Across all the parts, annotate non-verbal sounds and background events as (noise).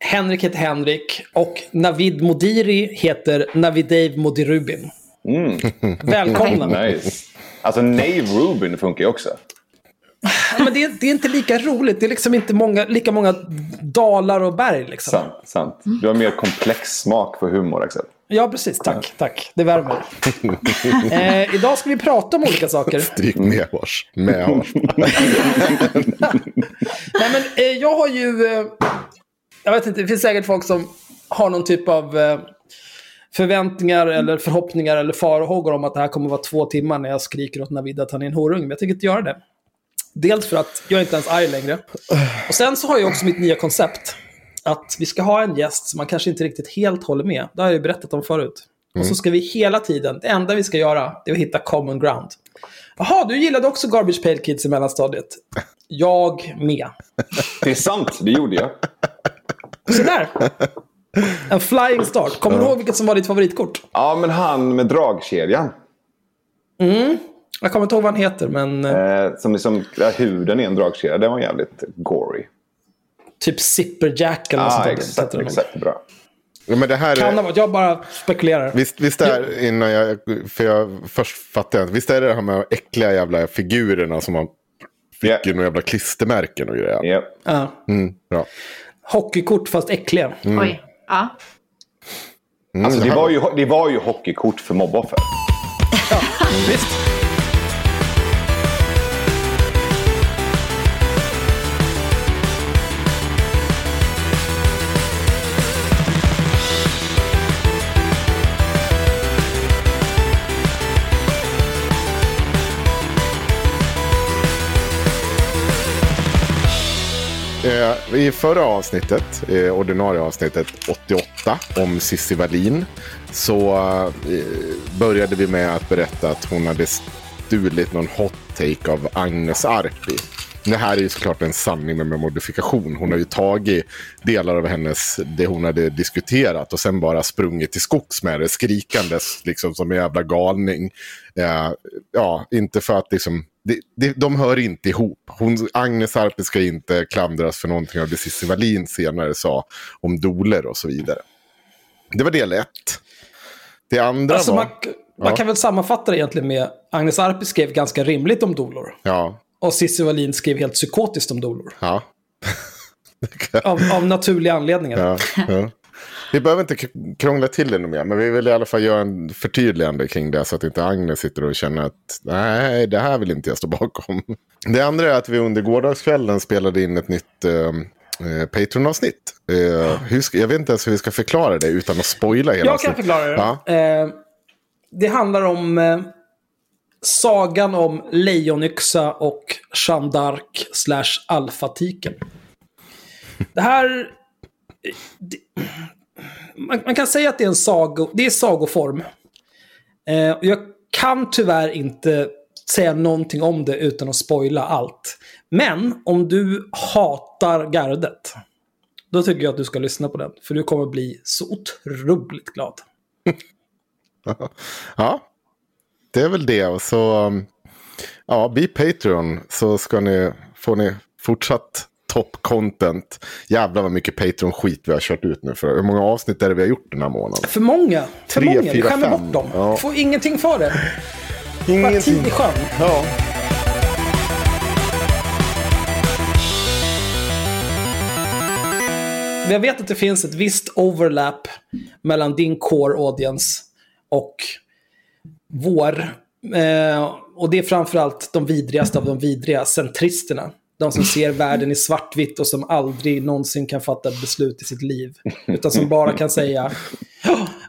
Henrik heter Henrik. Och Navid Modiri heter Navidave Modirubin. (laughs) Välkomna. Nice. Alltså Nave Rubin funkar ju också. Men det är, det är inte lika roligt. Det är liksom inte många, lika många dalar och berg. Liksom. Sant, sant. Du har mer komplex smak för humor Axel. Ja, precis. Tack. tack. Det värmer. (laughs) eh, idag ska vi prata om olika saker. Stryk medhårs. Medhårs. (laughs) Nej, men eh, jag har ju... Eh, jag vet inte, det finns säkert folk som har någon typ av eh, förväntningar eller förhoppningar eller farhågor om att det här kommer att vara två timmar när jag skriker åt Navid att han är en horung. Men jag tänker inte göra det. Dels för att jag är inte ens arg längre. Och sen så har jag också mitt nya koncept. Att vi ska ha en gäst som man kanske inte riktigt helt håller med. Det har jag ju berättat om förut. Och så ska vi hela tiden, det enda vi ska göra, det är att hitta common ground. Jaha, du gillade också Garbage Pail Kids i mellanstadiet. Jag med. Det är sant, det gjorde jag. Så där. (laughs) En flying start. Kommer du ihåg vilket som var ditt favoritkort? Ja, men han med dragkedjan. Jag kommer inte ihåg vad han heter, men eh, Eh, som liksom, ja, huden är en dragkedja. Den var jävligt gory. typ Zipper Jack eller Ah, sånt exakt, det nog. exakt. Bra. Ja, men det här Kan varit. Jag bara spekulerar. visst, visst är innan jag, för jag först fattade jag, visst är det det här med de äckliga jävla figurerna som man fick Ja. i några jävla klistermärken och grejer. Ja. Ja. Mm, bra. Hockeykort fast äckliga. Oj. Ja. Mm, Alltså, det, var ju, det var ju hockeykort för mobboffer. Visst. Eh, I förra avsnittet, eh, ordinarie avsnittet 88 om Cissi Wallin. Så eh, började vi med att berätta att hon hade stulit någon hot take av Agnes Arpi. Det här är ju såklart en sanning med modifikation. Hon har ju tagit delar av hennes, det hon hade diskuterat och sen bara sprungit till skogs med det, skrikandes liksom som en jävla galning. Eh, ja, inte för att liksom, det, det, de hör inte ihop. Hon, Agnes Arpi ska inte klandras för någonting av det Cissi Wallin senare sa om doler och så vidare. Det var del ett. Det andra Alltså, var... man, man Ja. kan väl sammanfatta det egentligen med Agnes Arpi skrev ganska rimligt om dolor. Ja, Och Cissi Wallin skrev helt psykotiskt om dolor. ja. (laughs) Av, av naturliga anledningar. Ja. Vi behöver inte krångla till det mer, men vi vill i alla fall göra en förtydligande kring det så att inte Agnes sitter och känner att nej, det här vill inte jag stå bakom. Det andra är att vi under gårdagskvällen spelade in ett nytt eh, eh, Patreon-avsnitt. Eh, ska, jag vet inte ens hur vi ska förklara det utan att spoila hela Jag kan avsnittet. förklara det. Ja. Eh, det handlar om eh, sagan om Lejonyxa och Jeanne d'Arc slash Alfatiken. Det här... Det, man, man kan säga att det är en sago, det är sagoform. Eh, och jag kan tyvärr inte säga någonting om det utan att spoila allt. Men om du hatar gardet, då tycker jag att du ska lyssna på den. För du kommer bli så otroligt glad. (laughs) Ja, det är väl det. Och så, ja, bli Patreon så ska ni, får ni fortsatt top-content. Jävlar vad mycket Patreon-skit vi har kört ut nu. För. Hur många avsnitt är det vi har gjort den här månaden? För många. För Tre, många. fyra, Vi skämmer bort dem. Ja. Får ingenting för det. Bara Ingenting. tid i sjön. Ja. Jag vet att det finns ett visst overlap mellan din core audience och vår. Eh, och det är framförallt de vidrigaste av de vidriga, centristerna. De som ser världen i svartvitt och som aldrig någonsin kan fatta ett beslut i sitt liv. Utan som bara kan säga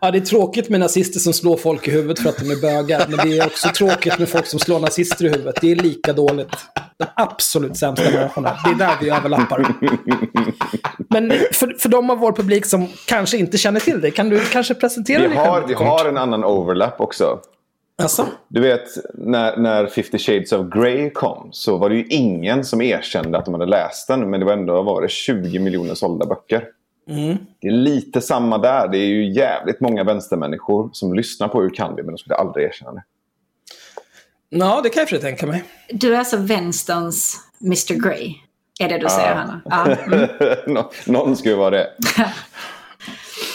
Ja, det är tråkigt med nazister som slår folk i huvudet för att de är bögar. Men det är också tråkigt med folk som slår nazister i huvudet. Det är lika dåligt. De absolut sämsta människorna. Det är där vi överlappar. Men för, för de av vår publik som kanske inte känner till dig, kan du kanske presentera Vi dig har, själv vi har en annan overlap också. Alltså, Du vet, när, när 50 Shades of Grey kom så var det ju ingen som erkände att de hade läst den. Men det var ändå var det 20 miljoner sålda böcker. Mm. Det är lite samma där. Det är ju jävligt många vänstermänniskor som lyssnar på Hur kan vi? Men de skulle aldrig erkänna det. ja, det kan jag för tänka mig. Du är alltså vänsterns Mr Grey? Är det du säger, Hanna? Ja. Mm. (laughs) Nå- Någon skulle vara det. (laughs)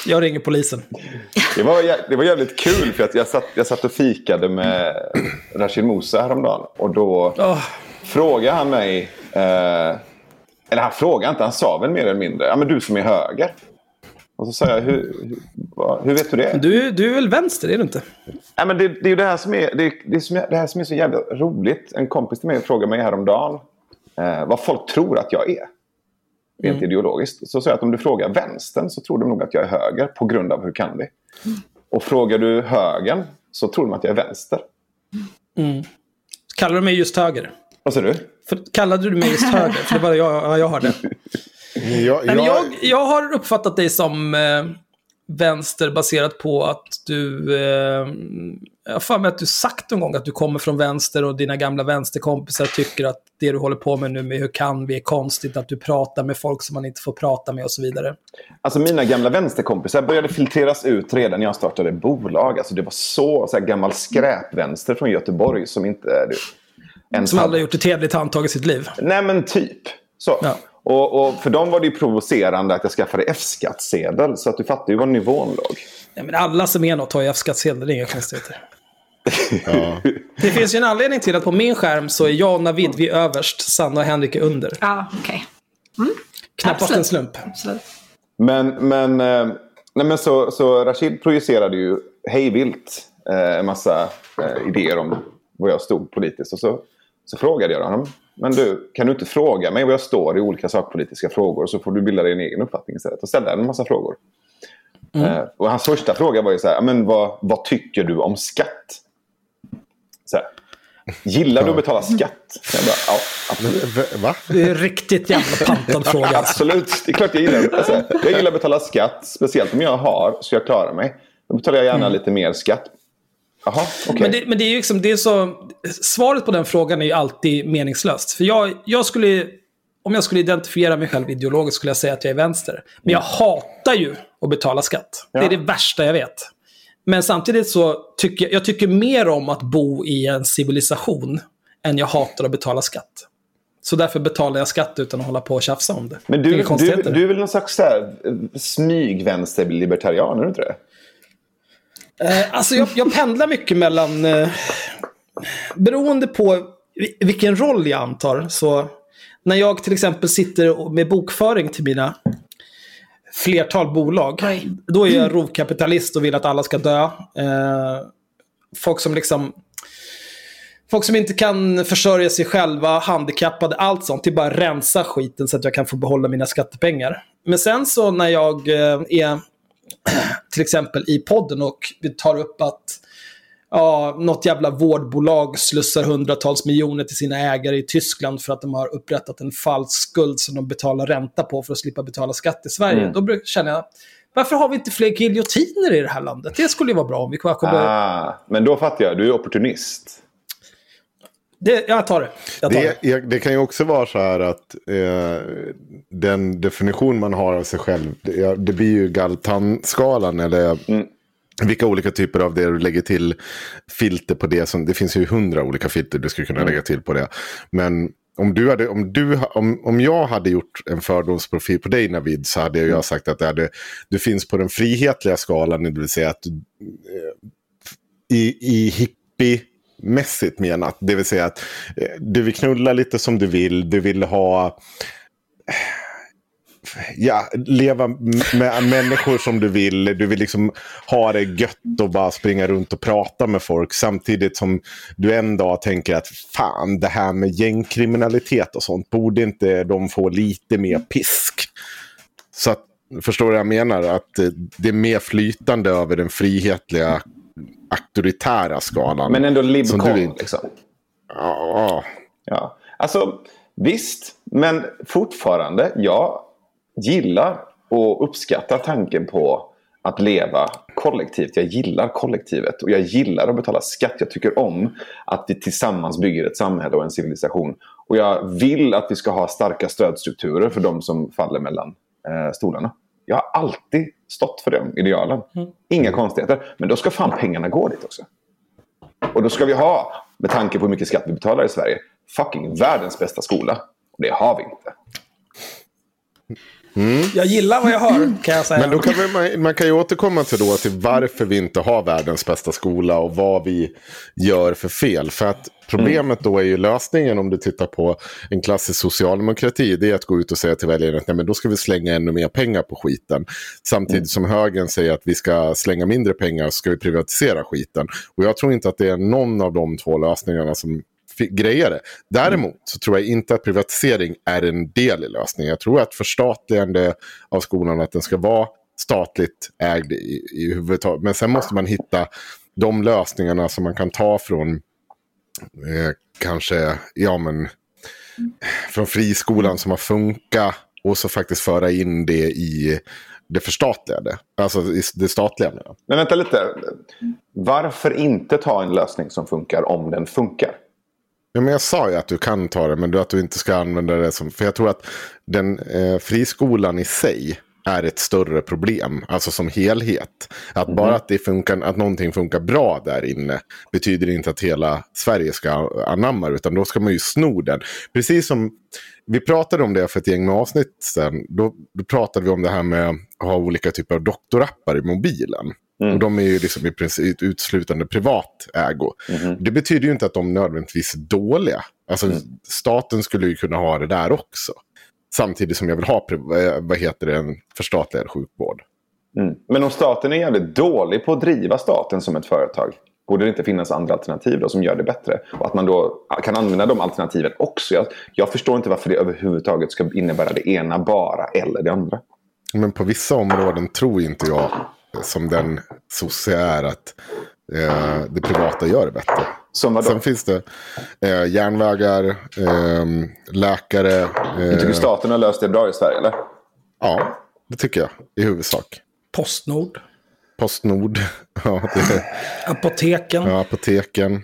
Jag ringer polisen. Det var, det var jävligt kul för att jag satt, jag satt och fikade med Rashid Musa häromdagen. Och då Åh, frågade han mig... Eh, eller han frågade inte, han sa väl mer eller mindre. Ja men du som är höger. Och så sa jag, hur, hur, hur vet du det? du, du är väl vänster, är du inte? Ja, men det, det är ju det här som är, det, det, är som det här som är så jävla roligt. En kompis till mig frågade mig häromdagen eh, vad folk tror att jag är. Rent ideologiskt. Så jag att om du frågar vänstern så tror de nog att jag är höger på grund av hur kan vi. Och frågar du högern så tror de att jag är vänster. Kallar du mig just höger? Vad säger du? För, kallade du mig just höger? För det var jag, ja, jag hörde. Jag, jag, jag, jag har uppfattat dig som eh, vänster baserat på att du... Eh, jag har mig att du sagt någon gång att du kommer från vänster och dina gamla vänsterkompisar tycker att det du håller på med nu med hur kan vi är konstigt, att du pratar med folk som man inte får prata med och så vidare. Alltså mina gamla vänsterkompisar började filtreras ut redan när jag startade bolag. Alltså det var så, så här gammal skräpvänster från Göteborg som inte... Du, ens Som aldrig gjort ett hederligt handtag i sitt liv. Nej men typ. Så. Ja. Och, och för dem var det ju provocerande att jag skaffade F-skattsedel. Så att du fattar ju var nivån låg. Ja, men alla som är något har ju F-skattsedel, det är inga konstigheter. Ja. (laughs) Det finns ju en anledning till att på min skärm så är jag och Navid vi är överst, Sanna och Henrik är under. ja, okej. Knappast Absolut. en slump. Absolut. Men, men, eh, nej, men så, så Rashid projicerade ju hejvilt eh, en massa eh, idéer om var jag stod politiskt. Och så, så frågade jag honom. Men du, kan du inte fråga mig var jag står i olika sakpolitiska frågor så får du bilda dig en egen uppfattning istället. Och ställde en massa frågor. Eh, och hans första fråga var ju så här, men vad, vad tycker du om skatt? Gillar du att betala skatt? Bara, ja, absolut. Va? Det är riktigt jävla pantad (laughs) fråga. Absolut, det är klart jag gillar alltså, Jag gillar att betala skatt, speciellt om jag har så jag klarar mig. Då betalar jag gärna lite mer skatt. Jaha, okej. Men, det, men det är ju liksom, det är så... Svaret på den frågan är ju alltid meningslöst. För jag, jag skulle... Om jag skulle identifiera mig själv ideologiskt skulle jag säga att jag är vänster. Men jag hatar ju att betala skatt. Det är Ja. det värsta jag vet. Men samtidigt så tycker jag tycker mer om att bo i en civilisation än jag hatar att betala skatt. Så därför betalar jag skatt utan att hålla på och tjafsa om det. Men du, du, du är väl någon slags eh, smygvänsterlibertarian, är du inte det? Eh, alltså jag, jag pendlar mycket mellan... Eh, beroende på vi- vilken roll jag antar. Så när jag till exempel sitter med bokföring till mina flertal bolag. Oj. Då är jag rovkapitalist och vill att alla ska dö. Eh, folk som liksom... Folk som inte kan försörja sig själva, handikappade, allt sånt. Det är bara att rensa skiten så att jag kan få behålla mina skattepengar. Men sen så när jag eh, är (clears throat) till exempel i podden och vi tar upp att ja, något jävla vårdbolag slussar hundratals miljoner till sina ägare i Tyskland för att de har upprättat en falsk skuld som de betalar ränta på för att slippa betala skatt i Sverige. Mm. Då känner jag, varför har vi inte fler giljotiner i det här landet? Det skulle ju vara bra om vi kunde... Ah, men då fattar jag, du är opportunist. Det, jag tar det. Jag tar det. Det, det kan ju också vara så här att eh, den definition man har av sig själv, det, det blir ju Galtan-skalan eller vilka olika typer av det du lägger till filter på det. Som, det finns ju hundra olika filter du skulle kunna lägga till på det. Men om, du hade, om, du, om, om jag hade gjort en fördomsprofil på dig Navid så hade jag sagt att det hade, du finns på den frihetliga skalan, det vill säga att du, i, i hippie-mässigt menat. Det vill säga att eh, du vill knulla lite som du vill. Du vill ha... Ja, leva med människor som du vill. Du vill liksom ha det gött och bara springa runt och prata med folk. Samtidigt som du en dag tänker att fan, det här med gängkriminalitet och sånt. Borde inte de få lite mer pisk? Så att, förstår du vad jag menar? Att eh, det är mer flytande över den frihetliga auktoritära skalan. Men ändå libcon, inte- liksom. Ja, Ja. Alltså, visst. Men fortfarande, jag gillar och uppskattar tanken på att leva kollektivt. Jag gillar kollektivet och jag gillar att betala skatt. Jag tycker om att vi tillsammans bygger ett samhälle och en civilisation. Och jag vill att vi ska ha starka stödstrukturer för de som faller mellan eh, stolarna. Jag har alltid stått för de idealen. Inga konstigheter. Men då ska fan pengarna gå dit också. Och då ska vi ha, med tanke på hur mycket skatt vi betalar i Sverige, fucking världens bästa skola. Och det har vi inte. Jag gillar vad jag hör, kan jag säga. Men då kan vi, man, man kan ju återkomma till, då, till varför vi inte har världens bästa skola och vad vi gör för fel. För att problemet då är ju lösningen om du tittar på en klassisk socialdemokrati. Det är att gå ut och säga till väljarna att nej, men då ska vi slänga ännu mer pengar på skiten. Samtidigt som högern säger att vi ska slänga mindre pengar så ska vi privatisera skiten. Och jag tror inte att det är någon av de två lösningarna som grejer det. Däremot så tror jag inte att privatisering är en del i lösningen. Jag tror att förstatligande av skolan, att den ska vara statligt ägd i, i huvudtaget. Men sen måste man hitta de lösningarna som man kan ta från eh, kanske, ja men, från friskolan som har funkat och så faktiskt föra in det i det förstatligade. Alltså i det statliga. Men vänta lite. Varför inte ta en lösning som funkar om den funkar? Ja, men jag sa ju att du kan ta det, men du, att du inte ska använda det som... För jag tror att den eh, friskolan i sig är ett större problem, alltså som helhet. Att bara att, det funkar, att någonting funkar bra där inne betyder inte att hela Sverige ska anamma det, utan då ska man ju sno den. Precis som vi pratade om det för ett gäng med avsnitt sen. Då, då pratade vi om det här med att ha olika typer av doktorappar i mobilen. Och de är ju liksom i princip uteslutande privat ägo. Det betyder ju inte att de nödvändigtvis är dåliga. Alltså staten skulle ju kunna ha det där också. Samtidigt som jag vill ha eh, vad heter det, en förstatligad sjukvård. Mm. Men om staten är jävligt dålig på att driva staten som ett företag. Borde det inte finnas andra alternativ då som gör det bättre? Och att man då kan använda de alternativen också. Jag, jag förstår inte varför det överhuvudtaget ska innebära det ena bara eller det andra. Men på vissa områden tror inte jag, som den sosse är, att eh, det privata gör det bättre. Som vadå? Sen finns det eh, järnvägar, eh, läkare. Du Eh, tycker staten har löst det bra i Sverige eller? ja, det tycker jag i huvudsak. Postnord, Postnord, (laughs) ja, det, apoteken. ja, apoteken,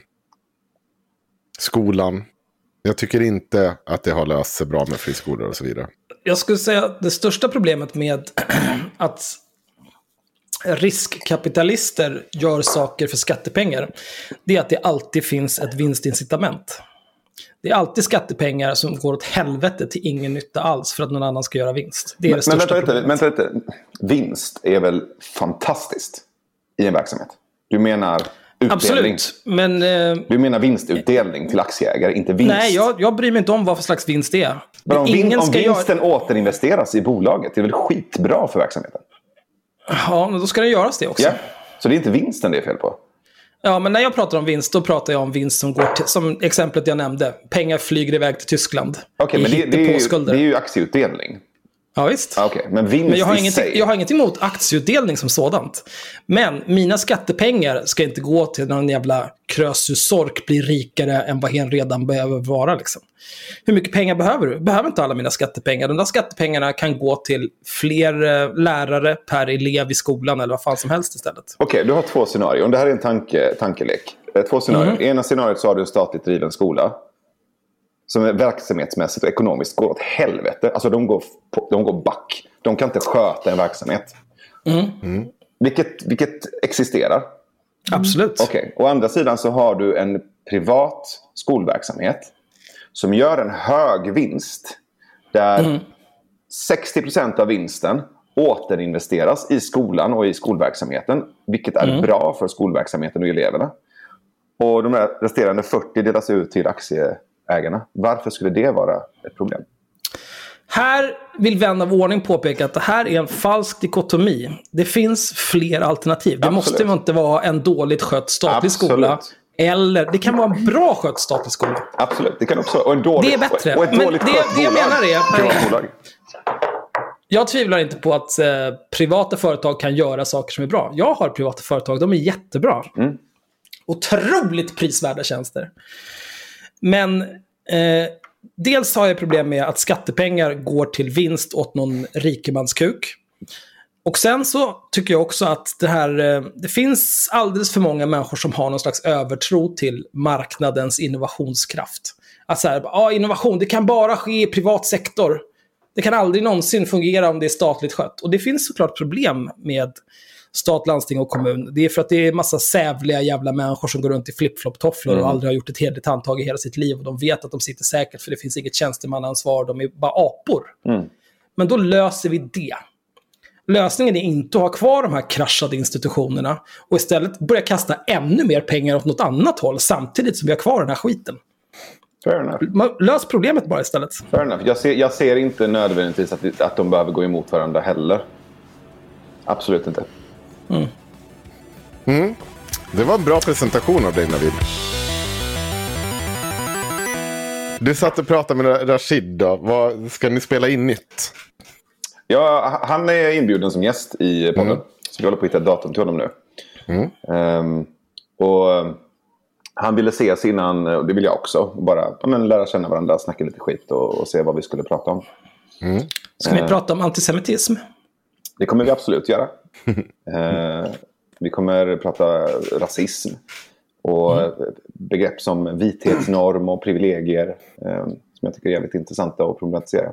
skolan. Jag tycker inte att det har löst sig bra med friskolor och så vidare. Jag skulle säga att det största problemet med (clears throat) att riskkapitalister gör saker för skattepengar, det är att det alltid finns ett vinstincitament. Det är alltid skattepengar som går åt helvete till ingen nytta alls för att någon annan ska göra vinst. Det är det Men, men största vänta lite, problemet. vänta lite. Vinst är väl fantastiskt i en verksamhet? Du menar utdelning? Absolut, men eh, Du menar vinstutdelning till aktieägare, inte vinst? nej, jag, jag bryr mig inte om vad för slags vinst det är. Men om, Ingen vin, om ska göra- vinsten återinvesteras i bolaget, det är väl skitbra för verksamheten? Ja, men då ska det göras det också. Ja. Så det är inte vinsten det är fel på? Ja, men när jag pratar om vinst, då pratar jag om vinst som går till, som exemplet jag nämnde, pengar flyger iväg till Tyskland. Okej, I men det, det, är ju, det är ju aktieutdelning. Ja, visst. Ah, Okej, men vinst Men jag har, i ingenting, sig? jag har ingenting emot aktieutdelning som sådant. Men mina skattepengar ska inte gå till någon jävla krösusork blir rikare än vad hen redan behöver vara. Liksom. Hur mycket pengar behöver du? Behöver inte alla mina skattepengar. De där skattepengarna kan gå till fler eh, lärare per elev i skolan eller vad fan som helst istället. Okej, du har två scenarion. Det här är en tanke, tankelek. Eh, Två scenarion. Mhm. I ena scenariot så har du en statligt driven skola. Som är verksamhetsmässigt och ekonomiskt går åt helvete. Alltså de går, på, de går back. De kan inte sköta en verksamhet. Mm. Vilket, vilket existerar. Absolut. Okej, å andra sidan så har du en privat skolverksamhet som gör en hög vinst. Där 60% av vinsten återinvesteras i skolan och i skolverksamheten. Vilket är bra för skolverksamheten och eleverna. Och de resterande 40 delas ut till aktieägarna. Varför skulle det vara ett problem? Här vill vän av ordning påpeka att det här är en falsk dikotomi. Det finns fler alternativ. Det Absolut. måste inte vara en dåligt skött statlig Absolut. skola. Eller det kan vara en bra skött statlig skola. Absolut, det kan också och en dålig, Det är bättre. Och ett Men dåligt det- skött det jag menar är-. Jag tvivlar inte på att eh, privata företag kan göra saker som är bra. Jag har privata företag, de är jättebra. Mm. Otroligt prisvärda tjänster. Men eh, dels har jag problem med att skattepengar går till vinst åt någon rikemanskuk. Och sen så tycker jag också att det här, eh, det finns alldeles för många människor som har någon slags övertro till marknadens innovationskraft. Att så här, ah, innovation, det kan bara ske i privat sektor. Det kan aldrig någonsin fungera om det är statligt skött. Och det finns såklart problem med stat, landsting och kommun. Det är för att det är massa sävliga jävla människor som går runt i flip-flop-tofflor och aldrig har gjort ett hederligt handtag i hela sitt liv. Och de vet att de sitter säkert för det finns inget tjänstemannaansvar, de är bara apor. Men då löser vi det. Lösningen är inte att ha kvar de här kraschade institutionerna och istället börja kasta ännu mer pengar åt något annat håll samtidigt som vi har kvar den här skiten. Fair enough. Lös problemet bara istället. Fair enough. Jag, ser, jag ser inte nödvändigtvis att, att de behöver gå emot varandra heller. Absolut inte. Det var en bra presentation av dig Navid. Du satt och pratade med Rashid då. Vad, ska ni spela in nytt? Ja, han är inbjuden som gäst i podden. Så vi håller på att hitta ett datum till honom nu. Ehm, och eh, han ville ses innan, och det vill jag också. Bara ja, men, lära känna varandra, snacka lite skit och, och se vad vi skulle prata om. Ska vi prata om antisemitism? Det kommer vi absolut göra. (laughs) Eh, vi kommer prata rasism. Och eh, begrepp som vithetsnorm och privilegier. eh, som jag tycker är jävligt intressanta att problematisera.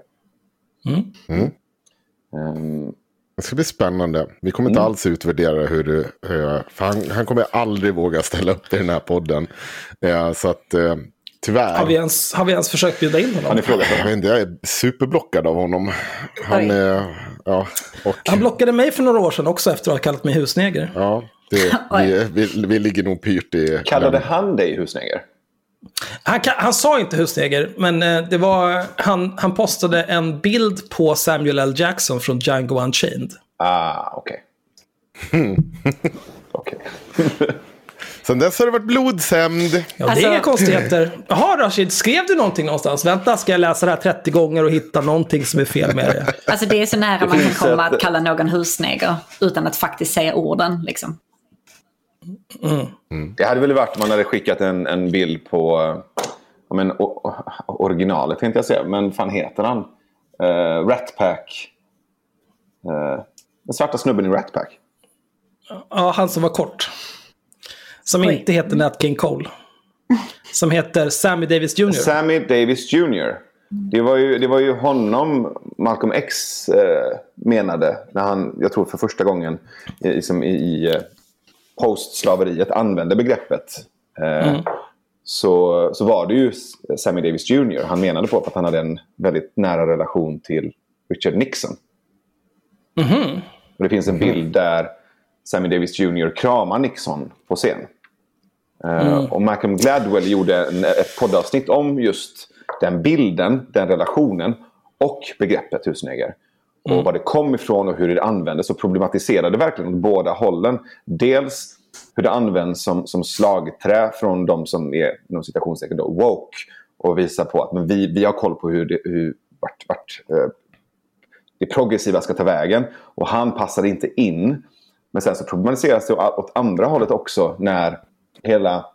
Ehm, Det ska bli spännande. Vi kommer inte alls utvärdera hur du... För han, han kommer aldrig våga ställa upp i den här podden. Eh, Så att eh, tyvärr. Har vi ens, har vi ens försökt bjuda in honom? ni frågat Jag, vet inte, jag är superblockad av honom. Han. Ja, och, Han blockade mig för några år sedan också efter att ha kallat mig husneger. ja det, (laughs) vi, vi, vi ligger nog pyrt i... Kallade han dig husneger? Han, han sa inte husneger, men eh, det var, han, han postade en bild på Samuel L. Jackson från Django Unchained. Ah, okej. (laughs) Okej. (laughs) Sen dess har det varit blodshämnd. Ja, det är Alltså- inga konstigheter. Jaha, Rashid, skrev du någonting någonstans? Vänta, ska jag läsa det här 30 gånger och hitta någonting som är fel med det? Alltså det är så nära man kan komma att kalla någon husneger utan att faktiskt säga orden. Liksom. Det hade väl varit om man hade skickat en, en bild på eh, men, o, o, originalet, tänkte jag säga. Men fan heter han? Uh, Rat Pack. Eh, den svarta snubben i Rat Pack. Ja, han som var kort. Som Oj. inte heter Nat King Cole. (laughs) Som heter Sammy Davis Jr. Sammy Davis Jr. Det var ju, det var ju honom Malcolm X eh, menade när han, jag tror för första gången i, liksom i, i eh, postslaveriet använde begreppet. Eh, så, så var det ju Sammy Davis Jr. han menade på för att han hade en väldigt nära relation till Richard Nixon. Och det finns en bild där Sammy Davis Jr. kramar Nixon på scen. Eh, Och Malcolm Gladwell gjorde en, ett poddavsnitt om just den bilden, den relationen och begreppet husneger. Och var det kom ifrån och hur det användes och problematiserade verkligen åt båda hållen. Dels hur det används som, som slagträ från de som är inom citationstecken woke. Och visar på att men vi, vi har koll på hur, det, hur vart, vart eh, det progressiva ska ta vägen. Och han passade inte in. Men sen så problematiseras det åt andra hållet också när hela,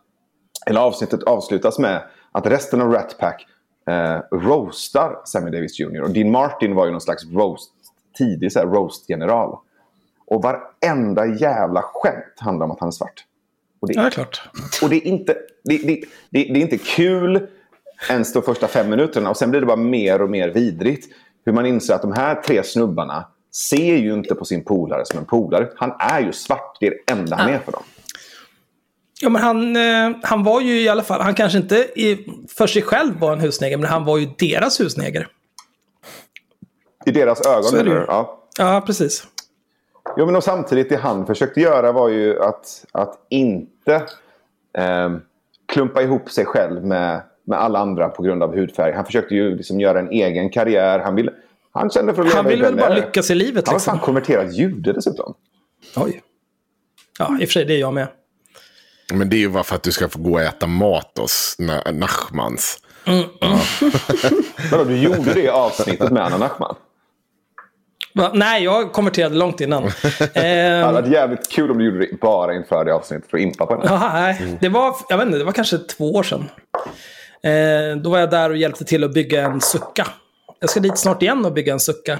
hela avsnittet avslutas med att resten av Rat Pack eh, roastar Sammy Davis Jr. Och Dean Martin var ju någon slags roast, tidig så här, roast-general. Och varenda jävla skämt handlar om att han är svart. Och det, Ja, det är klart. och det är inte, det, det, det, det är inte kul ens de första fem minuterna. Och sen blir det bara mer och mer vidrigt. Hur man inser att de här tre snubbarna ser ju inte på sin polare som en polare. Han är ju svart. Det är det enda han är för dem. Ja, men han, eh, han var ju i alla fall, han kanske inte i, för sig själv var en husneger, men han var ju deras husneger. I deras ögon. Eller? Ja. Ja, precis. Jo, men och samtidigt det han försökte göra var ju att, att inte eh, klumpa ihop sig själv med, med alla andra på grund av hudfärg. Han försökte ju liksom göra en egen karriär. Han, ville, han kände för att Han leva i ville väl bara lyckas i livet Han var liksom. fan konverterad jude dessutom. Oj. Ja, i och för sig, det är jag med. Men det är ju bara för att du ska få gå och äta mat hos Na- Nachmans. Vadå, du gjorde det i avsnittet med Anna Nachman? Va? Nej, jag konverterade långt innan. (laughs) Det Ehm, hade varit jävligt kul om du gjorde det bara inför det avsnittet för att impa på henne. Ja, nej. Det var, jag vet inte, det var kanske två år sedan. Eh, då var jag där och hjälpte till att bygga en sucka. Jag ska dit snart igen och bygga en sucka.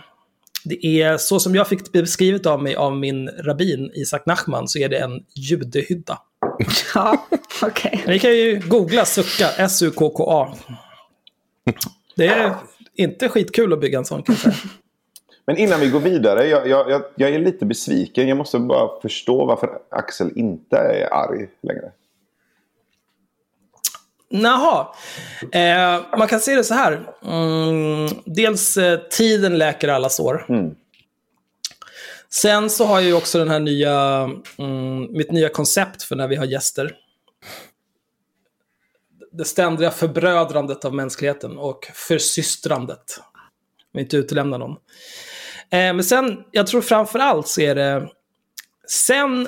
Det är så som jag fick beskrivet av mig av min rabbin Isak Nachman så är det en judehydda. (laughs) Ja, okej. Ni kan ju googla sucka, S-U-K-K-A. Det är inte skitkul att bygga en sån kan jag (laughs) säga. Men innan vi går vidare, jag, jag, jag, jag är lite besviken. Jag måste bara förstå varför Axel inte är arg längre. Jaha. Eh, man kan se det så här. Mm, dels eh, tiden läker alla sår. Sen så har jag ju också den här nya, mm, mitt nya koncept för när vi har gäster. Det ständiga förbrödrandet av mänskligheten och försystrandet. Vi inte utelämna någon. Eh, men sen, jag tror framför allt så är det sen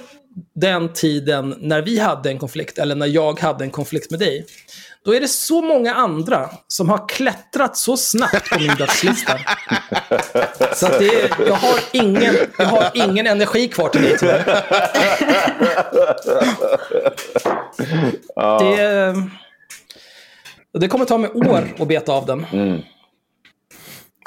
den tiden när vi hade en konflikt, eller när jag hade en konflikt med dig, då är det så många andra som har klättrat så snabbt på min dödslista. (laughs) Så att det är, jag, har ingen, jag har ingen energi kvar till dig tyvärr. Det, det kommer ta mig år att beta av den.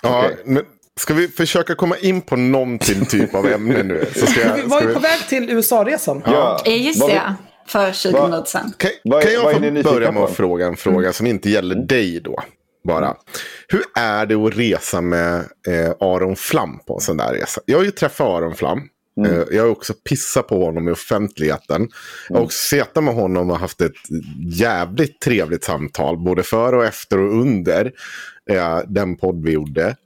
Ja, Okej. men ska vi försöka komma in på någonting typ av ämne nu? Så ska jag, (laughs) Vi var ska ju på väg till USA-resan. Ja. Eh, Just det, för 20 vad- minuter sedan. kan, kan jag få börja med att fråga en fråga som inte gäller dig då? Bara. Hur är det att resa med eh, Aron Flam på en sån där resa? Jag har ju träffat Aron Flam. Eh, jag har också pissat på honom i offentligheten. Jag har också suttit med honom och haft ett jävligt trevligt samtal. Både före och efter och under eh, den podd vi gjorde.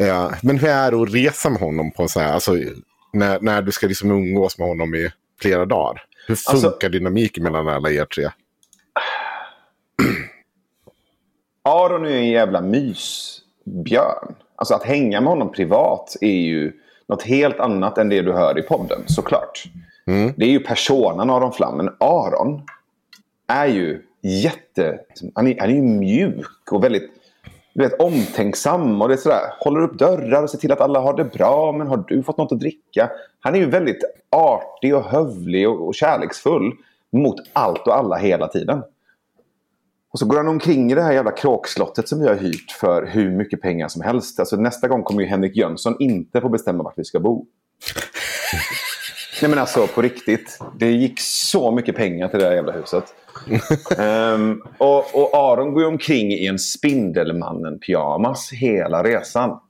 Eh, men hur är det att resa med honom på sån här, alltså, när, när du ska liksom umgås med honom i flera dagar? Hur funkar Alltså- dynamiken mellan alla er tre? (clears throat) Aron är en jävla mysbjörn. Alltså att hänga med honom privat är ju något helt annat än det du hör i podden, såklart. Det är ju personan Aron Flam, men Aron är ju jätte... Han är, han är ju mjuk och väldigt du vet, omtänksam. Och det är sådär, håller upp dörrar och ser till att alla har det bra. Men har du fått något att dricka? Han är ju väldigt artig och hövlig och, och kärleksfull mot allt och alla hela tiden. Och så går han omkring i det här jävla kråkslottet som vi har hyrt för hur mycket pengar som helst. Alltså nästa gång kommer ju Henrik Jönsson inte få bestämma vart vi ska bo. (laughs) Nej men alltså på riktigt. Det gick så mycket pengar till det här jävla huset. (laughs) Ehm, och, och Aron går ju omkring i en Spindelmannen-pyjamas hela resan.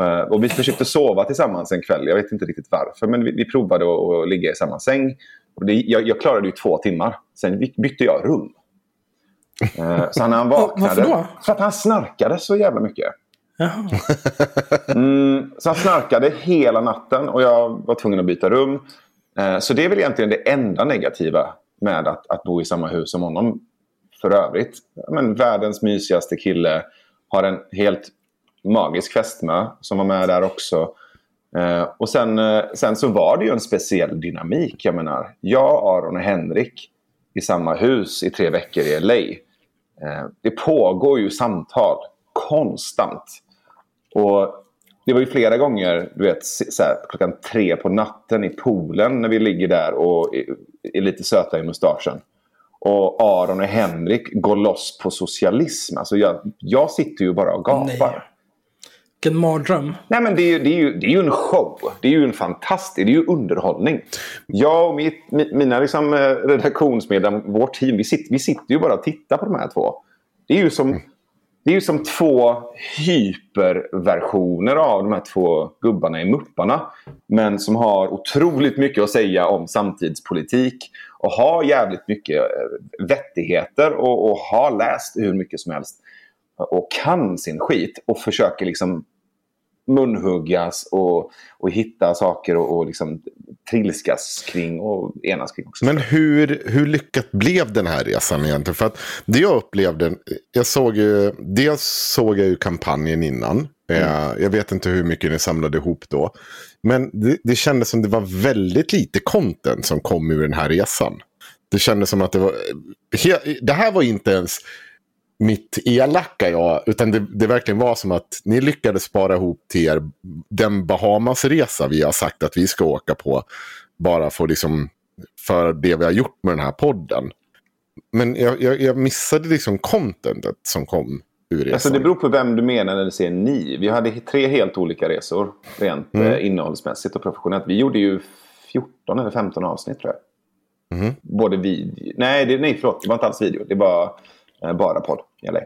Eh, och vi försökte sova tillsammans en kväll. Jag vet inte riktigt varför. Men vi, vi provade att, att ligga i samma säng. Och det, jag, jag klarade ju två timmar. Sen bytte jag rum. Eh, så när han (laughs) vaknade... Varför då? För att han snarkade så jävla mycket. (laughs) Mm, så han snarkade hela natten och jag var tvungen att byta rum. Eh, så det är väl egentligen det enda negativa med att, att bo i samma hus som honom. För övrigt, men världens mysigaste kille. Har en helt magisk fästmö som var med där också. Eh, och sen, eh, sen så var det ju en speciell dynamik. Jag menar, jag, Aron och Henrik i samma hus i tre veckor i LA. Eh, det pågår ju samtal konstant. Och det var ju flera gånger, du vet, så här, klockan tre på natten i poolen när vi ligger där och är, lite söta i mustaschen. Och Aron och Henrik går loss på socialism. Alltså jag, jag sitter ju bara och gapar. Nej. Vilken mardröm. Nej, men det är, ju, det, är ju, det är ju en show. Det är ju en fantastisk, det är ju underhållning. Jag och mitt, mina liksom, eh, redaktionsmedlemmar, vårt team, vi sitter, vi sitter ju bara och tittar på de här två. Det är ju som, det är ju som två hyperversioner av de här två gubbarna i Mupparna. Men som har otroligt mycket att säga om samtidspolitik. Och har jävligt mycket eh, vettigheter och, och har läst hur mycket som helst. Och kan sin skit och försöker liksom munhuggas och, och hitta saker och, och liksom trilskas kring och enas kring också. Men hur, hur lyckat blev den här resan egentligen? För att det jag upplevde, jag såg ju, dels såg jag ju kampanjen innan. Mm. Jag vet inte hur mycket ni samlade ihop då. Men det, det kändes som det var väldigt lite content som kom ur den här resan. Det kändes som att det var... Det här var inte ens mitt elaka jag. Utan det, det verkligen var som att ni lyckades spara ihop till er den Bahamasresa vi har sagt att vi ska åka på. Bara för, liksom, för det vi har gjort med den här podden. Men jag, jag, jag missade liksom contentet som kom ur resan. Alltså det beror på vem du menar när du säger ni. Vi hade tre helt olika resor. Rent mm. eh, innehållsmässigt och professionellt. Vi gjorde ju 14 eller 15 avsnitt tror jag. Mm. Både video... Nej, det, nej, förlåt. Det var inte alls video. Det var bara podd i LA.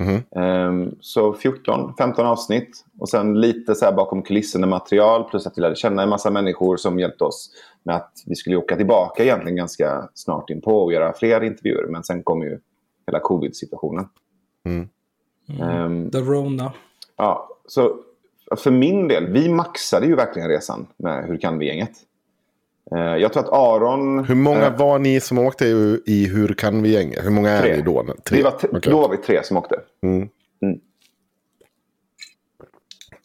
Mm. Um, så 14-15 avsnitt. Och sen lite så här bakom kulisserna material. Plus att vi lärde känna en massa människor som hjälpte oss med att vi skulle åka tillbaka egentligen ganska snart in på och göra fler intervjuer. Men sen kom ju hela covid-situationen. Mm. Mm. Um, The Rona. Ja, så för min del, vi maxade ju verkligen resan med Hur kan vi-gänget. Eh, jag tror att Aron... Hur många äh, var ni som åkte i Hur kan vi gänga? Hur många tre. är ni då? Tre. Vi var okay. Då var vi tre som åkte. Mm. Mm.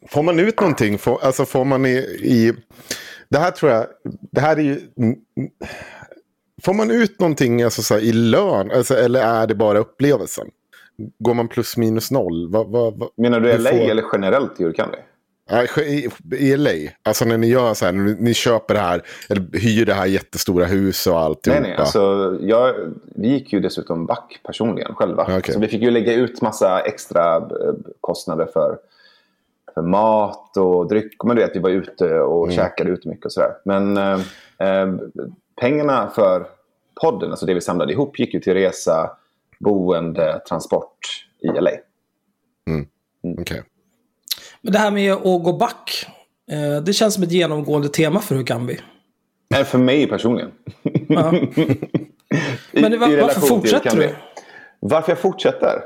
Får man ut någonting? Får, alltså får man i, i... Det här tror jag... Det här är ju... Får man ut någonting alltså, så här, i lön? Alltså, eller är det bara upplevelsen? Går man plus minus noll? Va, va, va, Menar du LA får... eller generellt i Hur kan vi? I, I LA, alltså när ni gör så här, ni, ni köper det här, eller hyr det här jättestora hus och allt. Nej, nej, alltså jag, vi gick ju dessutom back personligen själva. Okay. Så vi fick ju lägga ut massa extra eh, kostnader för, för mat och dryck. Men du vet, vi var ute och mm. käkade ute mycket och sådär. Men eh, eh, pengarna för podden, alltså det vi samlade ihop, gick ju till resa, boende, transport i LA. Mm. Mm. Okay. Men det här med att gå back. Eh, det känns som ett genomgående tema för vi? Nej, för mig personligen. Ja. (laughs) Men var, varför fortsätter du? Varför jag fortsätter?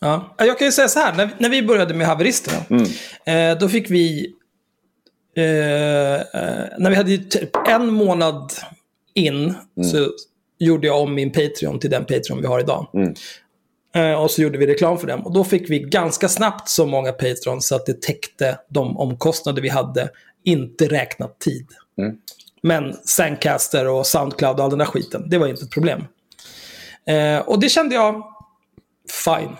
Ja. Jag kan ju säga så här, när, när vi började med haveristerna, mm. eh, då fick vi... Eh, eh när vi hade typ en månad in mm. så gjorde jag om min Patreon till den Patreon vi har idag. Mm. Eh, och så gjorde vi reklam för dem. Och då fick vi ganska snabbt så många patrons så att det täckte de omkostnader vi hade, inte räknat tid. Mm. Men Sandcaster och Soundcloud och all den där skiten, det var inte ett problem. Eh, och det kände jag fine.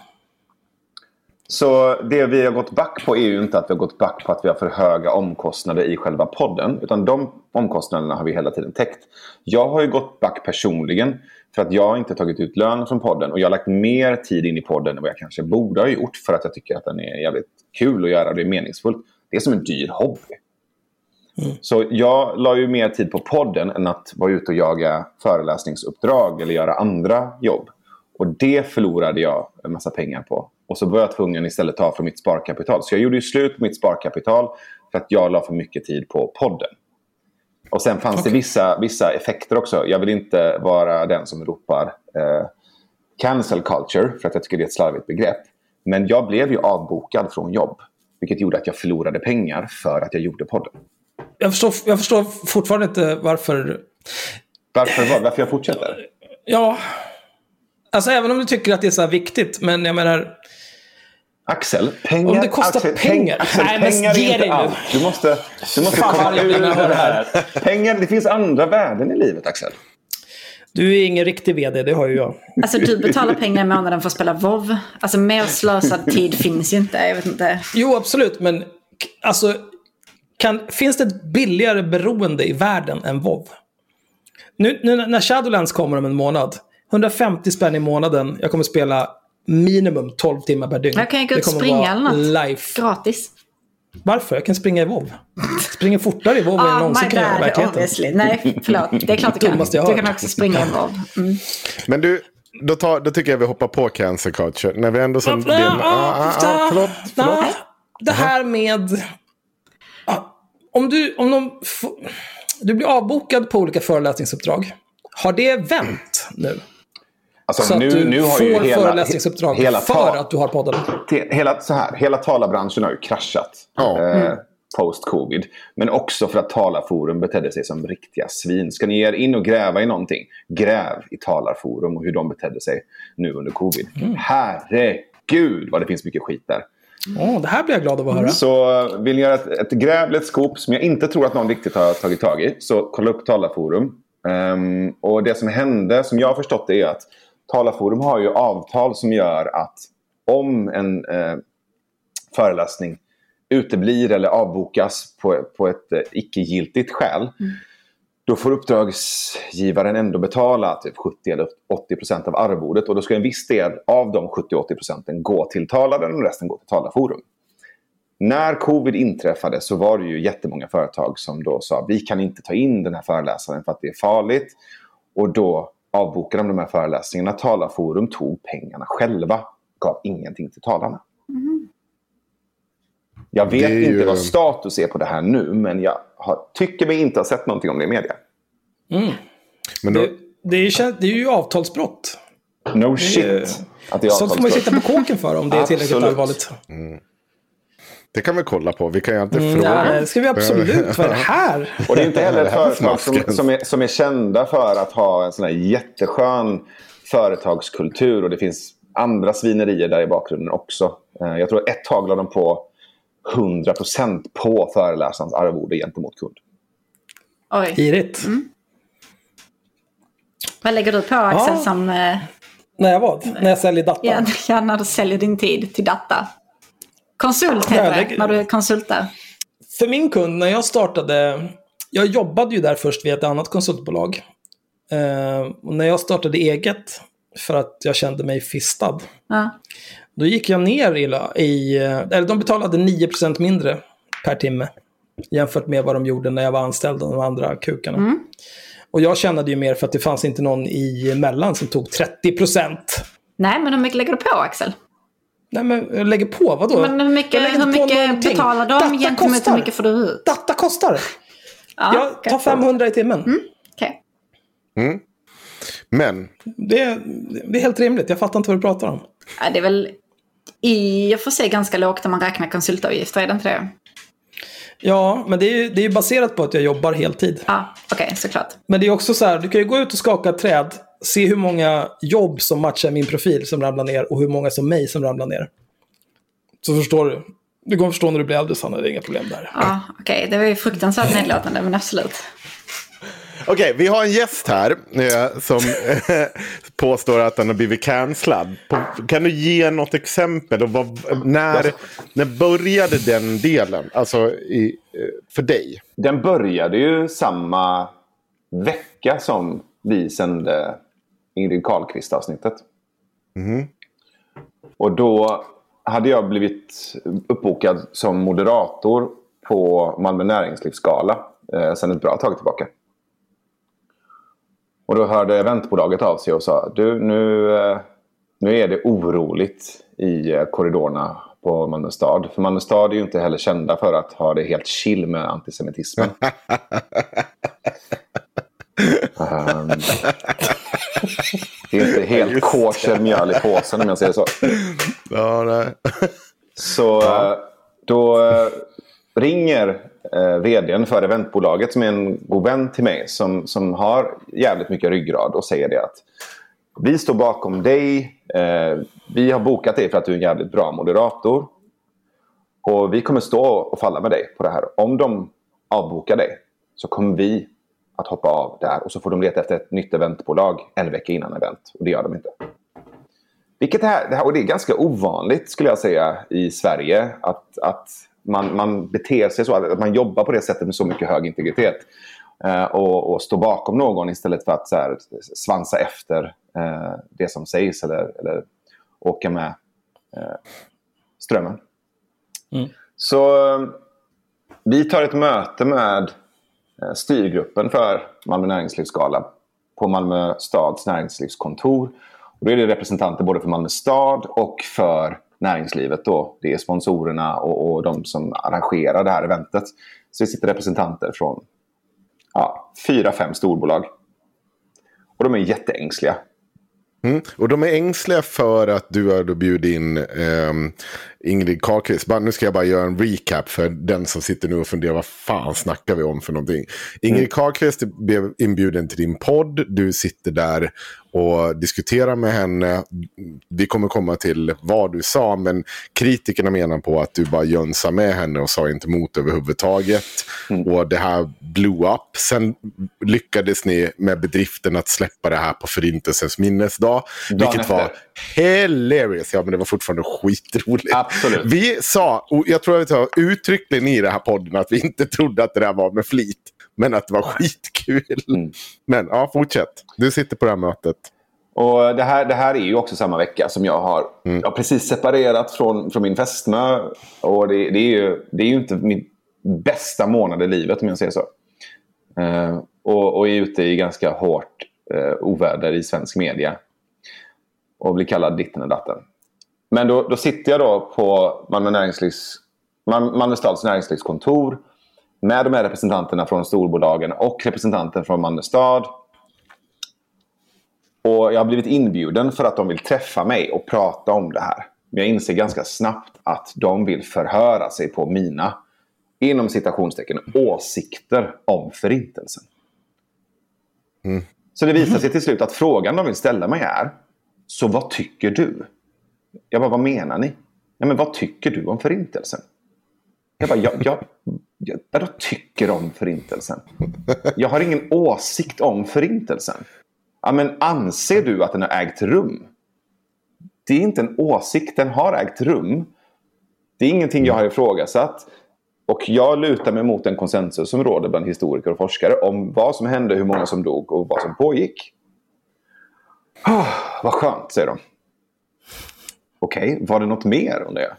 Så det vi har gått back på är ju inte att vi har gått back på att vi har för höga omkostnader i själva podden. Utan de omkostnaderna har vi hela tiden täckt. Jag har ju gått back personligen för att jag inte tagit ut lön från podden. Och jag har lagt mer tid in i podden än vad jag kanske borde ha gjort. För att jag tycker att den är jävligt kul att göra och det är meningsfullt. Det är som en dyr hobby. Mm. Så jag la ju mer tid på podden än att vara ute och jaga föreläsningsuppdrag eller göra andra jobb. Och det förlorade jag en massa pengar på. Och så var jag tvungen istället ta från mitt sparkapital. Så jag gjorde ju slut på mitt sparkapital för att jag la för mycket tid på podden. Och sen fanns okay. det vissa, vissa effekter också. Jag vill inte vara den som ropar eh, cancel culture, för att jag tycker det är ett slarvigt begrepp. Men jag blev ju avbokad från jobb. Vilket gjorde att jag förlorade pengar för att jag gjorde podden. Jag förstår, jag förstår fortfarande inte varför... Varför vad? Varför jag fortsätter? Ja. Alltså även om du tycker att det är så här viktigt. Men jag menar... Axel, pengar... Om det kostar Axel, pengar. Axel, Nej, pengar är inte allt. Du måste, du måste komma ur det här. Pengar, det finns andra värden i livet, Axel. Du är ingen riktig vd, det har ju jag. Alltså du betalar pengar i månaden för att spela WoW. Alltså mer slösad tid finns ju inte, jag vet inte. Jo, absolut, men alltså, kan, finns det ett billigare beroende i världen än WoW? Nu, nu när Shadowlands kommer om en månad, 150 spänn i månaden, jag kommer spela minimum 12 timmar per dygn. Jag kan ju gå ut och kommer springa vara eller något. Life. Gratis. Varför? Jag kan springa i WoW. Springer fortare i WoW än jag Ah, någonsin my kan göra i verkligheten. obviously. Nej, förlåt. Det är klart du kan. Jag Du kan också springa en WoW. Mm. Men du, då, tar, då tycker jag vi hoppar på cancer culture. När vi ändå som... Ja, det- ja, ah, ah, ah, förlåt, förlåt. nej. Det här med... Ja, Om du, om de du blir avbokad på olika föreläsningsuppdrag. Har det vänt nu? Alltså, Så att nu, du nu har får ju hela, föreläsningsuppdrag hela, för att du har podden? hela, så här, hela talarbranschen har ju kraschat. Ja. Eh, Post-covid. Men också för att talarforum betedde sig som riktiga svin. Ska ni ge er in och gräva i någonting? Gräv i talarforum och hur de betedde sig nu under covid. Herregud vad det finns mycket skit där. Åh, det här blir jag glad av att höra. Så vill ni göra ett, ett grävligt skop som jag inte tror att någon riktigt har tagit tag i. Så kolla upp Talarforum. Ehm, och det som hände, som jag har förstått det, är att Talarforum har ju avtal som gör att om en eh, föreläsning uteblir eller avbokas på, på ett eh, icke-giltigt skäl. Då får uppdragsgivaren ändå betala typ 70 eller 80 procent av arvodet. Och då ska en viss del av de 70-80 procenten gå till talaren och resten gå till talarforum. När covid inträffade så var det ju jättemånga företag som då sa vi kan inte ta in den här föreläsaren för att det är farligt. Och då avbokade de de här föreläsningarna. Talarforum tog pengarna själva. Gav ingenting till talarna. Jag vet ju- inte vad status är på det här nu men jag har, tycker mig inte ha sett någonting om det i media. Men då, Det, det, är, det är ju avtalsbrott. No shit. Att det är Sånt får man avtalsbrott. sitta på kåken för om det är tillräckligt allvarligt. Det kan vi kolla på. Vi kan ju alltid Mm, fråga. ja, det ska vi absolut. Vad är det här? Och det är inte heller ett företag som, som, är, som är kända för att ha en sån här jätteskön företagskultur. Och det finns andra svinerier där i bakgrunden också. Eh, Jag tror ett tag la de på 100% på föreläsarens arvode gentemot kund. Oj. Girigt. Vad lägger du på Axel Ja. som... eh, När jag vad? När jag säljer data? Ja, när du säljer din tid till data. Konsult heter det, när du konsultar. För min kund, när jag startade... Jag jobbade ju där först via ett annat konsultbolag. Eh, och när jag startade eget, för att jag kände mig fistad, Ja. då gick jag ner i... eh, eller de betalade 9% mindre per timme. Jämfört med vad de gjorde när jag var anställd, de andra kukarna. Och jag tjänade ju mer för att det fanns inte någon i mellan som tog 30%. Nej, men hur mycket lägger du på Axel? Nej men jag lägger på, vadå? Men hur mycket, hur mycket betalar de Data gentemot kostar. hur mycket får du ut? Data kostar. Ja, jag tar 500 i timmen. Okej. Men Det, är, det är helt rimligt. Jag fattar inte vad du pratar om. Ja, det är väl i och för sig ganska lågt om man räknar konsultavgifter, är det inte det? Ja, men det är ju det är baserat på att jag jobbar heltid. Ja, okej, såklart. Men det är också så här, du kan ju gå ut och skaka träd, se hur många jobb som matchar min profil som ramlar ner och hur många som mig som ramlar ner. Så förstår du. Du kommer förstå när du blir äldre, Sanna. Det är inga problem där. Ja, okej. Det var ju fruktansvärt nedlåtande, men absolut. Okej, vi har en gäst här eh, som eh, påstår att han har blivit cancellad. Kan du ge något exempel? Och vad, när, när började den delen? Alltså i, eh, för dig? Den började ju samma vecka som vi sände Ingrid Carlqvist-avsnittet. Och då hade jag blivit uppbokad som moderator på Malmö Näringslivsgala eh, sedan ett bra tag tillbaka. Och då hörde eventbolaget av sig och sa du nu, eh, nu är det oroligt i eh, korridorerna på Malmö stad. För Malmö stad är ju inte heller kända för att ha det helt chill med antisemitismen. Ehm, det är inte helt kosher mjöl i påsen om jag säger så. Ja, nej. Så eh, då ringer eh, vdn för eventbolaget som är en god vän till mig som, som har jävligt mycket ryggrad och säger det att vi står bakom dig. Eh, vi har bokat dig för att du är en jävligt bra moderator. Och vi kommer stå och falla med dig på det här. Om de avbokar dig så kommer vi att hoppa av där och så får de leta efter ett nytt eventbolag en vecka innan event. Och det gör de inte. Vilket är, det här, och det är ganska ovanligt skulle jag säga i Sverige att, att man, man beter sig så, att man jobbar på det sättet med så mycket hög integritet. Eh, och, och stå bakom någon istället för att så här, svansa efter eh, det som sägs eller, eller åka med eh, strömmen. Mm. Så eh, vi tar ett möte med eh, styrgruppen för Malmö Näringslivsgala på Malmö stads näringslivskontor. Och då är det representanter både för Malmö stad och för näringslivet. Då. Det är sponsorerna och, och de som arrangerar det här eventet. Så det sitter representanter från ja, fyra, fem storbolag. Och de är jätteängsliga. Mm. Och de är ängsliga för att du har bjudit in eh, Ingrid Carlqvist. Nu ska jag bara göra en recap för den som sitter nu och funderar vad fan snackar vi om för någonting. Ingrid mm. Carlqvist blev inbjuden till din podd. Du sitter där och diskutera med henne. Vi kommer komma till vad du sa, men kritikerna menar på att du bara jönsade med henne och sa inte emot överhuvudtaget. Mm. Och det här blew up. Sen lyckades ni med bedriften att släppa det här på Förintelsens minnesdag. Dagen vilket efter. var hilarious. Ja, men det var fortfarande skitroligt. Absolut. Vi sa, och jag tror att vi sa uttryckligen i den här podden att vi inte trodde att det där var med flit. Men att det var skitkul. Mm. Men ja, fortsätt. Du sitter på det här mötet. Och det här, det här är ju också samma vecka som jag har, mm. jag har precis separerat från, från min fästmö. Och det, det, är ju, det är ju inte min bästa månad i livet om jag säger så. Uh, och, och är ute i ganska hårt uh, oväder i svensk media. Och blir kallad ditten och datten. Men då, då sitter jag då på Malmö, näringslivs, Malmö stads näringslivskontor med de här representanterna från storbolagen och representanten från Malmö stad. Och jag har blivit inbjuden för att de vill träffa mig och prata om det här. Men jag inser ganska snabbt att de vill förhöra sig på mina, inom citationstecken, åsikter om förintelsen. Mm. Så det visar sig till slut att frågan de vill ställa mig är, så vad tycker du? Jag bara, vad menar ni? Ja, men vad tycker du om förintelsen? Jag bara, jag, jag, jag, jag tycker om förintelsen. Jag har ingen åsikt om förintelsen. Ja, men anser du att den har ägt rum? Det är inte en åsikt, den har ägt rum. Det är ingenting jag har ifrågasatt. Och jag lutar mig mot den konsensus som råder bland historiker och forskare om vad som hände, hur många som dog och vad som pågick. Oh, vad skönt, säger de. Okej, okay, var det något mer om det?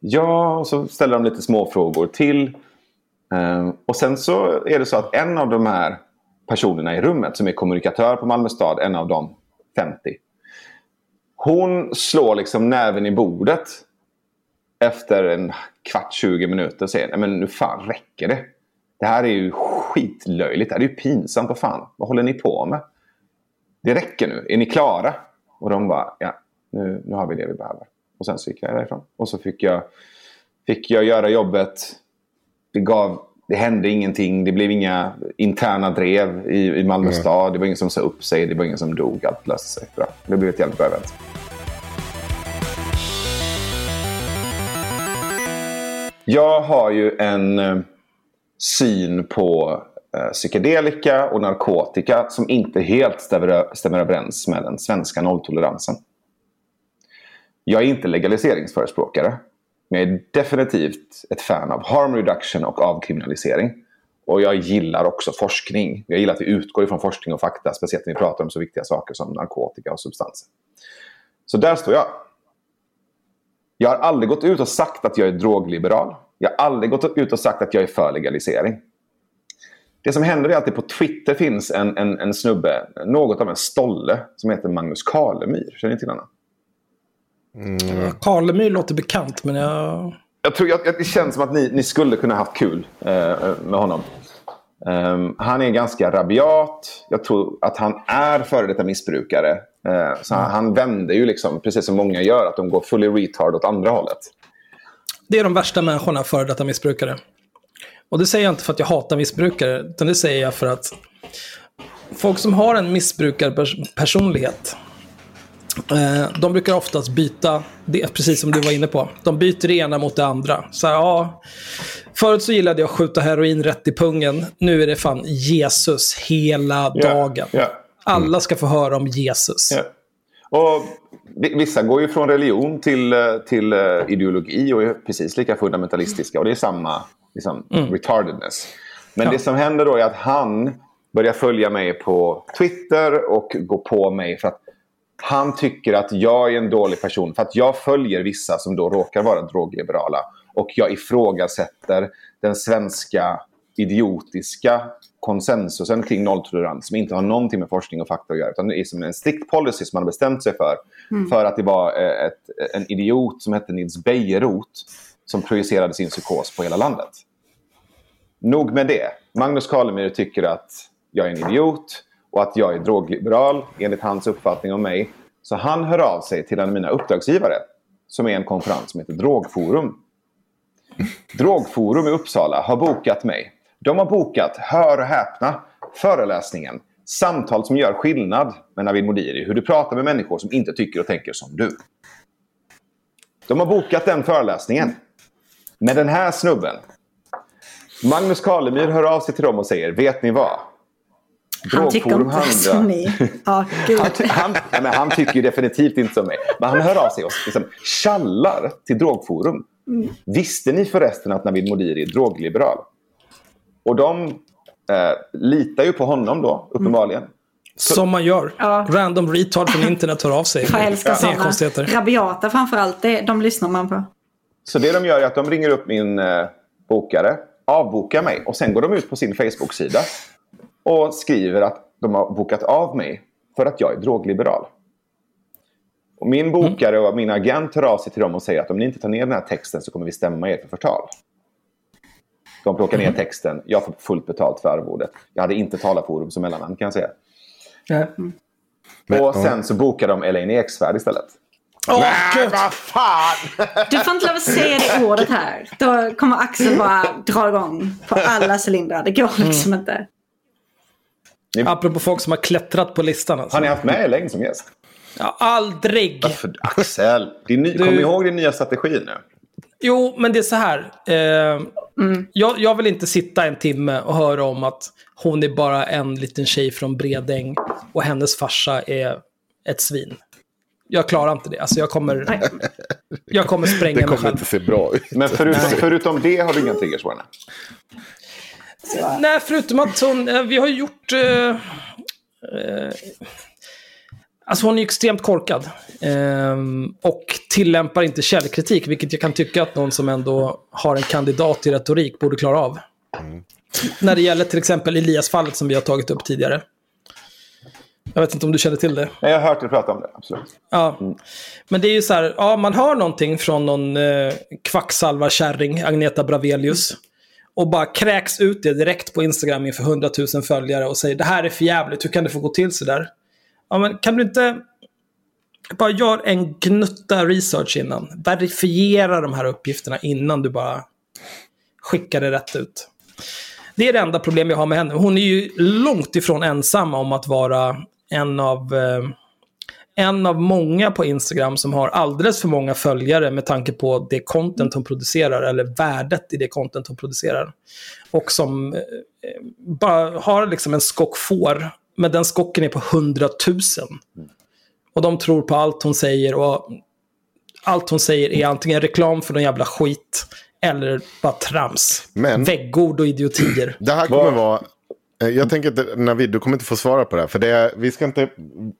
Ja, och så ställer de lite småfrågor till. Ehm, och sen så är det så att en av de här personerna i rummet som är kommunikatör på Malmö stad, en av de 50. Hon slår liksom näven i bordet efter en kvart, 20 minuter och säger men nu fan räcker det. Det här är ju skitlöjligt. Det här är ju pinsamt. Vad fan, vad håller ni på med? Det räcker nu. Är ni klara? Och de bara, ja, nu, nu har vi det vi behöver. Och sen så gick jag därifrån. Och så fick jag, fick jag göra jobbet. Det, gav, det hände ingenting. Det blev inga interna drev i, i Malmö mm. stad. Det var ingen som sa upp sig. Det var ingen som dog. Allt löste sig bra. Det blev ett jävligt bra event. Jag har ju en eh, syn på eh, psykedelika och narkotika som inte helt stämmer, stämmer överens med den svenska nolltoleransen. Jag är inte legaliseringsförespråkare. Men jag är definitivt ett fan av harm reduction och avkriminalisering. Och jag gillar också forskning. Jag gillar att vi utgår ifrån forskning och fakta. Speciellt när vi pratar om så viktiga saker som narkotika och substanser. Så där står jag. Jag har aldrig gått ut och sagt att jag är drogliberal. Jag har aldrig gått ut och sagt att jag är för legalisering. Det som händer är att det på Twitter finns en, en, en snubbe, något av en stolle, som heter Magnus Karlemyr. Känner ni till honom? Mm. Karlemyr låter bekant, men jag... Jag tror, jag, det känns som att ni, ni skulle kunna haft kul eh, med honom. Um, han är ganska rabiat. Jag tror att han är före detta missbrukare. Uh, så han, han vänder ju liksom, precis som många gör, att de går fully retard åt andra hållet. Det är de värsta människorna, före detta missbrukare. Och det säger jag inte för att jag hatar missbrukare, utan det säger jag för att folk som har en missbrukarpersonlighet Eh, de brukar oftast byta, det, precis som du var inne på. De byter det ena mot det andra. Så ja, förut så gillade jag att skjuta heroin rätt i pungen. Nu är det fan Jesus hela yeah, dagen. Yeah. Mm. Alla ska få höra om Jesus. Yeah. Och vi- vissa går ju från religion till, eh, till eh, ideologi och är precis lika fundamentalistiska. Och det är samma liksom, retardedness. Men det som händer då är att han börjar följa mig på Twitter och gå på mig för att han tycker att jag är en dålig person. För att jag följer vissa som då råkar vara drogliberala. Och jag ifrågasätter den svenska idiotiska konsensusen kring nolltolerans som inte har någonting med forskning och fakta att göra. Utan det är som en strikt policy som man har bestämt sig för. För att det var eh, ett, en idiot som hette Nils Bejerot som projicerade sin psykos på hela landet. Nog med det. Magnus Karlemyr tycker att jag är en idiot och att jag är drogliberal enligt hans uppfattning om mig. Så han hör av sig till en av mina uppdragsgivare som är en konferens som heter Drogforum. Drogforum i Uppsala har bokat mig. De har bokat, hör och häpna, föreläsningen Samtal som gör skillnad med Navid Modiri. Hur du pratar med människor som inte tycker och tänker som du. De har bokat den föreläsningen. Med den här snubben. Magnus Karlemyr hör av sig till dem och säger, vet ni vad? Han tycker inte som handlar- ni. Ja, gud. (laughs) han, han, nej, men han tycker ju definitivt inte som mig. Men han hör av sig och liksom tjallar till Drogforum. Visste ni förresten att Navid Modiri är drogliberal? Och de eh, litar ju på honom då, uppenbarligen. Som man gör. Ja. Random retard från internet hör av sig. Jag älskar Inga sådana. konstigheter. Rabiata framförallt, det, de lyssnar man på. Så det de gör är att de ringer upp min eh, bokare, avbokar mig och sen går de ut på sin Facebook-sida och skriver att de har bokat av mig för att jag är drogliberal. Och min bokare och min agent hör av sig till dem och säger att om ni inte tar ner den här texten så kommer vi stämma er för förtal. De plockar ner texten. Jag får fullt betalt för arvodet. Jag hade inte talarforum som mellannamn kan jag säga. Nej. och sen så bokar de Elaine Eksvärd istället. Åh, Nej, gud. vad fan! Du får inte lov att säga det ordet här. Då kommer Axel bara dra igång på alla cylindrar. Det går liksom inte. Apropå folk som har klättrat på listan. Alltså. Har ni haft med Elaine som gäst? Ja, aldrig. Varför? Axel, din ny, Du- kom ihåg din nya strategi nu. Jo, men det är så här. Eh, jag, jag vill inte sitta en timme och höra om att hon är bara en liten tjej från Bredäng och hennes farsa är ett svin. Jag klarar inte det. Alltså jag kommer, Nej. jag kommer Det spränga mig kommer själv. inte se bra ut. Men förutom, förutom det har du inga triggers henne? Nej, förutom att hon, eh, vi har gjort... Eh, eh, alltså hon är extremt korkad. Eh, och tillämpar inte källkritik, vilket jag kan tycka att någon som ändå har en kandidat i retorik borde klara av. När det gäller till exempel Elias-fallet som vi har tagit upp tidigare. Jag vet inte om du känner till det. Jag har hört dig prata om det, absolut. Ja. Men det är ju så här, ja, man hör någonting från någon eh, kvacksalvarkärring, Agneta Bravelius. Och bara kräks ut det direkt på Instagram inför 100 000 följare och säger det här är för jävligt, hur kan det få gå till sådär? Ja, men kan du inte bara gör en gnutta research innan? Verifiera de här uppgifterna innan du bara skickar det rätt ut. Det är det enda problem jag har med henne. Hon är ju långt ifrån ensam om att vara en av eh, en av många på Instagram som har alldeles för många följare med tanke på det content hon producerar, eller värdet i det content hon producerar. Och som eh, bara har liksom en skock får, men den skocken är på 100 000. Och de tror på allt hon säger och allt hon säger är antingen reklam för någon jävla skit eller bara trams. Men- Väggord och idiotier. Det här kommer vara... eh, Jag tänker att Navid, du kommer inte få svara på det här. För det är, vi ska inte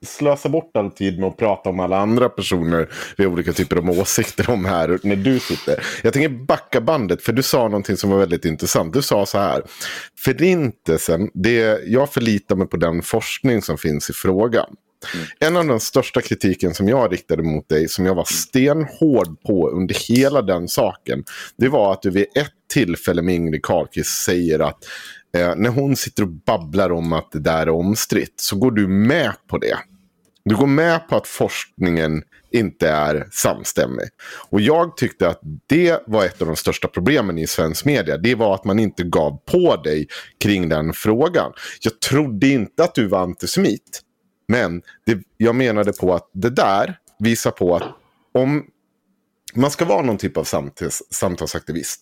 slösa bort all tid med att prata om alla andra personer vi har olika typer av åsikter om här när du sitter. Jag tänker backa bandet, för du sa någonting som var väldigt intressant. Du sa så här. Förintelsen, det, jag förlitar mig på den forskning som finns i frågan. En av den största kritiken som jag riktade mot dig, som jag var stenhård på under hela den saken, det var att du vid ett tillfälle med Ingrid Carlqvist säger att eh, när hon sitter och babblar om att det där är omstritt, så går du med på det. Du går med på att forskningen inte är samstämmig. Och jag tyckte att det var ett av de största problemen i svensk media. Det var att man inte gav på dig kring den frågan. Jag trodde inte att du var antisemit. Men det, jag menade på att det där visar på att om man ska vara någon typ av samtals, samtalsaktivist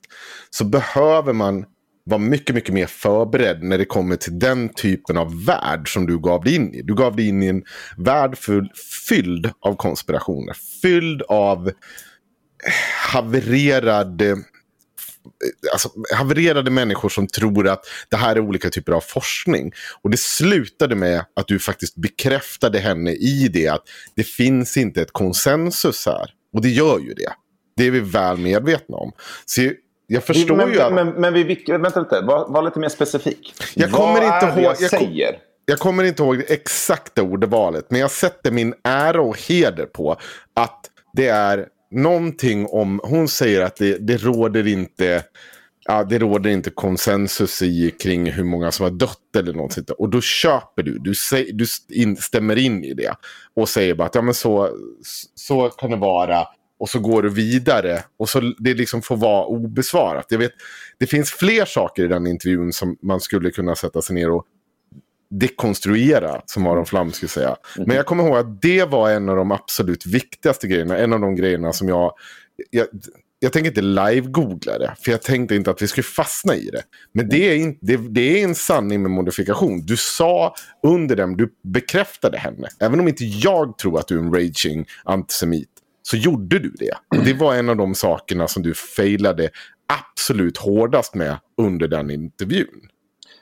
så behöver man var mycket, mycket mer förberedd när det kommer till den typen av värld som du gav dig in i. Du gav dig in i en värld full, fylld av konspirationer. Fylld av eh, havererade eh, alltså, havererade människor som tror att det här är olika typer av forskning. Och det slutade med att du faktiskt bekräftade henne i det att det finns inte ett konsensus här. Och det gör ju det. Det är vi väl medvetna om. Så jag förstår men, ju att... Men, men vi, vänta lite, var, var lite mer specifik. Jag kommer Vad inte är ihåg- jag jag kom- säger? Jag kommer inte ihåg det exakta ordvalet. Men jag sätter min ära och heder på att det är någonting om... Hon säger att det, det råder inte... Ja, det råder inte konsensus i kring hur många som har dött eller något sånt. Och då köper du. Du, säger, du in, stämmer in i det. Och säger bara att ja, men så, så kan det vara. Och så går du vidare. Och så det liksom får vara obesvarat. Jag vet, det finns fler saker i den intervjun som man skulle kunna sätta sig ner och dekonstruera, som Aron Flam skulle säga. Men jag kommer ihåg att det var en av de absolut viktigaste grejerna. En av de grejerna som jag... Jag, jag tänker inte live-googla det, för jag tänkte inte att vi skulle fastna i det. Men det är, in, det, det är en sanning med modifikation. Du sa under den, du bekräftade henne. Även om inte jag tror att du är en raging antisemit, så gjorde du det. Och det var en av de sakerna som du failade absolut hårdast med under den intervjun.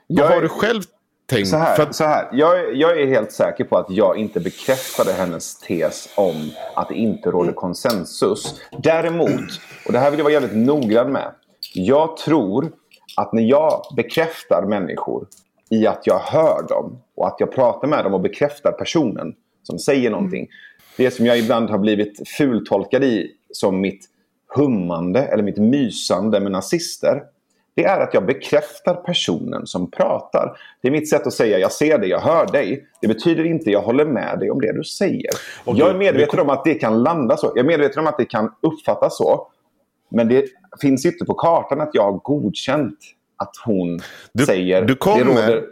Vad Jag är- har du själv tänkt? Så här, att- så här. Jag, är- jag är helt säker på att jag inte bekräftade hennes tes om att det inte råder konsensus. Däremot, och det här vill jag vara jävligt noggrann med. Jag tror att när jag bekräftar människor i att jag hör dem och att jag pratar med dem och bekräftar personen som säger någonting. Det som jag ibland har blivit fultolkad i som mitt hummande eller mitt mysande med nazister. Det är att jag bekräftar personen som pratar. Det är mitt sätt att säga jag ser dig, jag hör dig. Det betyder inte jag håller med dig om det du säger. Och jag är medveten om att det kan landa så. Jag är medveten om att det kan uppfattas så. Men det finns inte på kartan att jag har godkänt att hon Du, säger... du kommer,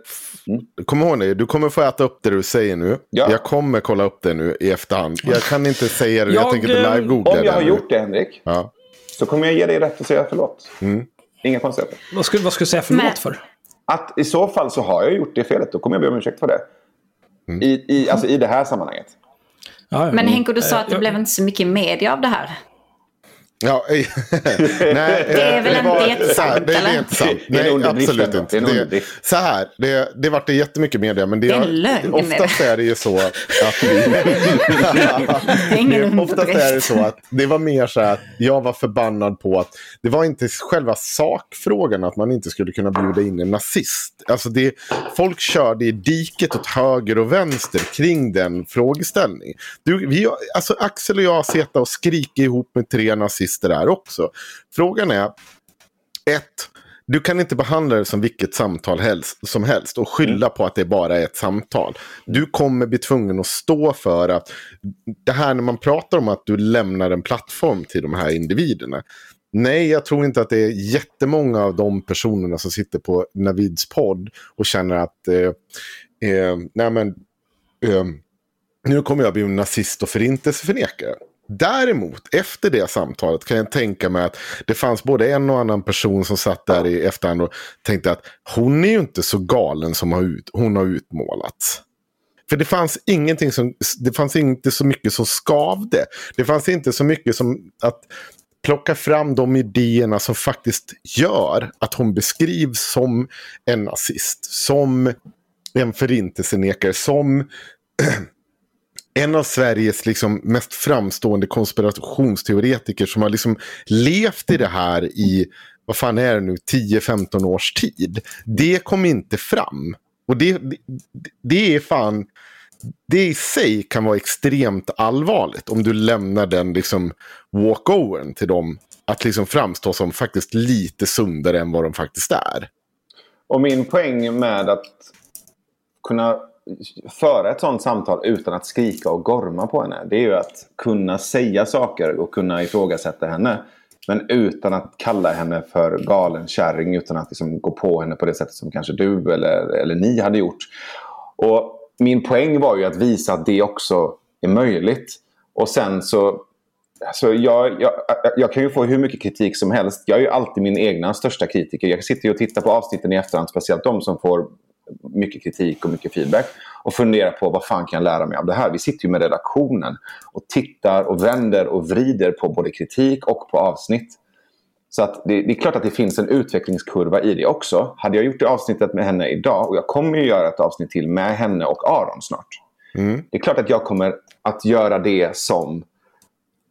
råder- kom ihåg det, du kommer få äta upp det du säger nu. Ja. Jag kommer kolla upp det nu i efterhand. Jag kan inte säga det, jag, Jag, tänker inte eh, live-googla Om jag har det. gjort det, Henrik, Ja. så kommer jag ge dig rätt att säga förlåt. Mm. Inga konstigheter. Vad skulle, vad skulle du säga förlåt Men- för? Att i så fall så har jag gjort det felet. Då kommer jag be om ursäkt för det. Mm. I, i, alltså i det här sammanhanget. Ja, ja. Men Henko, du sa Eh, att det blev inte så mycket media av det här. Ja, (laughs) nej, Det är väl inte så här, det är inte sant. Det är en Nej, underdrift absolut inte. Det är en Det, så här, det, det vart det jättemycket media. Men det, Det är en lögn, oftast är det. ju så att vi... (laughs) det, (laughs) oftast är det så att det var mer så här att jag var förbannad på att det var inte själva sakfrågan att man inte skulle kunna bjuda in en nazist. Alltså det, folk körde i diket åt höger och vänster kring den frågeställningen. Du, vi, alltså Axel och jag har suttit och skrikit ihop med tre nazister där också. Frågan är, ett, du kan inte behandla det som vilket samtal helst, som helst och skylla på att det bara är ett samtal. Du kommer bli tvungen att stå för att det här när man pratar om att du lämnar en plattform till de här individerna. Nej, jag tror inte att det är jättemånga av de personerna som sitter på Navids podd och känner att eh, eh, nej men, eh, nu kommer jag bli en nazist och förintelseförnekare. Däremot, efter det samtalet kan jag tänka mig att det fanns både en och annan person som satt där i efterhand och tänkte att hon är ju inte så galen som hon har utmålats. För det fanns ingenting som, det fanns inte så mycket som skavde. Det fanns inte så mycket som att plocka fram de idéerna som faktiskt gör att hon beskrivs som en nazist. Som en förintelsenekare. Som (clears throat) en av Sveriges liksom mest framstående konspirationsteoretiker som har liksom levt i det här i, vad fan är det nu, 10-15 års tid. Det kom inte fram. Och det, det, det är fan, det i sig kan vara extremt allvarligt om du lämnar den liksom walkovern till dem att liksom framstå som faktiskt lite sundare än vad de faktiskt är. Och min poäng med att kunna föra ett sånt samtal utan att skrika och gorma på henne. Det är ju att kunna säga saker och kunna ifrågasätta henne. Men utan att kalla henne för galen kärring. Utan att liksom gå på henne på det sättet som kanske du eller, eller ni hade gjort. Och min poäng var ju att visa att det också är möjligt. Och sen så Alltså jag, jag, jag kan ju få hur mycket kritik som helst. Jag är ju alltid min egna största kritiker. Jag sitter ju och tittar på avsnitten i efterhand, speciellt de som får mycket kritik och mycket feedback. Och funderar på vad fan kan jag lära mig av det här? Vi sitter ju med redaktionen och tittar och vänder och vrider på både kritik och på avsnitt. Så att det, det, är klart att det finns en utvecklingskurva i det också. Hade jag gjort det avsnittet med henne idag och jag kommer ju göra ett avsnitt till med henne och Aron snart. Mm. Det är klart att jag kommer att göra det som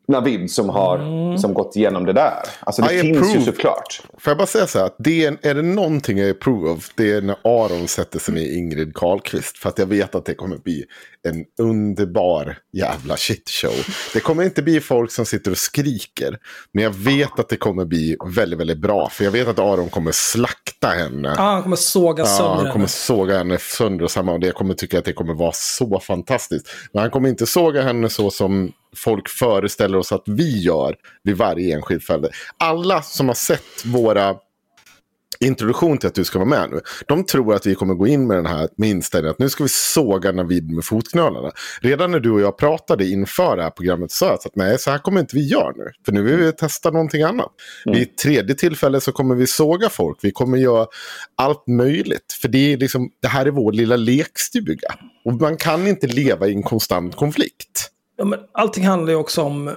Navid som har mm. som gått igenom det där. Alltså det I finns approve. ju såklart. Får jag bara säga så här, att det är, är det någonting jag approve of, det är när Aron sätter sig med Ingrid Carlqvist. För att jag vet att det kommer bli en underbar jävla shitshow. Det kommer inte bli folk som sitter och skriker. Men jag vet att det kommer bli väldigt, väldigt bra. För jag vet att Aron kommer slakta henne. Ja, han kommer såga sönder ja, han kommer såga henne sönder och samman. Och jag kommer tycka att det kommer vara så fantastiskt. Men han kommer inte såga henne så som folk föreställer oss att vi gör vid varje enskild fällde. Alla som har sett våra introduktion till att du ska vara med nu. De tror att vi kommer gå in med den här med inställningen att nu ska vi såga Navid med fotknölarna. Redan när du och jag pratade inför det här programmet sa jag att nej, så här kommer inte vi göra nu. För nu vill vi testa någonting annat. Mm. Vid tredje tillfälle så kommer vi såga folk. Vi kommer göra allt möjligt. För det, är liksom, det här är vår lilla lekstuga. Och man kan inte leva i en konstant konflikt. Ja, men allting handlar ju också om...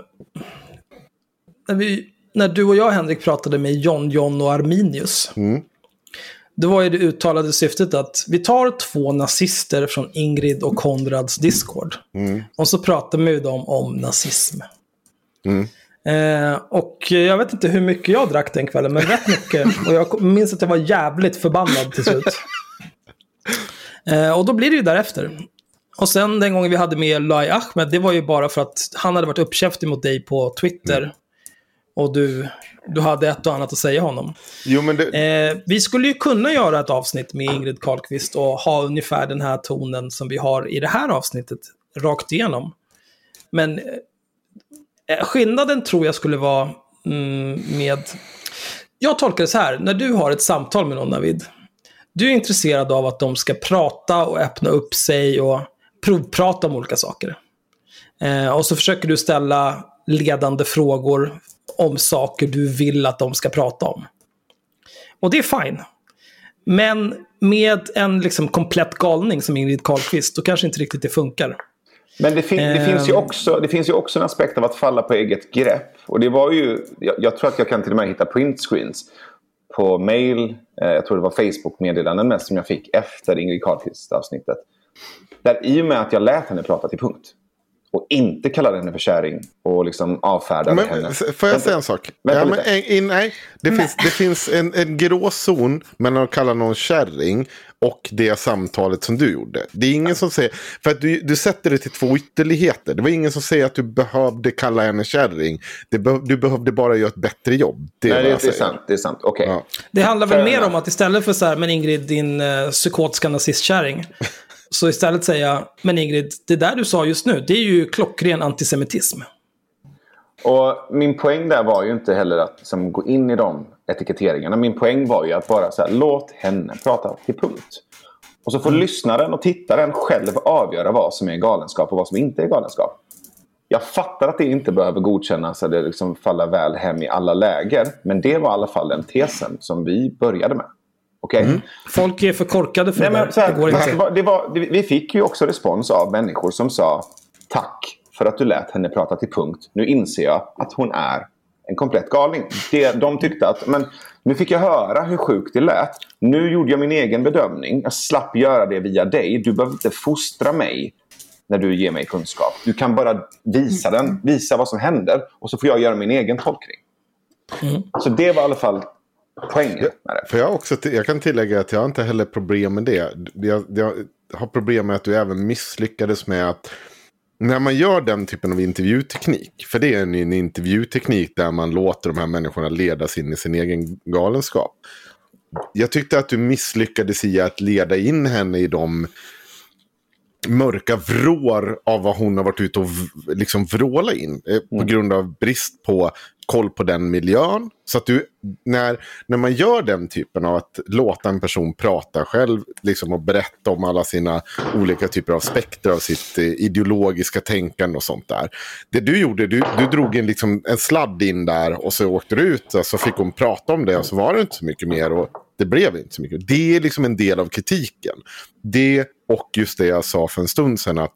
När, vi, när du och jag, Henrik, pratade med John, John och Arminius. Mm. Det var ju det uttalade syftet att vi tar två nazister från Ingrid och Konrads Discord. Mm. Och så pratar vi med dem om nazism. Mm. Eh, och jag vet inte hur mycket jag drack den kvällen, men rätt mycket. Och jag minns att jag var jävligt förbannad till slut. (laughs) Eh, och då blir det ju därefter. Och sen den gången vi hade med Lai Ahmed, det var ju bara för att han hade varit uppkäftig mot dig på Twitter. Mm. Och du, du hade ett och annat att säga honom. Jo, men det... eh, vi skulle ju kunna göra ett avsnitt med Ingrid Carlqvist och ha ungefär den här tonen som vi har i det här avsnittet, rakt igenom. Men eh, skillnaden tror jag skulle vara mm, med... Jag tolkar det så här, när du har ett samtal med någon, David. Du är intresserad av att de ska prata och öppna upp sig och provprata om olika saker. Eh, och så försöker du ställa ledande frågor om saker du vill att de ska prata om. Och det är fine. Men med en liksom komplett galning som Ingrid Carlqvist, då kanske inte riktigt det funkar. Men det, fin det, finns ju ehm. också, det finns ju också en aspekt av att falla på eget grepp. Och det var ju, jag, jag tror att jag kan till och med hitta printscreens på mail, eh, jag tror det var Facebook-meddelanden mest som jag fick efter Ingrid Carlqvist-avsnittet. Där i och med att jag lät henne prata till punkt och inte kallade henne för kärring och liksom avfärdade men, henne. Får jag säga en sak? Ja, men, in, nej, det nej. finns, det finns en, en grå zon mellan att kalla någon kärring och det samtalet som du gjorde. Det är ingen som säger, för att du, du sätter det till två ytterligheter. Det var ingen som säger att du behövde kalla henne kärring. Be, du behövde bara göra ett bättre jobb. Det, Nej, det, det är sant. Det är sant. Okay. Ja. Det handlar väl mer om att istället för så här, men Ingrid, din uh, psykotiska nazistkärring. Så istället säga, men Ingrid, det där du sa just nu, det är ju klockren antisemitism. Och min poäng där var ju inte heller att liksom, gå in i de etiketteringarna. Min poäng var ju att bara så här, låt henne prata till punkt. Och så får mm. lyssnaren och tittaren själv avgöra vad som är galenskap och vad som inte är galenskap. Jag fattar att det inte behöver godkännas eller liksom falla väl hem i alla läger. Men det var i alla fall den tesen som vi började med. Okay? Mm. Folk är för korkade för Nej, det. Här, det går inte. Det var, det var, vi fick ju också respons av människor som sa tack för att du lät henne prata till punkt. Nu inser jag att hon är en komplett galning. Det, de tyckte att men, nu fick jag höra hur sjukt det lät. Nu gjorde jag min egen bedömning. Jag slapp göra det via dig. Du behöver inte fostra mig när du ger mig kunskap. Du kan bara visa den, visa vad som händer och så får jag göra min egen tolkning. Mm. Så det var i alla fall poängen med det. För jag, också, jag kan tillägga att jag inte heller problem med det. Jag, jag har problem med att du även misslyckades med att när man gör den typen av intervjuteknik, för det är en, en intervjuteknik där man låter de här människorna ledas in i sin egen galenskap. Jag tyckte att du misslyckades i att leda in henne i de mörka vrår av vad hon har varit ute och liksom vråla in. Eh, på grund av brist på koll på den miljön. Så att du, när, när man gör den typen av att låta en person prata själv liksom, och berätta om alla sina olika typer av spektra av sitt eh, ideologiska tänkande och sånt där. Det du gjorde, du, du drog en, liksom, en sladd in där och så åkte du ut och så fick hon prata om det och så var det inte så mycket mer. Och det blev inte så mycket. Det är liksom en del av kritiken. Det och just det jag sa för en stund sedan att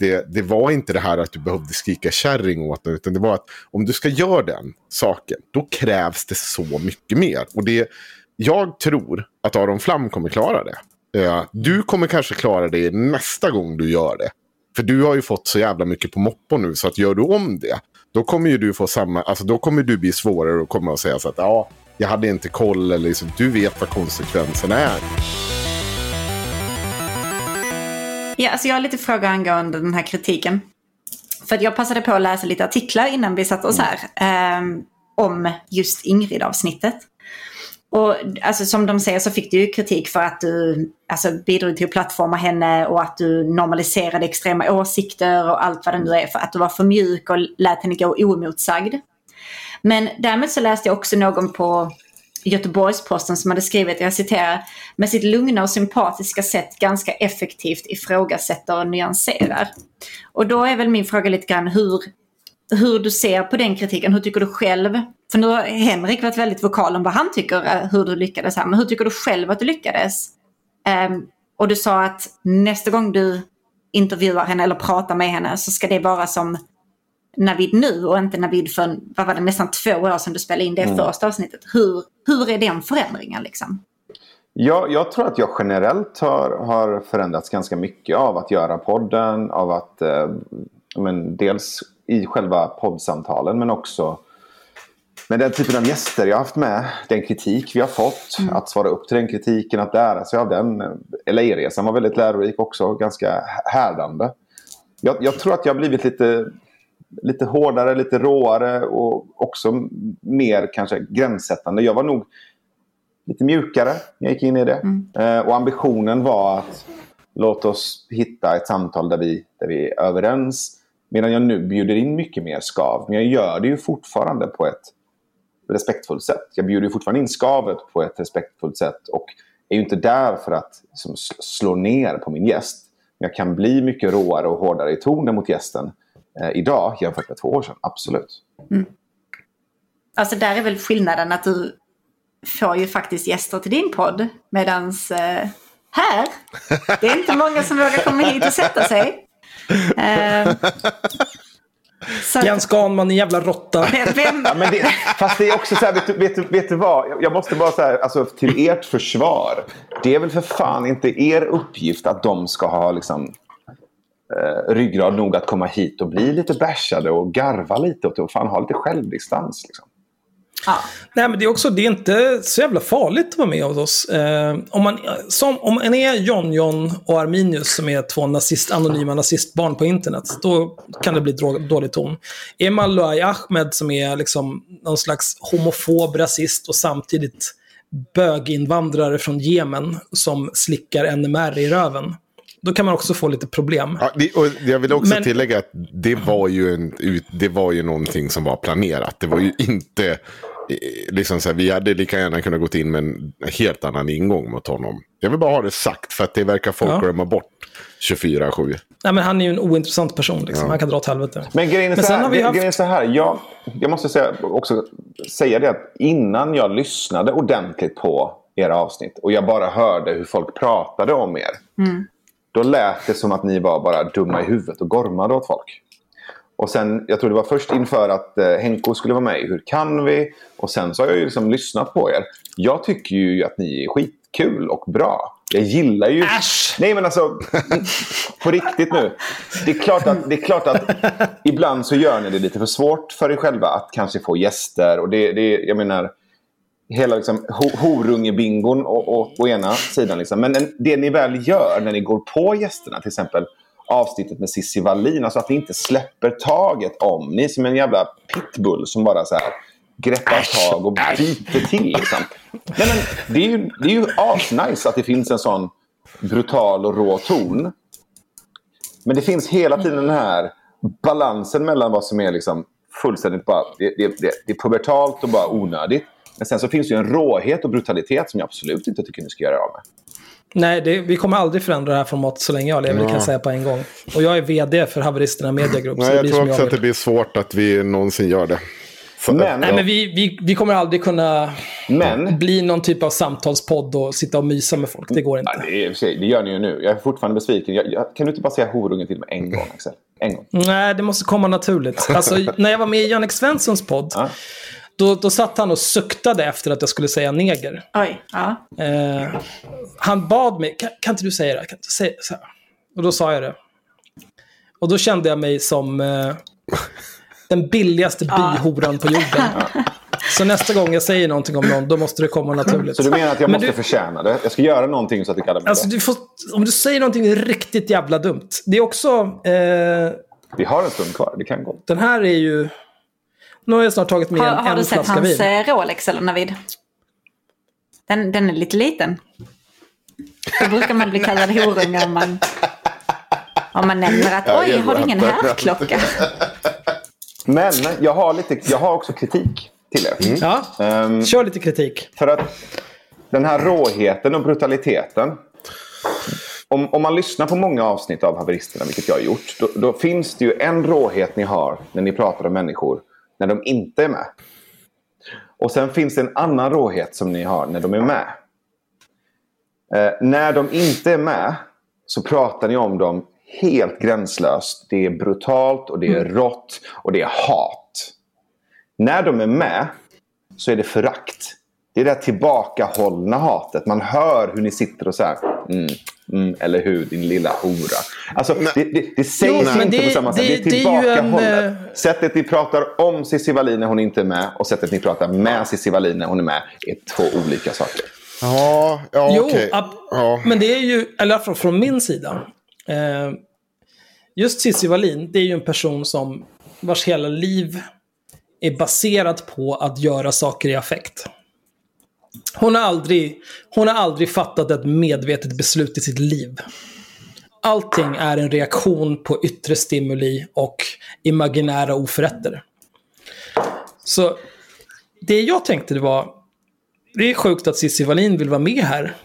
det, det var inte det här att du behövde skrika kärring åt den, utan det var att om du ska göra den saken, då krävs det så mycket mer. Och det, jag tror att Aron Flam kommer klara det. Eh, du kommer kanske klara det nästa gång du gör det. För du har ju fått så jävla mycket på moppo nu, så att gör du om det, då kommer ju du få samma, alltså då kommer du bli svårare att komma och säga så att ja, jag hade inte koll, eller liksom, du vet vad konsekvenserna är. Ja, alltså jag har lite frågor angående den här kritiken. För jag passade på att läsa lite artiklar innan vi satte oss här. ehm, om just Ingrid-avsnittet. Och alltså, som de säger så fick du ju kritik för att du alltså, bidrog till att plattforma henne och att du normaliserade extrema åsikter och allt vad det nu är. För att du var för mjuk och lät henne gå oemotsagd. Men därmed så läste jag också någon på Göteborgsposten som hade skrivit, jag citerar, med sitt lugna och sympatiska sätt ganska effektivt ifrågasätter och nyanserar. Och då är väl min fråga lite grann hur, hur du ser på den kritiken. Hur tycker du själv? För nu har Henrik varit väldigt vokal om vad han tycker eh, hur du lyckades här. Men hur tycker du själv att du lyckades? Um, och du sa att nästa gång du intervjuar henne eller pratar med henne så ska det vara som Navid nu och inte Navid för vad var det, nästan två år sedan du spelade in det första avsnittet. Hur, hur är den förändringen liksom? Ja, jag tror att jag generellt har, har förändrats ganska mycket av att göra podden. Av att, eh, men dels i själva poddsamtalen men också med den typen av gäster jag har haft med. Den kritik vi har fått. Att svara upp till den kritiken. Att lära sig av den. LA-resan var väldigt lärorik också. Ganska härdande. Jag, jag tror att jag har blivit lite, lite hårdare, lite råare och också mer kanske gränssättande. Jag var nog lite mjukare när jag gick in i det. Eh, och ambitionen var att låt oss hitta ett samtal där vi, där vi är överens. Medan jag nu bjuder in mycket mer skav. Men jag gör det ju fortfarande på ett respektfullt sätt. Jag bjuder ju fortfarande in skavet på ett respektfullt sätt. Och är ju inte där för att liksom, sl- slå ner på min gäst. Men jag kan bli mycket råare och hårdare i tonen mot gästen idag jämfört med två år sedan. Absolut. Alltså där är väl skillnaden att du får ju faktiskt gäster till din podd. Medans eh, här, det är inte många som vågar komma hit och sätta sig. Eh, så Jens Ganman, en jävla råtta. (laughs) vem, Ja, men det, fast det är också så här, vet du, vet du, vet du vad? Jag- Jag måste bara säga, alltså, till ert försvar. Det är väl för fan inte er uppgift att de ska ha liksom, eh, ryggrad nog att komma hit och bli lite bashade och garva lite och, och fan ha lite självdistans. Liksom. ja. Nej, men det är också det är inte så jävla farligt att vara med hos oss. Eh, om, man, som, om man är John John och Arminius som är två nazist, anonyma nazistbarn på internet, då kan det bli dålig ton. Är man Luai Ahmed som är liksom någon slags homofob rasist och samtidigt böginvandrare från Jemen som slickar NMR i röven, då kan man också få lite problem. Ja, det, och jag vill också Men- tillägga att det var, ju en, ut- det var ju någonting som var planerat. Det var ju inte... eh, Liksom så här, vi hade lika gärna kunnat gått in med en helt annan ingång mot honom. Jag vill bara ha det sagt för att det verkar folk Ja. glömma bort 24-7. Nej, men han är ju en ointressant person. Liksom. Han kan dra åt helvete. Men grejen är Men så här. haft- grejen är så här jag, jag måste säga, också säga det att innan jag lyssnade ordentligt på era avsnitt och jag bara hörde hur folk pratade om er. Då lät det som att ni var bara dumma i huvudet och gormade åt folk. Och sen, jag tror det var först inför att eh, Henko skulle vara med i Hur kan vi? Och sen så har jag ju liksom lyssnat på er. Jag tycker ju att ni är skitkul och bra. Jag gillar ju... Äsch! Nej men alltså, på riktigt nu. Det är, klart att, det är klart att ibland så gör ni det lite för svårt för er själva att kanske få gäster. Och det, det jag menar, hela liksom, ho- horungebingon å, å, å ena sidan. Liksom. Men en- det ni väl gör när ni går på gästerna, till exempel avsnittet med Cissi Wallin, alltså att ni inte släpper taget om. Ni är som en jävla pitbull som bara så här greppar tag och biter till. Liksom. Nej, men det är ju, det är ju asnice att det finns en sån brutal och rå ton. Men det finns hela tiden den här balansen mellan vad som är liksom fullständigt bara... Det, det, det, det är pubertalt och bara onödigt. Men sen så finns det ju en råhet och brutalitet som jag absolut inte tycker ni ska göra av med. Nej, det, vi kommer aldrig förändra det här formatet så länge jag lever, det kan jag säga på en gång. Och jag är vd för Haveristerna Media Group. så Nej, det jag blir tror också jag att det blir svårt att vi någonsin gör det. För, Men- Nej, men vi, vi, vi kommer aldrig kunna Men... bli någon typ av samtalspodd och sitta och mysa med folk. Det går inte. Ja, det, det gör ni ju nu. Jag är fortfarande besviken. Jag, jag, kan du inte bara säga horungen till mig en gång, Axel? En gång. Nej, det måste komma naturligt. Alltså, (laughs) när jag var med i Jannik Svenssons podd, Ja. Då, då satt han och suktade efter att jag skulle säga neger. Oj, ja. Eh, han bad mig, kan, kan inte du säga det? Kan inte säga så här? Och då sa jag det. Och då kände jag mig som eh, den billigaste byhoran på jorden. Så nästa gång jag säger någonting om någon, då måste det komma naturligt. Så du menar att jag Men måste du- förtjäna det? Jag ska göra någonting så att du kallar mig Alltså, det? du får, om du säger någonting riktigt jävla dumt. Det är också... Eh, Vi har en stund kvar. Det kan gå. den här är ju... Nu har jag snart tagit med Har, en, har du sett flaska hans vin. eh, Rolex eller Navid? Den, den är lite liten. Då brukar man bli kallad horunge om man, om man nämner att Ja, oj, har du ingen härklocka? Men jag har, lite, jag har också kritik till er. Ja, Ehm, kör lite kritik. För att den här råheten och brutaliteten. Om, om man lyssnar på många avsnitt av Haveristerna, vilket jag har gjort. Då, då finns det ju en råhet ni har när ni pratar om människor när de inte är med. Och sen finns det en annan råhet som ni har när de är med. Eh, när de inte är med så pratar ni om dem helt gränslöst. Det är brutalt och det är rått och det är hat. När de är med så är det förakt. Det är det tillbakahållna hatet. Man hör hur ni sitter och så här. Mm, mm, eller hur, din lilla hora. Alltså, det, det, det sägs Jo, inte det- på samma sätt. Det, det- är det är en, tillbakahållet. eh, Sättet ni pratar om Cissi Wallin när hon inte är med och sättet ni pratar med Cissi Wallin när hon är med är två olika saker. Ja, ja Jo, okej. ab- Ja. men det är ju, eller från, från min sida. Eh, just Cissi Wallin, det är ju en person som vars hela liv är baserat på att göra saker i affekt. Hon har aldrig, hon har aldrig fattat ett medvetet beslut i sitt liv. Allting är en reaktion på yttre stimuli och imaginära oförrätter. Så det jag tänkte det var, det är sjukt att Cissi Wallin vill vara med här.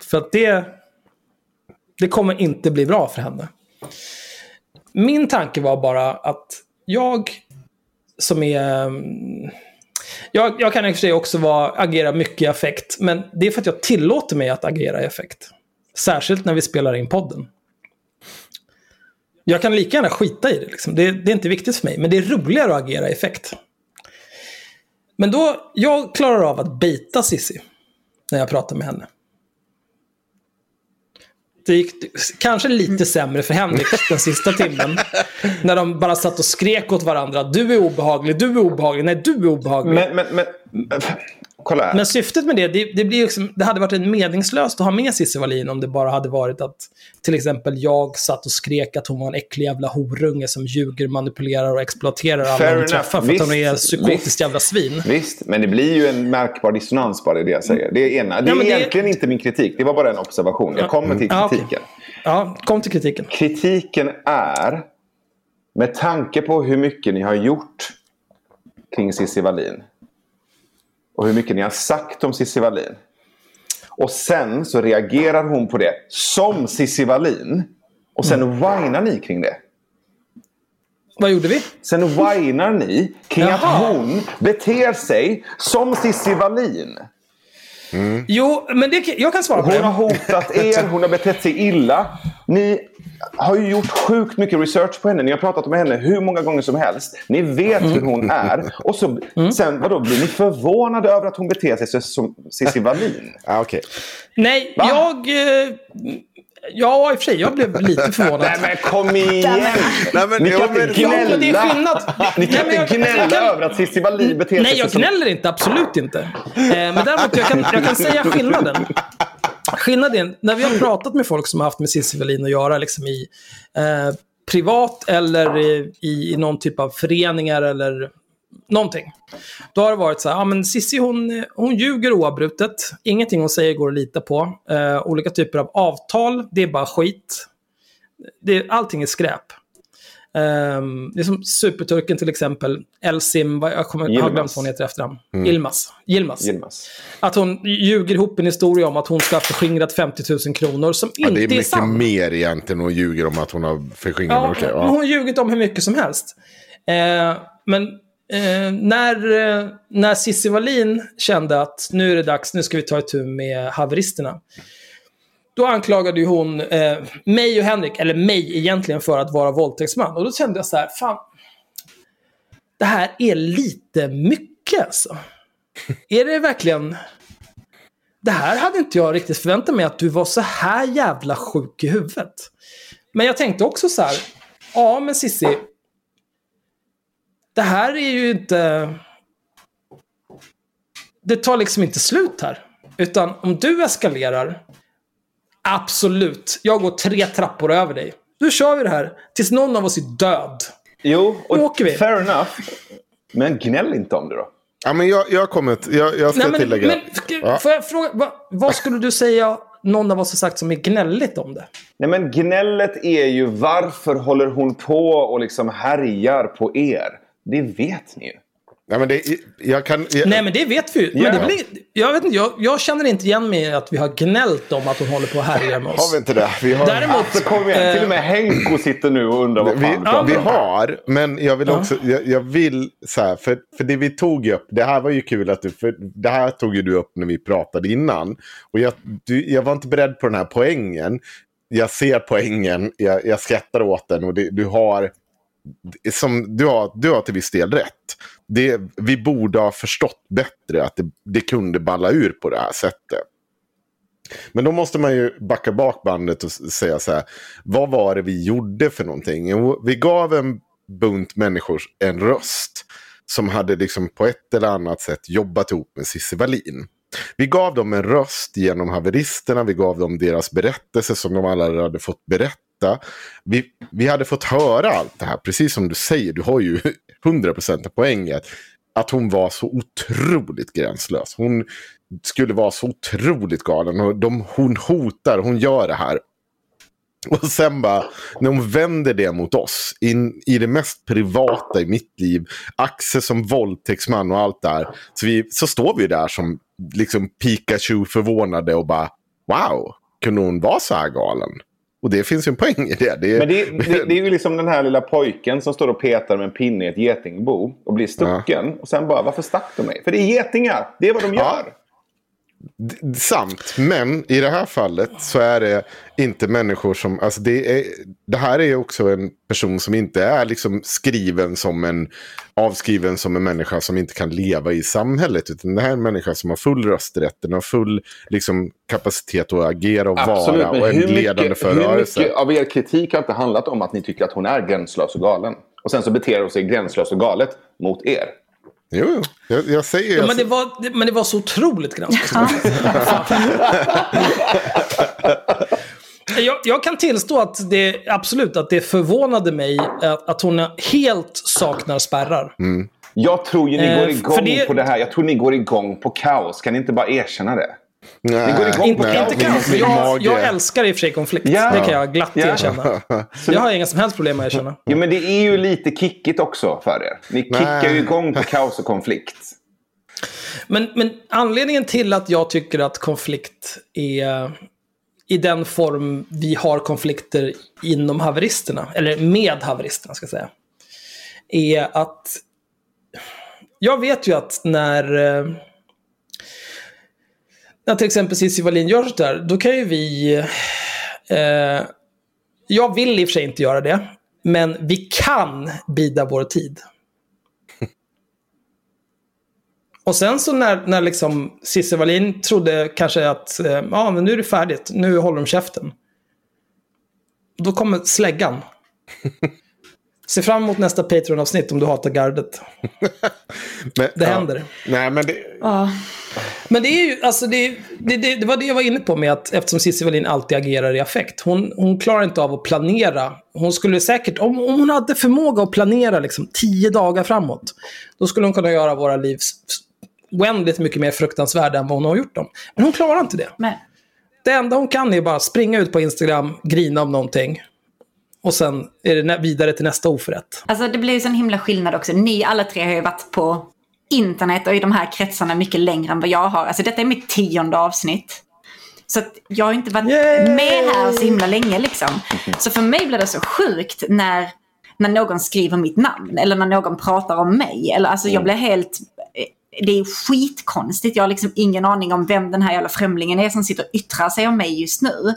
För att det, det kommer inte bli bra för henne. Min tanke var bara att jag som är... Mm, jag, jag kan i och för sig också vara, agera mycket i affekt, men det är för att jag tillåter mig att agera i affekt. Särskilt när vi spelar in podden. Jag kan lika gärna skita i det, liksom. det, det är inte viktigt för mig, men det är roligare att agera i effekt. Men då, jag klarar av att bita Sissi när jag pratar med henne. Det gick kanske lite sämre för Henrik den sista timmen. (laughs) När de bara satt och skrek åt varandra. Du är obehaglig, du är obehaglig, nej du är obehaglig. Men, Men, men, men kolla här. syftet med det, det, det, blir liksom, det hade varit en meningslöst att ha med Cissi Wallin om det bara hade varit att till exempel jag satt och skrek att hon var en äcklig jävla horunge som ljuger, manipulerar och exploaterar alla Fair hon träffar för att hon är psykotiskt visst. jävla svin. Visst, men det blir ju en märkbar dissonans bara i det jag säger. Det är ena. Det är Ja, men det- egentligen inte min kritik. Det var bara en observation. Jag kommer till Ja, okej. kritiken. Ja, kom till kritiken. Kritiken är, med tanke på hur mycket ni har gjort kring Cissi Wallin och hur mycket ni har sagt om Cissi Wallin. Och sen så reagerar hon på det som Cissi Wallin. Och sen Mm. whinar ni kring det. Vad gjorde vi? Sen whinar ni kring Jaha. att hon beter sig som Cissi Wallin. Jo, men det, jag kan svara på Hon har det. hotat er, hon har betett sig illa. Ni har ju gjort sjukt mycket research på henne. Ni har pratat med henne hur många gånger som helst. Ni vet hur hon är. Och så, sen vadå, blir ni förvånade över att hon beter sig så- som Cissi Wallin? Ja, okej. Nej, Va? jag... eh, Ja, i och för sig. Jag blev lite (laughs) förvånad. Nej men kom igen! Nej, men- ni kan inte men det är gnälla. skillnad. Ni kan Nej, men inte jag- gnälla kan- över att Cissi Wallin beter sig Nej, jag som... gnäller inte. Absolut inte. Eh, men däremot, jag kan, jag kan säga skillnaden. (laughs) Skillnaden, när vi har pratat med folk som har haft med Cissi Wallin att göra, liksom i eh, privat eller i, i, i någon typ av föreningar eller någonting. Då har det varit så här, ja men Cissi hon, hon ljuger oavbrutet. Ingenting hon säger går att lita på. Eh, olika typer av avtal, det är bara skit. det, allting är skräp. Um, det är som Superturken till exempel. Elsim, jag kommer jag har glömt vad hon heter efternamn. Yilmaz. Yilmaz. Yilmaz. Att hon ljuger ihop en historia om att hon ska ha förskingrat 50 000 kronor som Ja, inte det är är, mycket sant. mer egentligen och ljuger om att hon har förskingrat. Ja, Hon ja. har ljugit om hur mycket som helst. Eh, men eh, när, eh, när Cissi Wallin kände att nu är det dags, nu ska vi ta itu med haveristerna. Då anklagade ju hon eh, mig och Henrik, eller mig egentligen, för att vara våldtäktsman. Och då kände jag så här, fan. Det här är lite mycket alltså. (laughs) Är det verkligen... Det här hade inte jag riktigt förväntat mig, att du var så här jävla sjuk i huvudet. Men jag tänkte också så här, ja men Cissi. Det här är ju inte... Det tar liksom inte slut här. Utan om du eskalerar, absolut. Jag går tre trappor över dig. Nu kör vi det här tills någon av oss är död. Jo, och Nu åker vi. fair enough. Men gnäll inte om det då. Ja, men jag, jag kommit, jag, jag ska Nej, men, tillägga. men, Ja. Får jag fråga, vad, vad skulle du säga någon av oss har sagt som är gnälligt om det? Nej, men gnället är ju varför håller hon på och liksom härjar på er? Det vet ni ju. Ja, men det, jag kan, jag, Nej, men det vet vi ju. Men Ja. det inget- jag, vet inte, jag, jag känner inte igen mig att vi har gnällt om att hon håller på och härjar med har oss. vi inte det? Vi har, Däremot... Så kom igen, till och med Henko sitter nu och undrar vad vi, fan vi om. har, men jag vill också, jag, jag vill så här, för, för det vi tog upp, det här var ju kul att du, för det här tog ju du upp när vi pratade innan. Och jag, du, jag var inte beredd på den här poängen. Jag ser poängen, jag, jag skrattar åt den och det, du har, som, du, har, du har till viss del rätt. Det, vi borde ha förstått bättre att det, det kunde balla ur på det här sättet. Men då måste man ju backa bak bandet och säga så här. Vad var det vi gjorde för någonting? Jo, vi gav en bunt människor en röst. Som hade liksom på ett eller annat sätt jobbat ihop med Cissi Wallin. Vi gav dem en röst genom haveristerna. Vi gav dem deras berättelse som de alla hade fått berätta. Vi, vi hade fått höra allt det här. Precis som du säger. Du har ju 100% av poängen. Att hon var så otroligt gränslös. Hon skulle vara så otroligt galen. Och de, hon hotar, hon gör det här. Och sen bara, när hon vänder det mot oss, in, i det mest privata i mitt liv, Axel som våldtäktsman och allt där, så, vi, så står vi där som liksom Pikachu förvånade och bara, wow, kunde hon vara så här galen? Och det finns ju en poäng i det. det, är- Men det, det, (laughs) det är ju liksom den här lilla pojken som står och petar med en pinne i ett getingbo och blir stucken. Och sen bara, varför stack de mig? För det är getingar! Det är vad de Ja. gör. D- Sant, men i det här fallet så är det inte människor som... Alltså det, är, det här är också en person som inte är liksom skriven som en... Avskriven som en människa som inte kan leva i samhället. Utan det här är en människa som har full rösträtt, den har full liksom, kapacitet att agera och vara. Och en hur ledande mycket, för hur mycket av er kritik har inte handlat om att ni tycker att hon är gränslös och galen? Och sen så beter hon sig gränslöst och galet mot er. Jo, jo. Jag, jag säger... Ja, jag, men, det var, det, men det var så otroligt gränslöst. (laughs) jag, jag kan tillstå att det absolut att det förvånade mig att, att hon helt saknar spärrar. Jag tror ju ni Eh, går igång det- på det här. Jag tror ni går igång på kaos. Kan ni inte bara erkänna det? Nej, det går igång. Inte kanske. min Jag, jag älskar i och för sig konflikt. Ja. Det kan jag glatt Ja. erkänna. Det har jag inga som helst problem med att erkänna. Jo, men det är ju lite kickigt också för er. Ni kickar Nej. ju igång på kaos och konflikt. Men, men anledningen till att jag tycker att konflikt är i den form vi har konflikter inom haveristerna, eller med haveristerna ska jag säga, är att jag vet ju att när, eh, när till exempel Cissi Wallin gör sådär, då kan ju vi... Eh, jag vill i och för sig inte göra det, men vi kan bida vår tid. (laughs) Och sen så när, när liksom Cissi Wallin trodde kanske att eh, ja, men nu är det färdigt, nu håller de käften. Då kommer släggan. (laughs) Se fram emot nästa Patreon-avsnitt om du hatar gardet. (laughs) Men, Det ja. händer. Nej, men det, Ja. Men det är ju, alltså det, det, det, det var det jag var inne på med att eftersom Cissi Wallin alltid agerar i affekt. Hon, hon klarar inte av att planera. Hon skulle säkert, om, om hon hade förmåga att planera liksom tio dagar framåt, då skulle hon kunna göra våra liv oändligt mycket mer fruktansvärda än vad hon har gjort dem. Men hon klarar inte det. Men, Det enda hon kan är bara springa ut på Instagram, grina om någonting. Och sen är det vidare till nästa oförrätt. Alltså det blir ju sån himla skillnad också. Ni alla tre har ju varit på internet och i de här kretsarna mycket längre än vad jag har. Alltså detta är mitt tionde avsnitt. Så jag har inte varit Yay! med här så himla länge liksom. Så för mig blir det så sjukt när, när någon skriver mitt namn eller när någon pratar om mig. Eller alltså jag blir helt... Det är skitkonstigt. Jag har liksom ingen aning om vem den här jävla främlingen är som sitter och yttrar sig om mig just nu.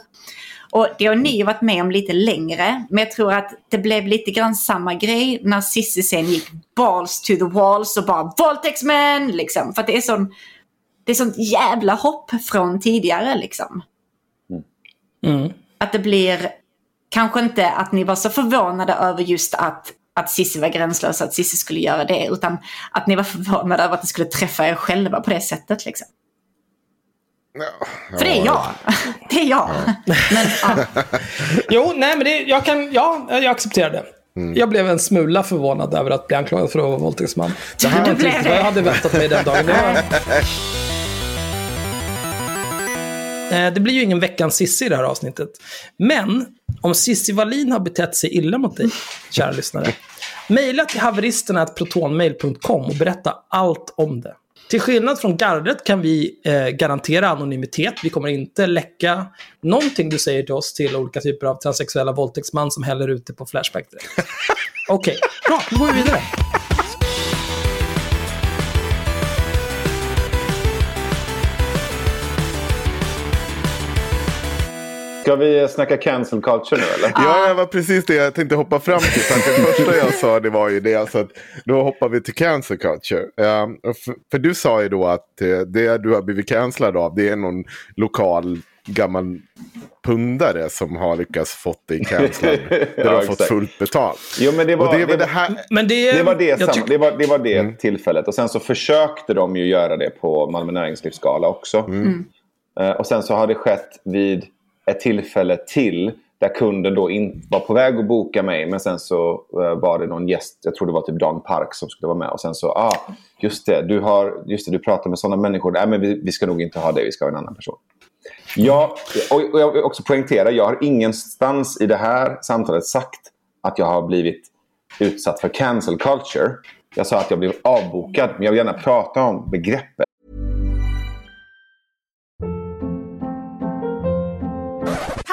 Och det har ni varit med om lite längre. Men jag tror att det blev lite grann samma grej när Cissi sen gick balls to the walls och bara våldtäktsmän liksom. För det är sån... Det är sånt jävla hopp från tidigare liksom. Mm. Att det blir kanske inte att ni var så förvånade över just att, att Cissi var gränslös, att Cissi skulle göra det. Utan att ni var förvånade över att det skulle träffa er själva på det sättet liksom. För det är jag. Det är jag. Men, ja. (laughs) Jo, nej men det, jag kan, ja, jag accepterar det. Jag blev en smula förvånad över att bli anklagad för att vara våldtäktsman. (laughs) Det här var Du inte blev riktigt vad jag hade väntat mig den dagen. Det. (laughs) Eh, det blir ju ingen veckans Sissi i det här avsnittet. Men om Sissi Wallin har betett sig illa mot dig, kära lyssnare, mejla till haveristerna.protonmail.com och berätta allt om det. Till skillnad från gardet kan vi eh, garantera anonymitet. Vi kommer inte läcka någonting du säger till oss till olika typer av transsexuella våldtäktsman som häller ute på Flashback direkt. (laughs) Okej, bra. Då går vi vidare. Ska vi snacka cancel culture nu eller? Ja, det var precis det jag tänkte hoppa fram till. För att det första jag sa det var ju det. Alltså att då hoppar vi till cancel culture. Um, och för, för du sa ju då att eh, det du har blivit cancellad av det är någon lokal gammal pundare som har lyckats fått dig cancellad. (laughs) där du har fått fullt betalt. Jo, men det var det det, var det här. Men det, det, var det, det, var, det var det tillfället. Och sen så försökte de ju göra det på Malmö Näringslivsgala också. Eh, och sen så har det skett vid ett tillfälle till där kunden då in, var på väg att boka mig men sen så eh, var det någon gäst, jag tror det var typ Dan Park som skulle vara med. Och sen så, ah, just det, du, har, just det, du pratar med sådana människor. Nej, men vi, vi ska nog inte ha det, vi ska ha en annan person. Ja, och, och jag vill också poängtera, jag har ingenstans i det här samtalet sagt att jag har blivit utsatt för cancel culture. Jag sa att jag blev avbokad, men jag vill gärna prata om begreppet.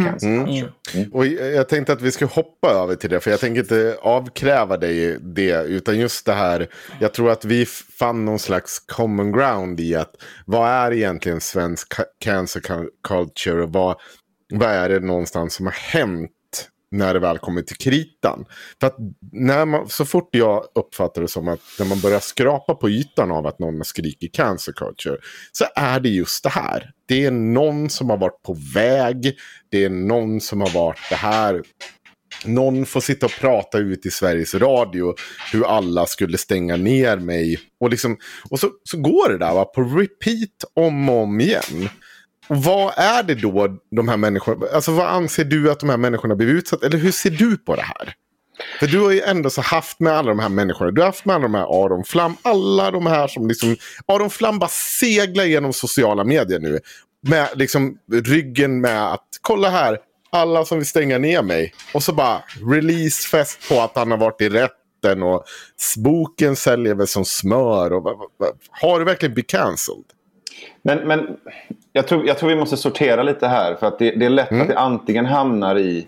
Cancel culture. Och jag tänkte att vi ska hoppa över till det. För jag tänker inte avkräva dig det. Utan just det här. Jag tror att vi fann någon slags common ground i att. Vad är egentligen svensk ca- cancer cu- culture? Och vad, vad är det någonstans som har hänt? När det väl kommer till kritan. För att när man, så fort jag uppfattar det som att när man börjar skrapa på ytan av att någon har skrikit cancer culture. Så är det just det här. Det är någon som har varit på väg. Det är någon som har varit det här. Någon får sitta och prata ut i Sveriges Radio hur alla skulle stänga ner mig. Och, liksom, och så, så går det där va, på repeat om och om igen. Och vad är det då de här människorna, alltså vad anser du att de här människorna blivit utsatta? Eller hur ser du på det här? För du har ju ändå så haft med alla de här människorna. Du har haft med alla de här Aron Flam. Alla de här som liksom... Aron Flam bara seglar genom sociala medier nu. Med liksom ryggen med att kolla här. Alla som vill stänga ner mig. Och så bara releasefest på att han har varit i rätten. Och boken säljer väl som smör. Och, har du verkligen blivit cancelled? Men, men jag, tror, jag tror vi måste sortera lite här. För att det, det är lätt att det antingen hamnar i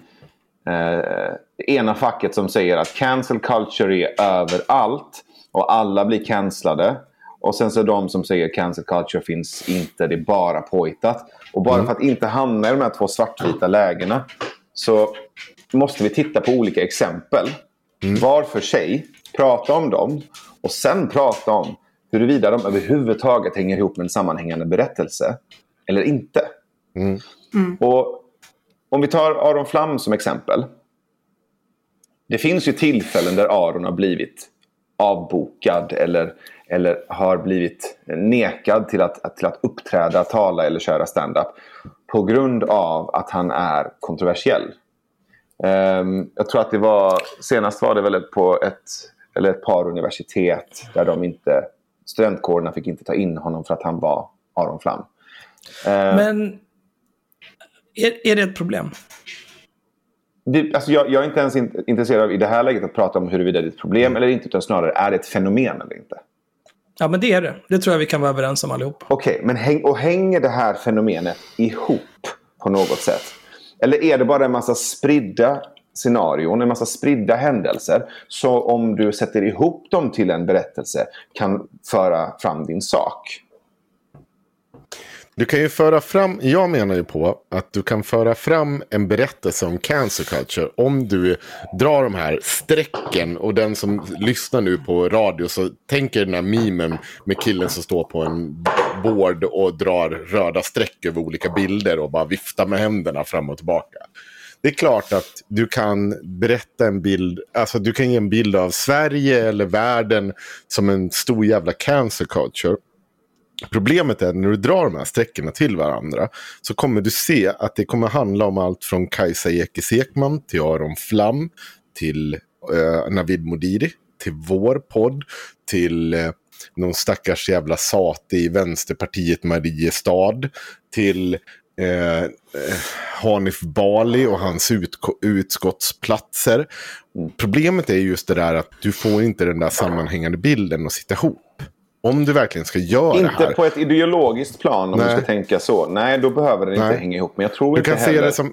eh, ena facket som säger att cancel culture är överallt och alla blir cancellade. Och sen så de som säger cancel culture finns inte, det är bara påhittat. Och bara för att inte hamna i de här två svartvita lägena så måste vi titta på olika exempel. Var för sig, prata om dem och sen prata om huruvida de överhuvudtaget hänger ihop med en sammanhängande berättelse eller inte. Och om vi tar Aron Flam som exempel. Det finns ju tillfällen där Aron har blivit avbokad eller, eller har blivit nekad till att, till att uppträda, tala eller köra stand-up på grund av att han är kontroversiell. Ehm, jag tror att det var, senast var det väl på ett, eller ett par universitet där de inte, studentkårerna fick inte ta in honom för att han var Aron Flam. Ehm, Men är, är det ett problem? det, alltså jag, jag är inte ens in, intresserad av i det här läget att prata om huruvida det är ett problem eller inte, utan snarare är det ett fenomen eller inte. Ja, men det är det. Det tror jag vi kan vara överens om allihop. Okej, men häng, och hänger det här fenomenet ihop på något sätt? Eller är det bara en massa spridda scenarion, en massa spridda händelser. Så om du sätter ihop dem till en berättelse kan föra fram din sak. Du kan ju föra fram, jag menar ju på att du kan föra fram en berättelse om cancer culture om du drar de här strecken och den som lyssnar nu på radio så tänker den här memen med killen som står på en board och drar röda streck över olika bilder och bara viftar med händerna fram och tillbaka. Det är klart att du kan berätta en bild, alltså du kan ge en bild av Sverige eller världen som en stor jävla cancer culture. Problemet är när du drar de här sträckorna till varandra så kommer du se att det kommer handla om allt från Kajsa Ekis Ekman till Aron Flam till eh, Navid Modiri till vår podd till eh, någon stackars jävla sate i Vänsterpartiet Mariestad till eh, eh, Hanif Bali och hans utko- utskottsplatser. Problemet är just det där att du får inte den där sammanhängande bilden att sitta ihop. Om du verkligen ska göra det Inte här. på ett ideologiskt plan om Nej. du ska tänka så. Nej, då behöver den inte Nej. hänga ihop. Men jag tror Du inte kan heller... se det som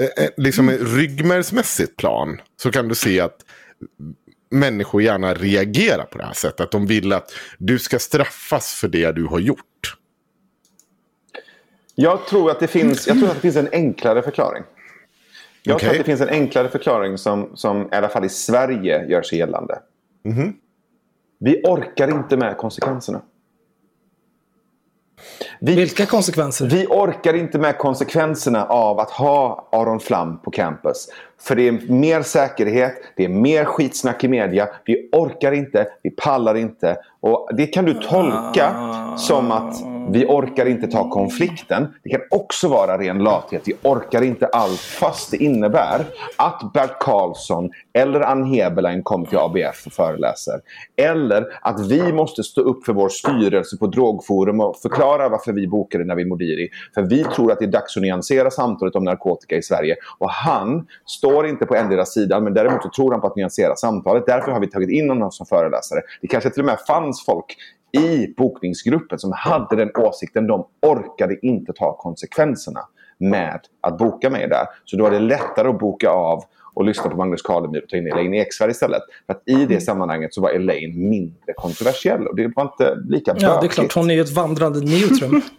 eh, eh, liksom ett ryggmärgsmässigt plan. Så kan du se att människor gärna reagerar på det här sättet. Att de vill att du ska straffas för det du har gjort. Jag tror att det finns, jag tror att det finns en enklare förklaring. Jag tror Okej. att det finns en enklare förklaring som, som i alla fall i Sverige gör sig gällande. Mhm. Vi orkar inte med konsekvenserna. Vi, Vilka konsekvenser? vi orkar inte med konsekvenserna av att ha Aron Flam på campus. För det är mer säkerhet, det är mer skitsnack i media. Vi orkar inte, vi pallar inte. Och det kan du tolka som att vi orkar inte ta konflikten. Det kan också vara ren lathet. Vi orkar inte allt fast det innebär att Bert Karlsson eller Ann Heberlein kommer till ABF och föreläser. Eller att vi måste stå upp för vår styrelse på Drogforum och förklara varför vi bokade Navid Modiri. För vi tror att det är dags att nyansera samtalet om narkotika i Sverige. Och han står inte på endera sidan men däremot så tror han på att nyansera samtalet. Därför har vi tagit in honom som föreläsare. Det kanske till och med fanns folk i bokningsgruppen som hade den åsikten. De orkade inte ta konsekvenserna med att boka mig där. Så då var det lättare att boka av och lyssna på Magnus Karlemyr och ta in Elaine Eksvärd istället. För att i det sammanhanget så var Elaine mindre kontroversiell och det var inte lika bökigt. Ja, det är klart. Hon är ju ett vandrande neutrum. (laughs)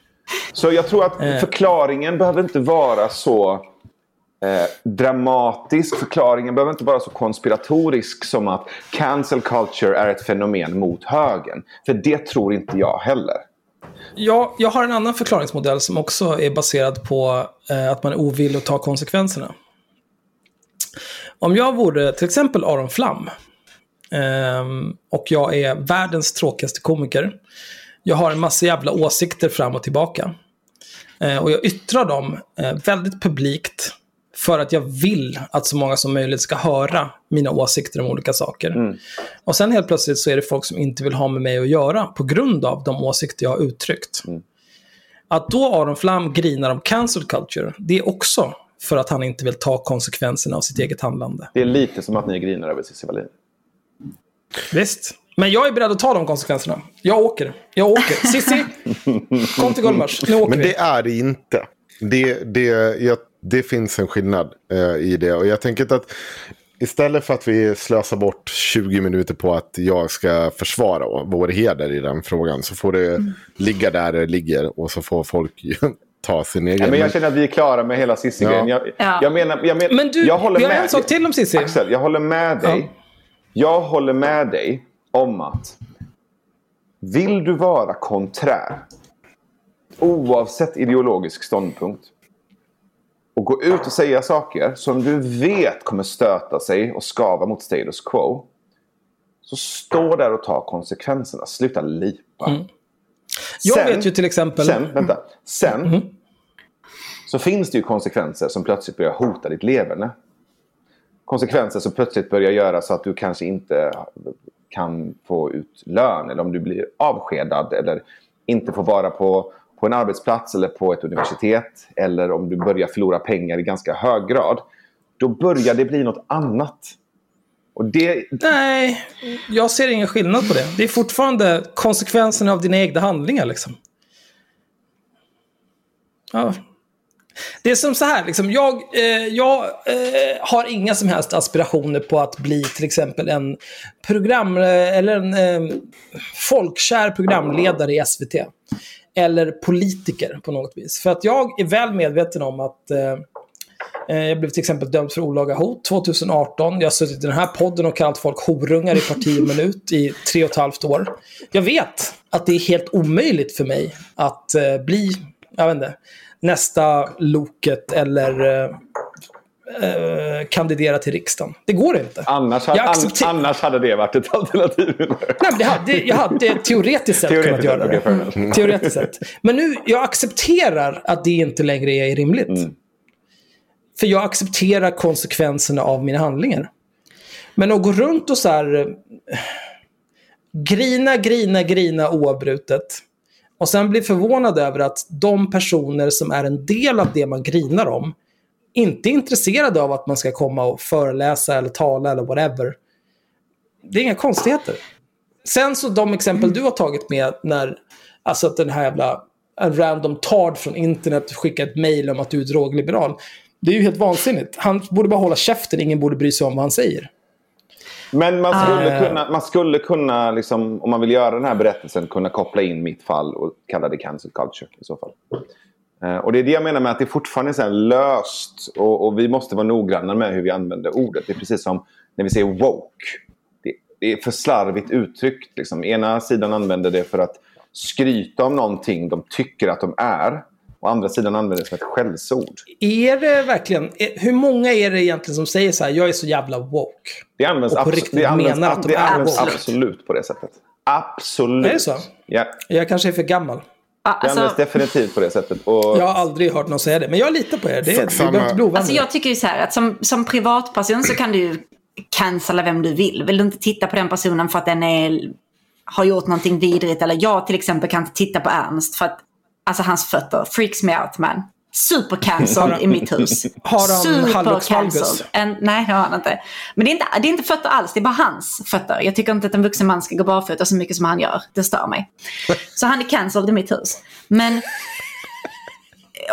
Så jag tror att Eh. förklaringen behöver inte vara så eh, dramatisk. Förklaringen behöver inte vara så konspiratorisk som att cancel culture är ett fenomen mot högern. För det tror inte jag heller. Ja, jag har en annan förklaringsmodell som också är baserad på eh, att man är ovillig att ta konsekvenserna. Om jag vore till exempel Aron Flam eh, och jag är världens tråkigaste komiker. Jag har en massa jävla åsikter fram och tillbaka. Eh, och jag yttrar dem eh, väldigt publikt för att jag vill att så många som möjligt ska höra mina åsikter om olika saker. Och sen helt plötsligt så är det folk som inte vill ha med mig att göra på grund av de åsikter jag har uttryckt. Att då Aron Flam grinar om cancel culture, det är också för att han inte vill ta konsekvenserna av sitt eget handlande. Det är lite som att ni grinar över Cissi Wallin. Visst. Men jag är beredd att ta de konsekvenserna. Jag åker. Jag åker. Cissi, (laughs) kom till Gullmars. Nu åker Men vi. det är det inte. Det, det, jag, det finns en skillnad eh, i det. Och jag tänker att Istället för att vi slösar bort 20 minuter på att jag ska försvara vår heder i den frågan så får det Mm. ligga där det ligger och så får folk (laughs) ta sin egen. Ja, men jag känner att vi är klara med hela Cissi-grejen. Ja. Jag, Ja. jag menar, jag men, Men du, jag håller vi har med. en sak till om Cissi. Axel, jag håller med dig. Ja. Jag håller med dig om att vill du vara konträr oavsett ideologisk ståndpunkt och gå ut och säga saker som du vet kommer stöta sig och skava mot status quo. Så stå där och ta konsekvenserna. Sluta lipa. Mm. Jag vet ju till exempel- Mm. Sen, vänta. Sen så finns det ju konsekvenser som plötsligt börjar hota ditt leverne. Konsekvenser som plötsligt börjar göra så att du kanske inte kan få ut lön eller om du blir avskedad eller inte får vara på, på en arbetsplats eller på ett universitet eller om du börjar förlora pengar i ganska hög grad. Då börjar det bli något annat. Och det, Nej, jag ser ingen skillnad på det. Det är fortfarande konsekvenserna av dina egna handlingar. Liksom. Ja. Det är som så här, liksom, jag, eh, jag eh, har inga som helst aspirationer på att bli till exempel en program eller en eh, folkkär programledare i SVT. Eller politiker på något vis. För att jag är väl medveten om att eh, eh Jag blev till exempel dömd för olaga hot 2018. Jag har suttit i den här podden och kallat folk horungar i parti och minut i tre och ett halvt år. Jag vet att det är helt omöjligt för mig att eh, bli, jag vet inte, nästa Loket eller eh, eh, kandidera till riksdagen. Det går inte. annars, hade, accepter- an, annars hade det varit ett alternativ. Nej, det hade, jag hade teoretiskt sett kunnat Teoretiskt göra sett, det. enough. Teoretiskt sett. Men nu, jag accepterar att det inte längre är rimligt. Mm. För jag accepterar konsekvenserna av mina handlingar. Men att gå runt och så här eh, grina, grina, grina oavbrutet. Och sen bli förvånad över att de personer som är en del av det man grinar om inte är intresserade av att man ska komma och föreläsa eller tala eller whatever. Det är inga konstigheter. Sen så de exempel du har tagit med när, alltså att den här jävla, en random tard från internet skickar ett mail om att du är drogliberal. Det är ju helt vansinnigt. Han borde bara hålla käften, ingen borde bry sig om vad han säger. Men man skulle Ah. kunna, man skulle kunna liksom, om man vill göra den här berättelsen, kunna koppla in mitt fall och kalla det cancel culture i så fall. Eh, och det är det jag menar med att det fortfarande är så löst och, och vi måste vara noggranna med hur vi använder ordet. Det är precis som när vi säger woke. Det, det är för slarvigt uttryckt. Liksom. Ena sidan använder det för att skryta om någonting de tycker att de är. Och andra sidan använder det som ett skällsord. Är det verkligen, hur många är det egentligen som säger så här, jag är så jävla woke? Det används, Och på riktigt det används, menar att de det är används woke. absolut på det sättet. Absolut. Är det så? Ja, Jag kanske är för gammal. Ja, det används alltså, definitivt på det sättet. Och Jag har aldrig hört någon säga det, men jag litar på er. Det, är, samma- alltså jag tycker ju så här att som, som privatperson så kan du cancella vem du vill. Vill du inte titta på den personen för att den är, har gjort någonting vidrigt eller jag till exempel kan inte titta på Ernst för att alltså hans fötter freaks me out man. Super cancelled i mitt hus. Har han Super hallux valgus? cancelled. En, nej, det har han inte. Men det är inte, det är inte fötter alls, det är bara hans fötter. Jag tycker inte att en vuxen man ska gå barfota så mycket som han gör. Det stör mig. Så han är cancelled i mitt hus. Men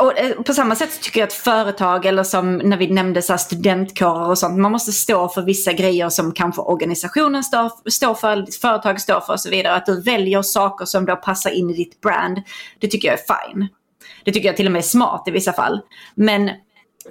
och eh, på samma sätt tycker jag att företag eller som när vi nämnde så studentkårer och sånt. Man måste stå för vissa grejer som kanske organisationen står, står för, eller ditt företag står för och så vidare. Att du väljer saker som då passar in i ditt brand. Det tycker jag är fine. Det tycker jag till och med är smart i vissa fall. Men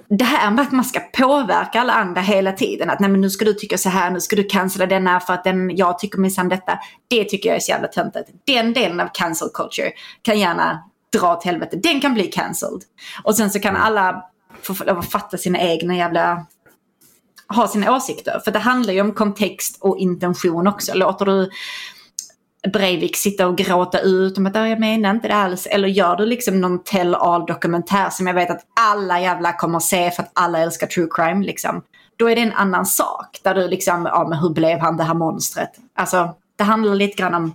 det här med att man ska påverka alla andra hela tiden. Att nej men nu ska du tycka så här, nu ska du cancella denna för att den, jag tycker minsann detta. Det tycker jag är så jävla töntigt. Den delen av cancel culture kan gärna dra åt helvete. Den kan bli cancelled. Och sen så kan alla få få lov att fatta sina egna jävla ha sina åsikter. För det handlar ju om kontext och intention också. Låter du Breivik sitta och gråta ut om att jag menar inte det alls. Eller gör du liksom någon tell all dokumentär som jag vet att alla jävla kommer se för att alla älskar true crime liksom. Då är det en annan sak. Där du liksom, ja men hur blev han det här monstret? Alltså, det handlar lite grann om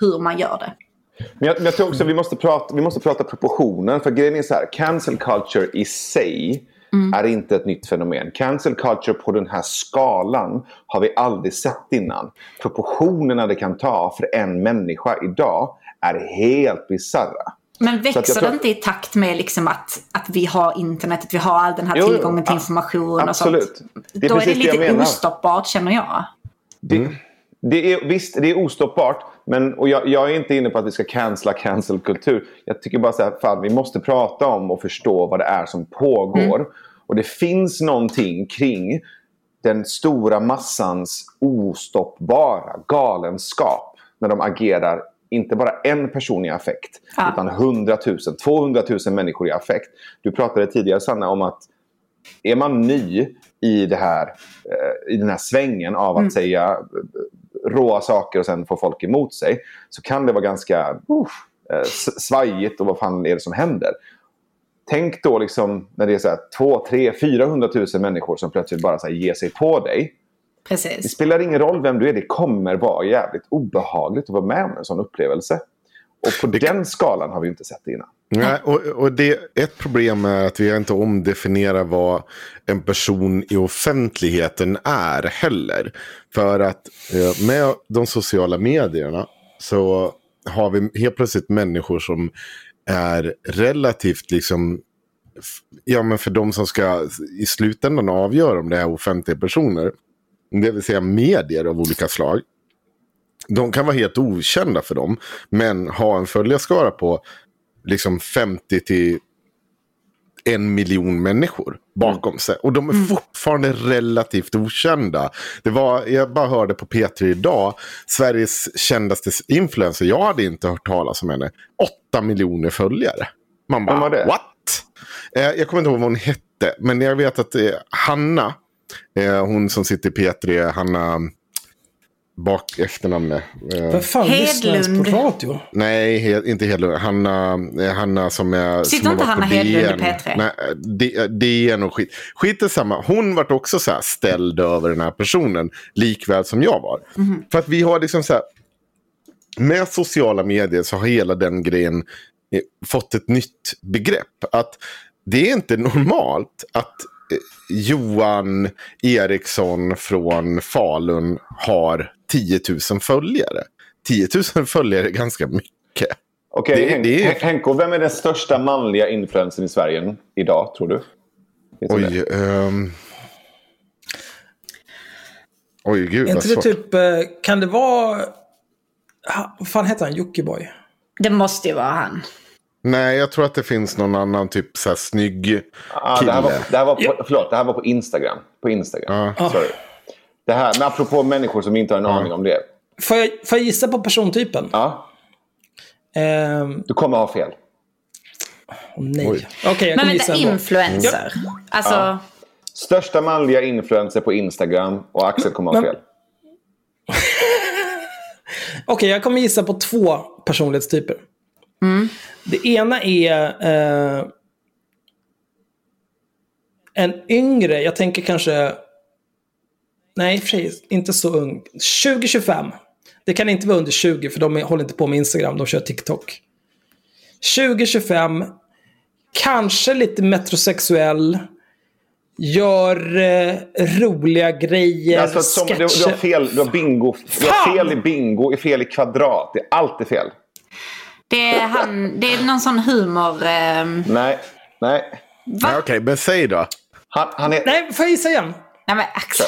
hur man gör det. Men jag, men jag tror också att vi måste, prata, vi måste prata proportioner. För grejen är så här, cancel culture i sig är inte ett nytt fenomen. Cancel culture på den här skalan har vi aldrig sett innan. Proportionerna det kan ta för en människa idag är helt bisarra. Men växer tror- det inte i takt med liksom att, att vi har internet, att vi har all den här Jo, tillgången till a- information absolut. och sånt? Det är Då är det lite ostoppbart känner jag. Det, det är, visst, det är ostoppbart. Men, och jag, jag är inte inne på att vi ska cancella cancelkultur. Jag tycker bara så här, fan, vi måste prata om och förstå vad det är som pågår. Och det finns någonting kring den stora massans ostoppbara galenskap. När de agerar, inte bara en person i affekt. Ja. Utan 100 000, 200 000 människor i affekt. Du pratade tidigare Sanna om att är man ny i, det här, eh, i den här svängen av att säga eh, råa saker och sen få folk emot sig så kan det vara ganska uh, svajigt och vad fan är det som händer? Tänk då liksom när det är så här 2, 3, 400 000 människor som plötsligt bara så ger sig på dig. Det Precis. spelar ingen roll vem du är, det kommer vara jävligt obehagligt att vara med om en sån upplevelse. Och på den skalan har vi inte sett det innan. Nej, och, och det, ett problem är att vi inte omdefinierar vad en person i offentligheten är heller. För att eh, med de sociala medierna så har vi helt plötsligt människor som är relativt liksom Ja men för de som ska i slutändan avgöra om det är offentliga personer. Det vill säga medier av olika slag. De kan vara helt okända för dem. Men ha en följarskara på liksom 50 till en miljon människor bakom sig. Och de är fortfarande relativt okända. Det var, jag bara hörde på P3 idag, Sveriges kändaste influencer, jag hade inte hört talas om henne, 8 miljoner följare. Man bara, var det? what? Eh, jag kommer inte ihåg vad hon hette, men jag vet att eh, Hanna, eh, hon som sitter i P3, Hanna, bak efternamnet. Eh, Vem fan Hedlund. på radio? Nej, he, inte Hedlund. Hanna, eh, Hanna som är... Sitter som inte Hanna Hedlund i DN. P3? Nej, D- DN och skit. Skit är samma. Hon vart också så här ställd över den här personen. Likväl som jag var. Mhm. För att vi har liksom så här. Med sociala medier så har hela den grejen eh, fått ett nytt begrepp. Att det är inte normalt att eh, Johan Eriksson från Falun har 10 000 följare. 10 000 (laughs) följare är ganska mycket. Okej, Det- Hen- det är- Hen- Henko, vem är den största manliga influencern i Sverige idag, tror du? Oj, ehm... Oj, gud vad inte det svårt. typ, eh, kan det vara... Vad fan heter han? Jockiboi? Det måste ju vara han. Nej, jag tror att det finns någon annan typ så här snygg Ah, kille. det, här var, det, här var på, förlåt, det här var på Instagram. På Instagram. Ja. Sorry. Det här, men apropå människor som inte har en aning om det. Får jag, får jag gissa på persontypen? Ja, Ehm, du kommer ha fel. åh nej. Oj. Okej, jag Men kommer vänta, gissa ändå. influencer. Alltså, Största manliga influencer på Instagram och Axel kommer ha Men- fel. (laughs) Okej, jag kommer gissa på två personlighetstyper. Det ena är eh, en yngre, jag tänker kanske... Nej, för sig inte så ung. 20-25. Det kan inte vara under 20 för de håller inte på med Instagram, de kör TikTok. 20-25, kanske lite metrosexuell. Gör eh, roliga grejer, Alltså, som, du, du har sketcher. fel. Du har bingo. Du har fel i bingo, är fel i kvadrat. Det är alltid fel. det är, han, det är någon sån humor... ehm, Nej, nej. Okej, men säg då. Han, han är... Nej, får jag gissa igen? nej men Axel,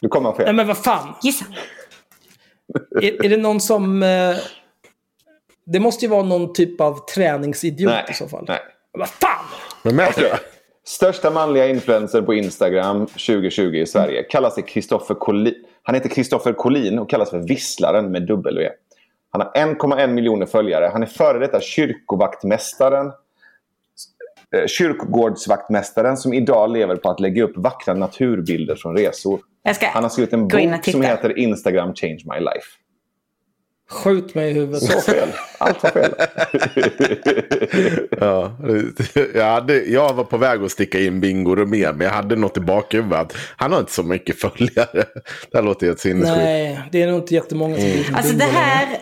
Du kommer fel. Nej, men vad fan. gissa. Är, är det någon som... Eh, det måste ju vara någon typ av träningsidiot Nej, i så fall. nej. Vad fan! Vem är det? Största manliga influencer på Instagram 2020 i Sverige kallar sig Kristoffer Collin. Han heter Kristoffer Collin och kallas för Visslaren med W. Han har 1,1 miljoner följare. Han är före detta kyrkovaktmästaren. Eh, Kyrkogårdsvaktmästaren som idag lever på att lägga upp vackra naturbilder från resor. Jag ska Han har skrivit en och bok som heter Instagram Change My Life. Skjut mig i huvudet. Så fel. Allt var fel. Ja, jag, hade, jag var på väg att sticka in Bingo Romér, men jag hade något i bakhuvudet. Han har inte så mycket följare. Det här låter helt sinnessjukt. Nej, det är nog inte jättemånga som som Alltså det här,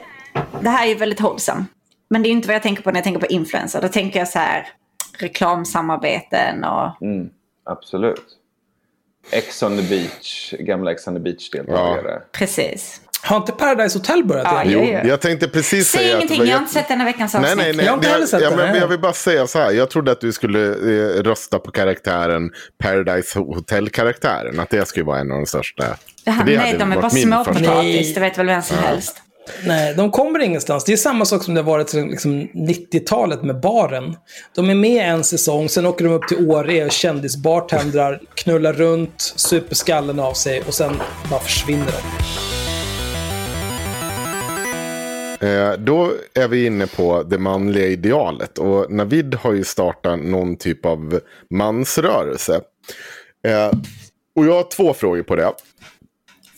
det här är ju väldigt wholesome. Men det är inte vad jag tänker på när jag tänker på influencer. Då tänker jag så här reklamsamarbeten och... Absolut. Ex on the beach. Gamla Ex on the beach-deltagare. Precis. Har inte Paradise Hotel börjat Ja, igen? ja, ja. Jo, jag tänkte precis Säg säga ingenting, att... jag har inte sett denna veckans Nej, avsnitt. nej, nej. Jag har inte heller sett ja, det, men nej. jag vill bara säga så här. Jag trodde att du skulle eh, rösta på karaktären Paradise Hotel-karaktären. Att det skulle vara en av de största. Ja, det nej, de är bara småpotatis, det vet väl vem som helst. Nej, de kommer ingenstans. Det är samma sak som det har varit sedan liksom 90-talet med baren. De är med en säsong, sen åker de upp till Åre och kändisbartendrar, knullar runt, super skallen av sig och sen bara försvinner de. Eh, då är vi inne på det manliga idealet. Och Navid har ju startat någon typ av mansrörelse. Eh, och jag har två frågor på det.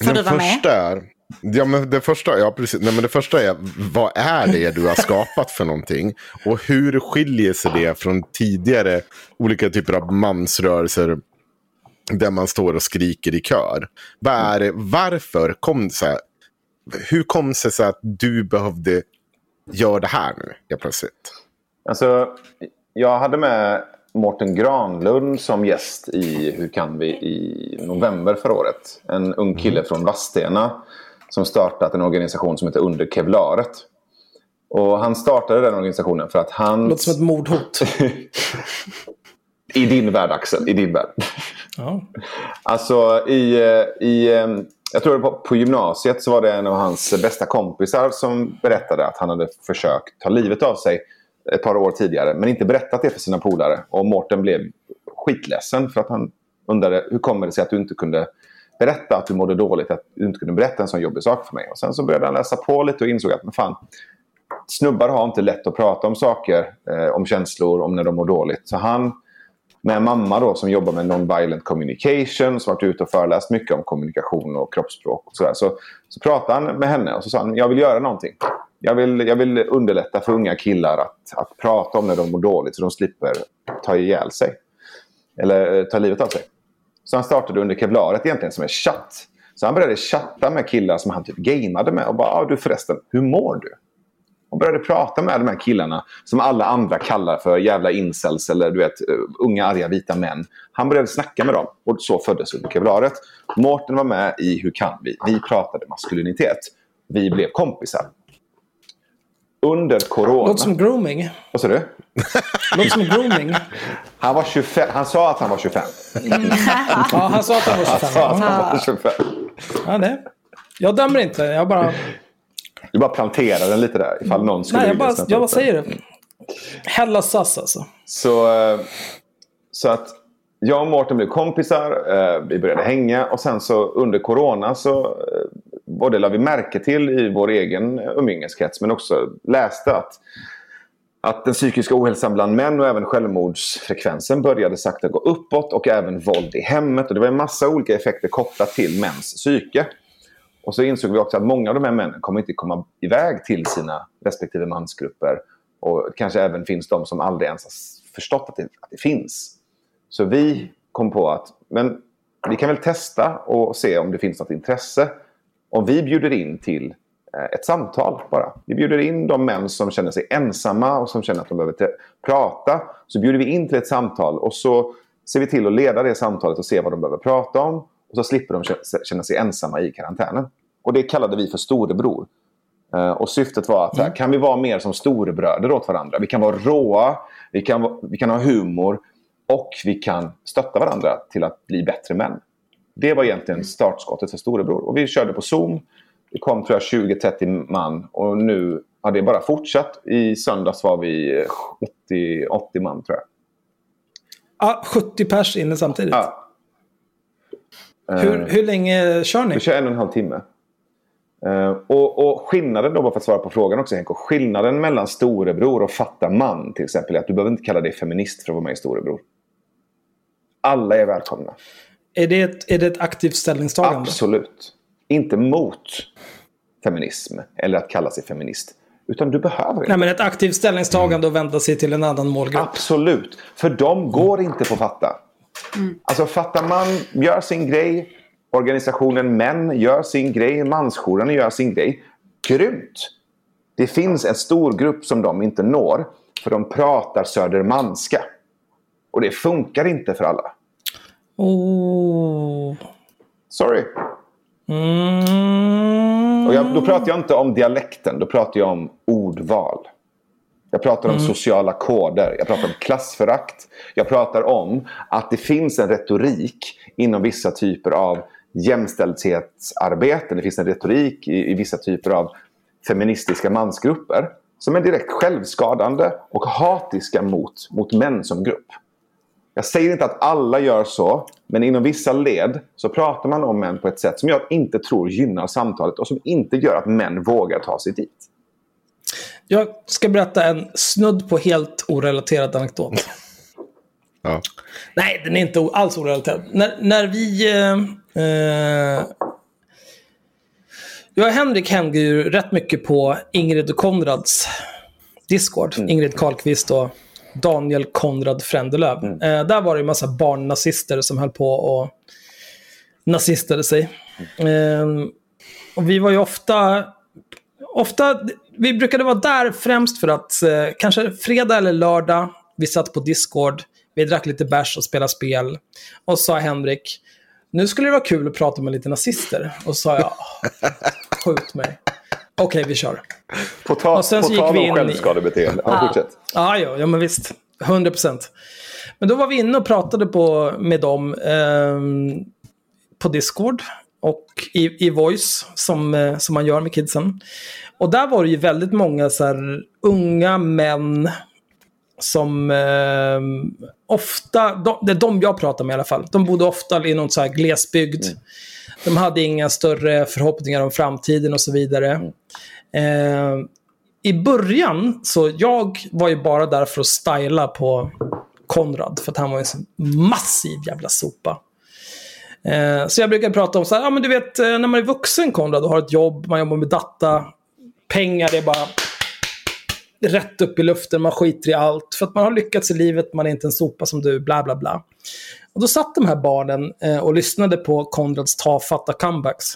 Får du vara med? första är, ja, men det, första, ja, precis, nej, men det första är, vad är det du har skapat för någonting? Och hur skiljer sig det från tidigare olika typer av mansrörelser där man står och skriker i kör? Det, varför kom så här? Hur kom det sig att du behövde göra det här nu helt plötsligt? Alltså, jag hade med Mårten Granlund som gäst i Hur kan vi i november förra året. En ung kille från Vadstena som startat en organisation som heter Under Kevlaret. Och han startade den organisationen för att han... Låter som ett mordhot. (laughs) I din värld Axel, i din värld. Ja. Alltså i, eh, i eh, jag tror det var på gymnasiet så var det en av hans bästa kompisar som berättade att han hade försökt ta livet av sig ett par år tidigare. Men inte berättat det för sina polare. Och Mårten blev skitledsen för att han undrade hur kommer det sig att du inte kunde berätta att du mådde dåligt. Att du inte kunde berätta en sån jobbig sak för mig. Och sen så började han läsa på lite och insåg att men fan, snubbar har inte lätt att prata om saker. Eh, om känslor, om när de mår dåligt. Så han med en mamma då, som jobbar med non-violent communication, som varit ute och föreläst mycket om kommunikation och kroppsspråk. Och sådär. Så, så pratade han med henne och så sa han, jag vill göra någonting. Jag vill, jag vill underlätta för unga killar att, att prata om när de mår dåligt så de slipper ta ihjäl sig. Eller eh, ta livet av sig. Så han startade under kevlaret egentligen som en chatt. Så han började chatta med killar som han typ gameade med. Och bara, ah, du förresten, hur mår du? Och började prata med de här killarna som alla andra kallar för jävla incels eller du vet, uh, unga arga vita män. Han började snacka med dem och så föddes Under kevlaret. Mårten var med i Hur kan vi? Vi pratade maskulinitet. Vi blev kompisar. Under corona... Låter som grooming. Vad sa du? Låter som grooming. Han, var 25, han sa att han var 25. (laughs) Ja, han sa att han var Han 25. sa att han var 25. ja, det. Jag dömer inte. Jag bara... Du bara planterar den lite där ifall någon skulle Nej, jag bara, jag bara säger det. Hella sass alltså. Så, eh, så att jag och Mårten blev kompisar. eh, Vi började hänga och sen så under corona så eh, både la vi märke till i vår egen umgängeskrets men också läste att, att den psykiska ohälsan bland män och även självmordsfrekvensen började sakta gå uppåt och även våld i hemmet. Och det var en massa olika effekter kopplat till mäns psyke. Och så insåg vi också att många av de här männen kommer inte komma iväg till sina respektive mansgrupper. Och kanske även finns de som aldrig ens har förstått att det, att det finns. Så vi kom på att men vi kan väl testa och se om det finns något intresse. Om vi bjuder in till ett samtal bara. Vi bjuder in de män som känner sig ensamma och som känner att de behöver prata. Så bjuder vi in till ett samtal och så ser vi till att leda det samtalet och se vad de behöver prata om. Och så slipper de kä- känna sig ensamma i karantänen. Och det kallade vi för storebror. Eh, Och syftet var att här, kan vi vara mer som storebröder åt varandra? Vi kan vara råa, vi kan, vi kan ha humor och vi kan stötta varandra till att bli bättre män. Det var egentligen startskottet för storebror. Och vi körde på Zoom. Det kom tror jag 20-30 man och nu har det bara fortsatt. I söndags var vi 80, 80 man tror jag. Ja, 70 pers inne samtidigt. Ja. Hur, hur länge kör ni? Vi kör en och en halv timme. Eh, och, och skillnaden då, bara för att svara på frågan också Henko. Skillnaden mellan storebror och fatta man till exempel är att du behöver inte kalla dig feminist för att vara med i storebror. Alla är välkomna. Är det ett, är det ett aktivt ställningstagande? Absolut. Inte mot feminism eller att kalla sig feminist. Utan du behöver inte. Nej, men ett aktivt ställningstagande och vända sig till en annan målgrupp. Absolut. För de går inte på fatta. Alltså Fatta man gör sin grej. Organisationen Män gör sin grej. Mansjouren gör sin grej. Grymt! Det finns en stor grupp som de inte når. För de pratar södermanska. Och det funkar inte för alla. Oh. Sorry. Mm. Och jag, då pratar jag inte om dialekten, då pratar jag om ordval. Jag pratar om sociala koder, jag pratar om klassförakt. Jag pratar om att det finns en retorik inom vissa typer av jämställdhetsarbeten. Det finns en retorik i, i vissa typer av feministiska mansgrupper som är direkt självskadande och hatiska mot, mot män som grupp. Jag säger inte att alla gör så, men inom vissa led så pratar man om män på ett sätt som jag inte tror gynnar samtalet och som inte gör att män vågar ta sig dit. Jag ska berätta en snudd på helt orelaterad anekdot. Ja. Nej, den är inte alls orelaterad. När, när vi... Eh, eh, jag och Henrik hängde ju rätt mycket på Ingrid och Konrads Discord. Ingrid Karlqvist och Daniel Konrad Frändelöv. Eh, där var det en massa barnnazister som höll på och nazistade sig. Eh, och vi var ju ofta... Ofta, vi brukade vara där främst för att eh, kanske fredag eller lördag, vi satt på Discord, vi drack lite bärs och spelade spel. Och sa Henrik, nu skulle det vara kul att prata med lite nazister. Och sa jag, skjut mig. Okej, vi kör. På, ta, Och sen på så gick tal vi om självskadebeteende. Ja, fortsätt. Ja, ja, ja men visst. 100 procent. Men då var vi inne och pratade på, med dem ehm, på Discord och i, i Voice, som, eh, som man gör med kidsen. Och där var det ju väldigt många så här, unga män som ehm, ofta, de, det är de jag pratar med i alla fall, de bodde ofta i någon så här glesbygd. De hade inga större förhoppningar om framtiden och så vidare. Eh, I början, så jag var ju bara där för att styla på Konrad, för att han var en sån massiv jävla sopa. Eh, så jag brukar prata om så här, ja men du vet, eh, när man är vuxen Konrad och har ett jobb, man jobbar med data, pengar, det är bara rätt upp i luften, man skiter i allt. För att man har lyckats i livet, man är inte en sopa som du, bla bla bla. Och då satt de här barnen eh, och lyssnade på Konrads tafatta comebacks.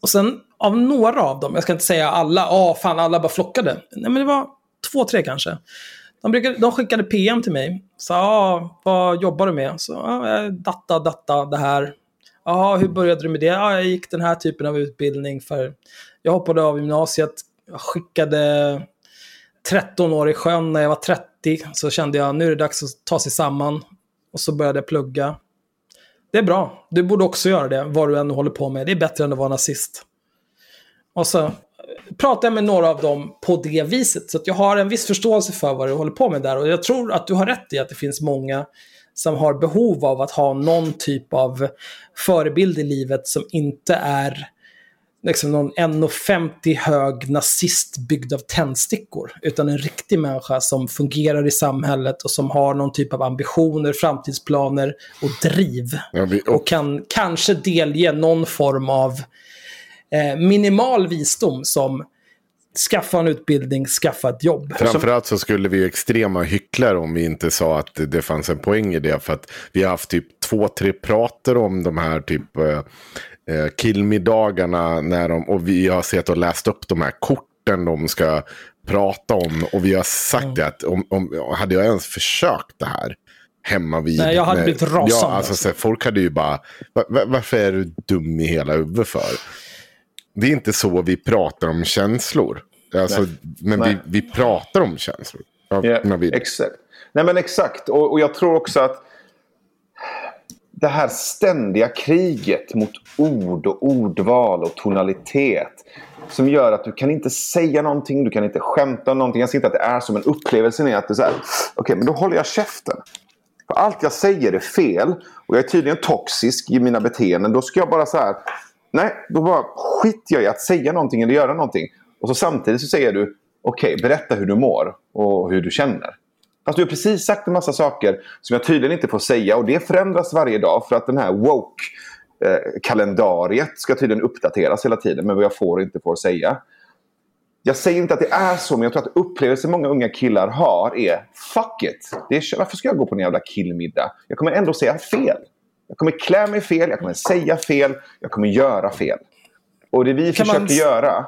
Och sen av några av dem, jag ska inte säga alla, ja fan alla bara flockade. Nej men det var två, tre kanske. De, brukade, de skickade PM till mig. Så ja, vad jobbar du med? Så ja, datta, datta, det här. Ja, hur började du med det? Ja, jag gick den här typen av utbildning för jag hoppade av gymnasiet. Jag skickade 13 år i sjön när jag var 30. Så kände jag nu är det dags att ta sig samman. Och så började jag plugga. Det är bra. Du borde också göra det, vad du än håller på med. Det är bättre än att vara nazist. Och så pratar jag med några av dem på det viset. Så att jag har en viss förståelse för vad du håller på med där. Och jag tror att du har rätt i att det finns många som har behov av att ha någon typ av förebild i livet som inte är liksom någon 1,50 hög nazist byggd av tändstickor. Utan en riktig människa som fungerar i samhället och som har någon typ av ambitioner, framtidsplaner och driv. Ja, vi, Och och, kan kanske delge någon form av eh, minimal visdom som skaffa en utbildning, skaffa ett jobb. framförallt så skulle vi ju extrema hycklare om vi inte sa att det, fanns en poäng i det. För att vi har haft typ två, tre prater om de här typ eh, eh, killmiddagarna. När de, och vi har sett och läst upp de här korten de ska prata om. Och vi har sagt det att om, om, hade jag ens försökt det här hemma vid... Nej, jag hade med- blivit rasande, Ja, alltså, alltså. så folk hade ju bara, "Va- va- varför är du dum i hela huvudet för? Det är inte så vi pratar om känslor. Alltså, men vi, vi pratar om känslor. När vi, exakt. Nej men exakt. Och, och jag tror också att det här ständiga kriget mot ord och ordval och tonalitet som gör att du kan inte säga någonting, du kan inte skämta om någonting. Jag ser inte att det är som en upplevelse. är att det är så här, okej men då håller jag käften. För allt jag säger är fel och jag är tydligen toxisk i mina beteenden. Då ska jag bara så här, nej, då bara skiter jag i att säga någonting eller göra någonting. Och så samtidigt så säger du, okej, berätta hur du mår och hur du känner. Fast du har precis sagt en massa saker som jag tydligen inte får säga och det förändras varje dag för att den här woke-kalendariet eh, ska tydligen uppdateras hela tiden med vad jag får och inte får säga. Jag säger inte att det är så, men jag tror att upplevelsen många unga killar har är Fuck it! Det är, varför ska jag gå på en jävla killmiddag? Jag kommer ändå säga fel. Jag kommer klä mig fel, jag kommer säga fel, jag kommer göra fel. Och det vi Kan försöker man- göra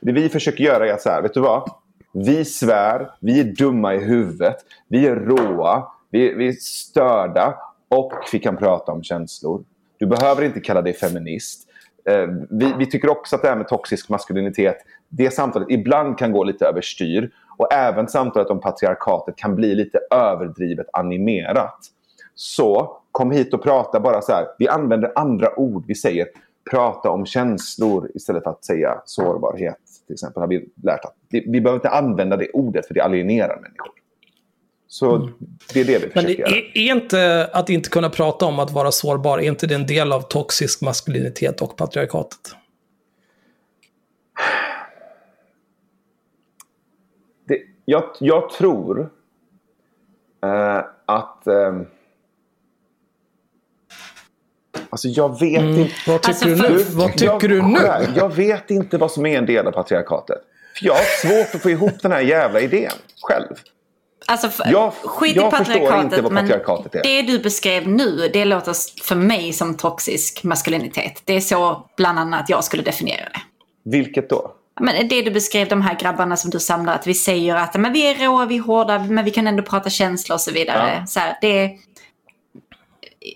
det vi försöker göra är att så här, vet du vad? Vi svär, vi är dumma i huvudet, vi är råa, vi, vi är störda och vi kan prata om känslor. Du behöver inte kalla dig feminist. Eh, vi, vi tycker också att det här med toxisk maskulinitet, det samtalet ibland kan gå lite överstyr. Och även samtalet om patriarkatet kan bli lite överdrivet animerat. Så kom hit och prata bara så här. Vi använder andra ord. Vi säger prata om känslor istället för att säga sårbarhet. Till exempel har vi lärt att vi, behöver inte använda det ordet för det alienerar människor. Så det är det vi Men försöker göra. är, är inte att inte kunna prata om att vara sårbar, är inte det en del av toxisk maskulinitet och patriarkatet? det, jag, jag tror eh, att... Eh, alltså jag vet Mm, inte... vad tycker Alltså, du för- nu? Vad tycker jag, du nu? jag- Jag vet inte vad som är en del av patriarkatet. För jag har svårt att få ihop den här jävla idén själv. Alltså, f- Jag- skit jag i förstår patriarkatet, inte vad men patriarkatet är. det du beskrev nu, det låter för mig som toxisk maskulinitet. Det är så bland annat jag skulle definiera det. Vilket då? Men det du beskrev, de här grabbarna som du samlar, att vi säger att men vi är råa, vi är hårda, men vi kan ändå prata känslor och så vidare. Ja. Så här, det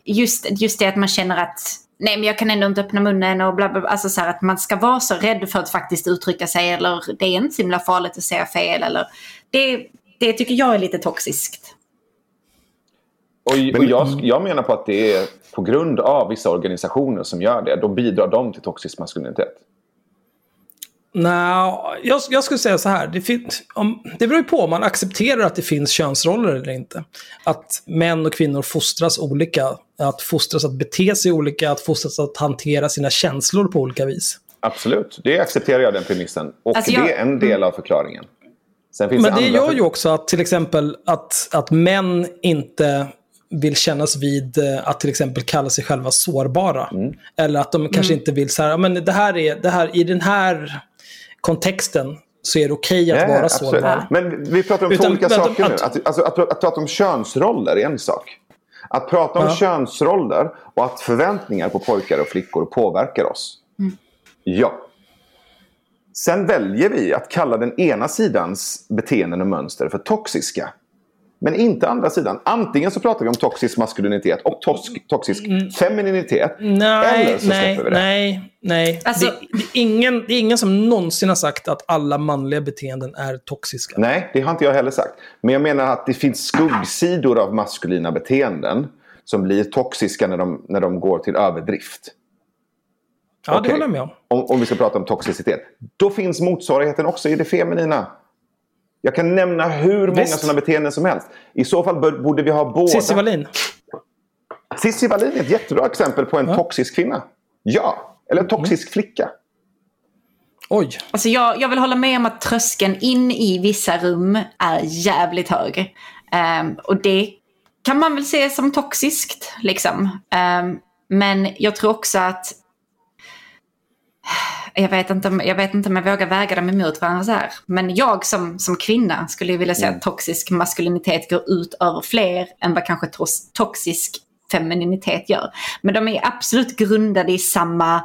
just, just det att man känner att nej men jag kan ändå inte öppna munnen och bla bla bla. Alltså så här att man ska vara så rädd för att faktiskt uttrycka sig eller det är inte så himla farligt att säga fel eller det, det tycker jag är lite toxiskt. Och, och jag, jag menar på att det är på grund av vissa organisationer som gör det. Då bidrar de till toxisk maskulinitet. Nej, jag, jag skulle säga så här. Det, finns, om, det beror ju på om man accepterar att det finns könsroller eller inte. Att män och kvinnor fostras olika. Att fostras att bete sig olika. Att fostras att hantera sina känslor på olika vis. Absolut, det accepterar jag den premissen. Och Alltså, det jag- är en del av förklaringen. Sen finns Men det andra gör för- ju också att till exempel att, att män inte vill kännas vid eh, att till exempel kalla sig själva sårbara. Mm. Eller att de kanske inte vill så här, "Ja, men det här är, det här, i den här kontexten så är det okej att Ja, vara absolut. sårbar. Men vi pratar om två Utan- olika vänta, saker nu. att- Att, alltså, att, att prata om könsroller är en sak. Att prata om Ja. könsroller och att förväntningar på pojkar och flickor påverkar oss. Ja. Sen väljer vi att kalla den ena sidans beteenden och mönster för toxiska. Men inte andra sidan. Antingen så pratar vi om toxisk maskulinitet och tosk, toxisk femininitet. Mm. Nej, eller så nej, vi det. nej, nej. Alltså- det, det, är ingen, det är ingen som någonsin har sagt att alla manliga beteenden är toxiska. Nej, det har inte jag heller sagt. Men jag menar att det finns skuggsidor av maskulina beteenden som blir toxiska när de, när de går till överdrift. Ja, det Okej. håller jag med om. Om, om vi ska prata om toxicitet. Då finns motsvarigheten också i det feminina. Jag kan nämna hur många Visst. sådana beteenden som helst. I så fall bör, borde vi ha båda. Cissi Wallin. Cissi Wallin är ett jättebra exempel på en toxisk kvinna. Ja, eller en toxisk Mm. flicka. Oj. Alltså jag, jag vill hålla med om att tröskeln in i vissa rum är jävligt hög. Ehm, och det kan man väl se som toxiskt. Liksom. Ehm, men jag tror också att jag vet, inte, om- jag vet inte om jag vågar väga dem emot varandra så här. Men jag som, som kvinna skulle vilja säga att toxisk maskulinitet går ut över fler än vad kanske tos, toxisk femininitet gör. Men de är absolut grundade i samma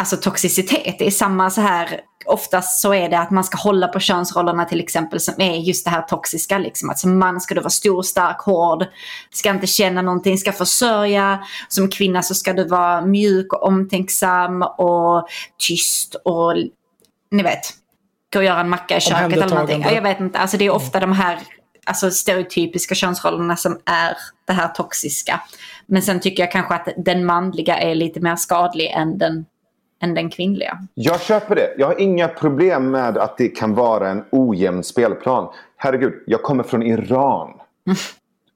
alltså toxicitet. Det är samma så här, oftast så är det att man ska hålla på könsrollerna till exempel som är just det här toxiska. Liksom. Att som man ska du vara stor, stark, hård, ska inte känna någonting, ska försörja. Som kvinna så ska du vara mjuk och omtänksam och tyst och ni vet, gå och göra en macka i köket eller någonting. Ja, jag vet inte, alltså det är ofta de här alltså, stereotypiska könsrollerna som är det här toxiska. Men sen tycker jag kanske att den manliga är lite mer skadlig än den, än den kvinnliga. Jag köper det. Jag har inga problem med att det kan vara en ojämn spelplan. Herregud, jag kommer från Iran. (laughs)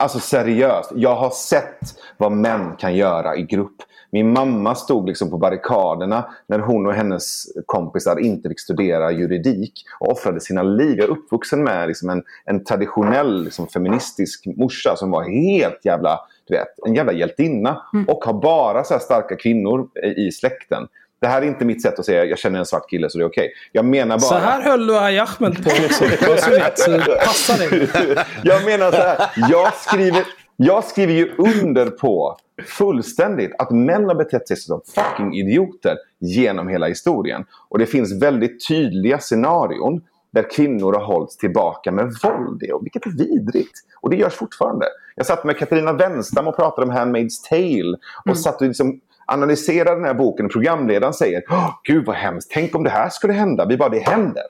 Alltså seriöst. Jag har sett vad män kan göra i grupp. Min mamma stod liksom på barrikaderna när hon och hennes kompisar inte fick studera juridik och offrade sina liv. Jag är uppvuxen med liksom en, en traditionell liksom, feministisk morsa som var helt jävla, du vet, en jävla hjältinna. Och har bara så starka kvinnor i släkten. Det här är inte mitt sätt att säga jag känner en svart kille så det är okej. Jag menar bara... Så här höll du Aj Ahmed på också. Passa dig. (laughs) jag menar så här. Jag skriver, jag skriver ju under på fullständigt att män har betett sig som fucking idioter genom hela historien. Och det finns väldigt tydliga scenarion där kvinnor har hållits tillbaka med våld. Och vilket är vidrigt. Och det görs fortfarande. Jag satt med Katarina Wenstam och pratade om Handmaid's Tale. Och satt och liksom analyserar den här boken och programledaren säger Åh, Gud vad hemskt, tänk om det här skulle hända. Vi bara, det händer.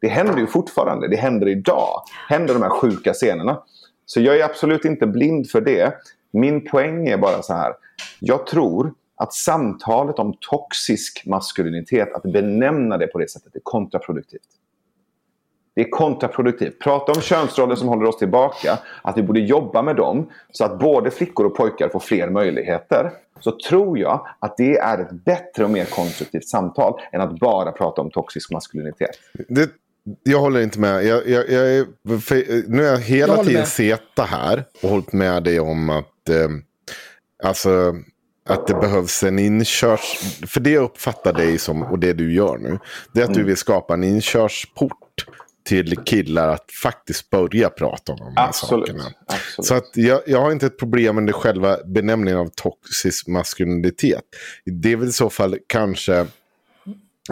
Det händer ju fortfarande. Det händer idag. Händer de här sjuka scenerna. Så jag är absolut inte blind för det. Min poäng är bara så här. Jag tror att samtalet om toxisk maskulinitet, att benämna det på det sättet, är kontraproduktivt. Det är kontraproduktivt. Prata om könsroller som håller oss tillbaka. Att vi borde jobba med dem så att både flickor och pojkar får fler möjligheter. Så tror jag att det är ett bättre och mer konstruktivt samtal än att bara prata om toxisk maskulinitet. Det, jag håller inte med. Jag, jag, jag är, för, nu har jag hela Jag tiden seta här och hållit med dig om att, eh, alltså, att det behövs en inkörs... För det jag uppfattar dig som, och det du gör nu, det är att Mm. du vill skapa en inkörsport till killar att faktiskt börja prata om de här Absolut. sakerna. Absolut. Så att jag, jag har inte ett problem med själva benämningen av toxisk maskulinitet. Det är väl i så fall kanske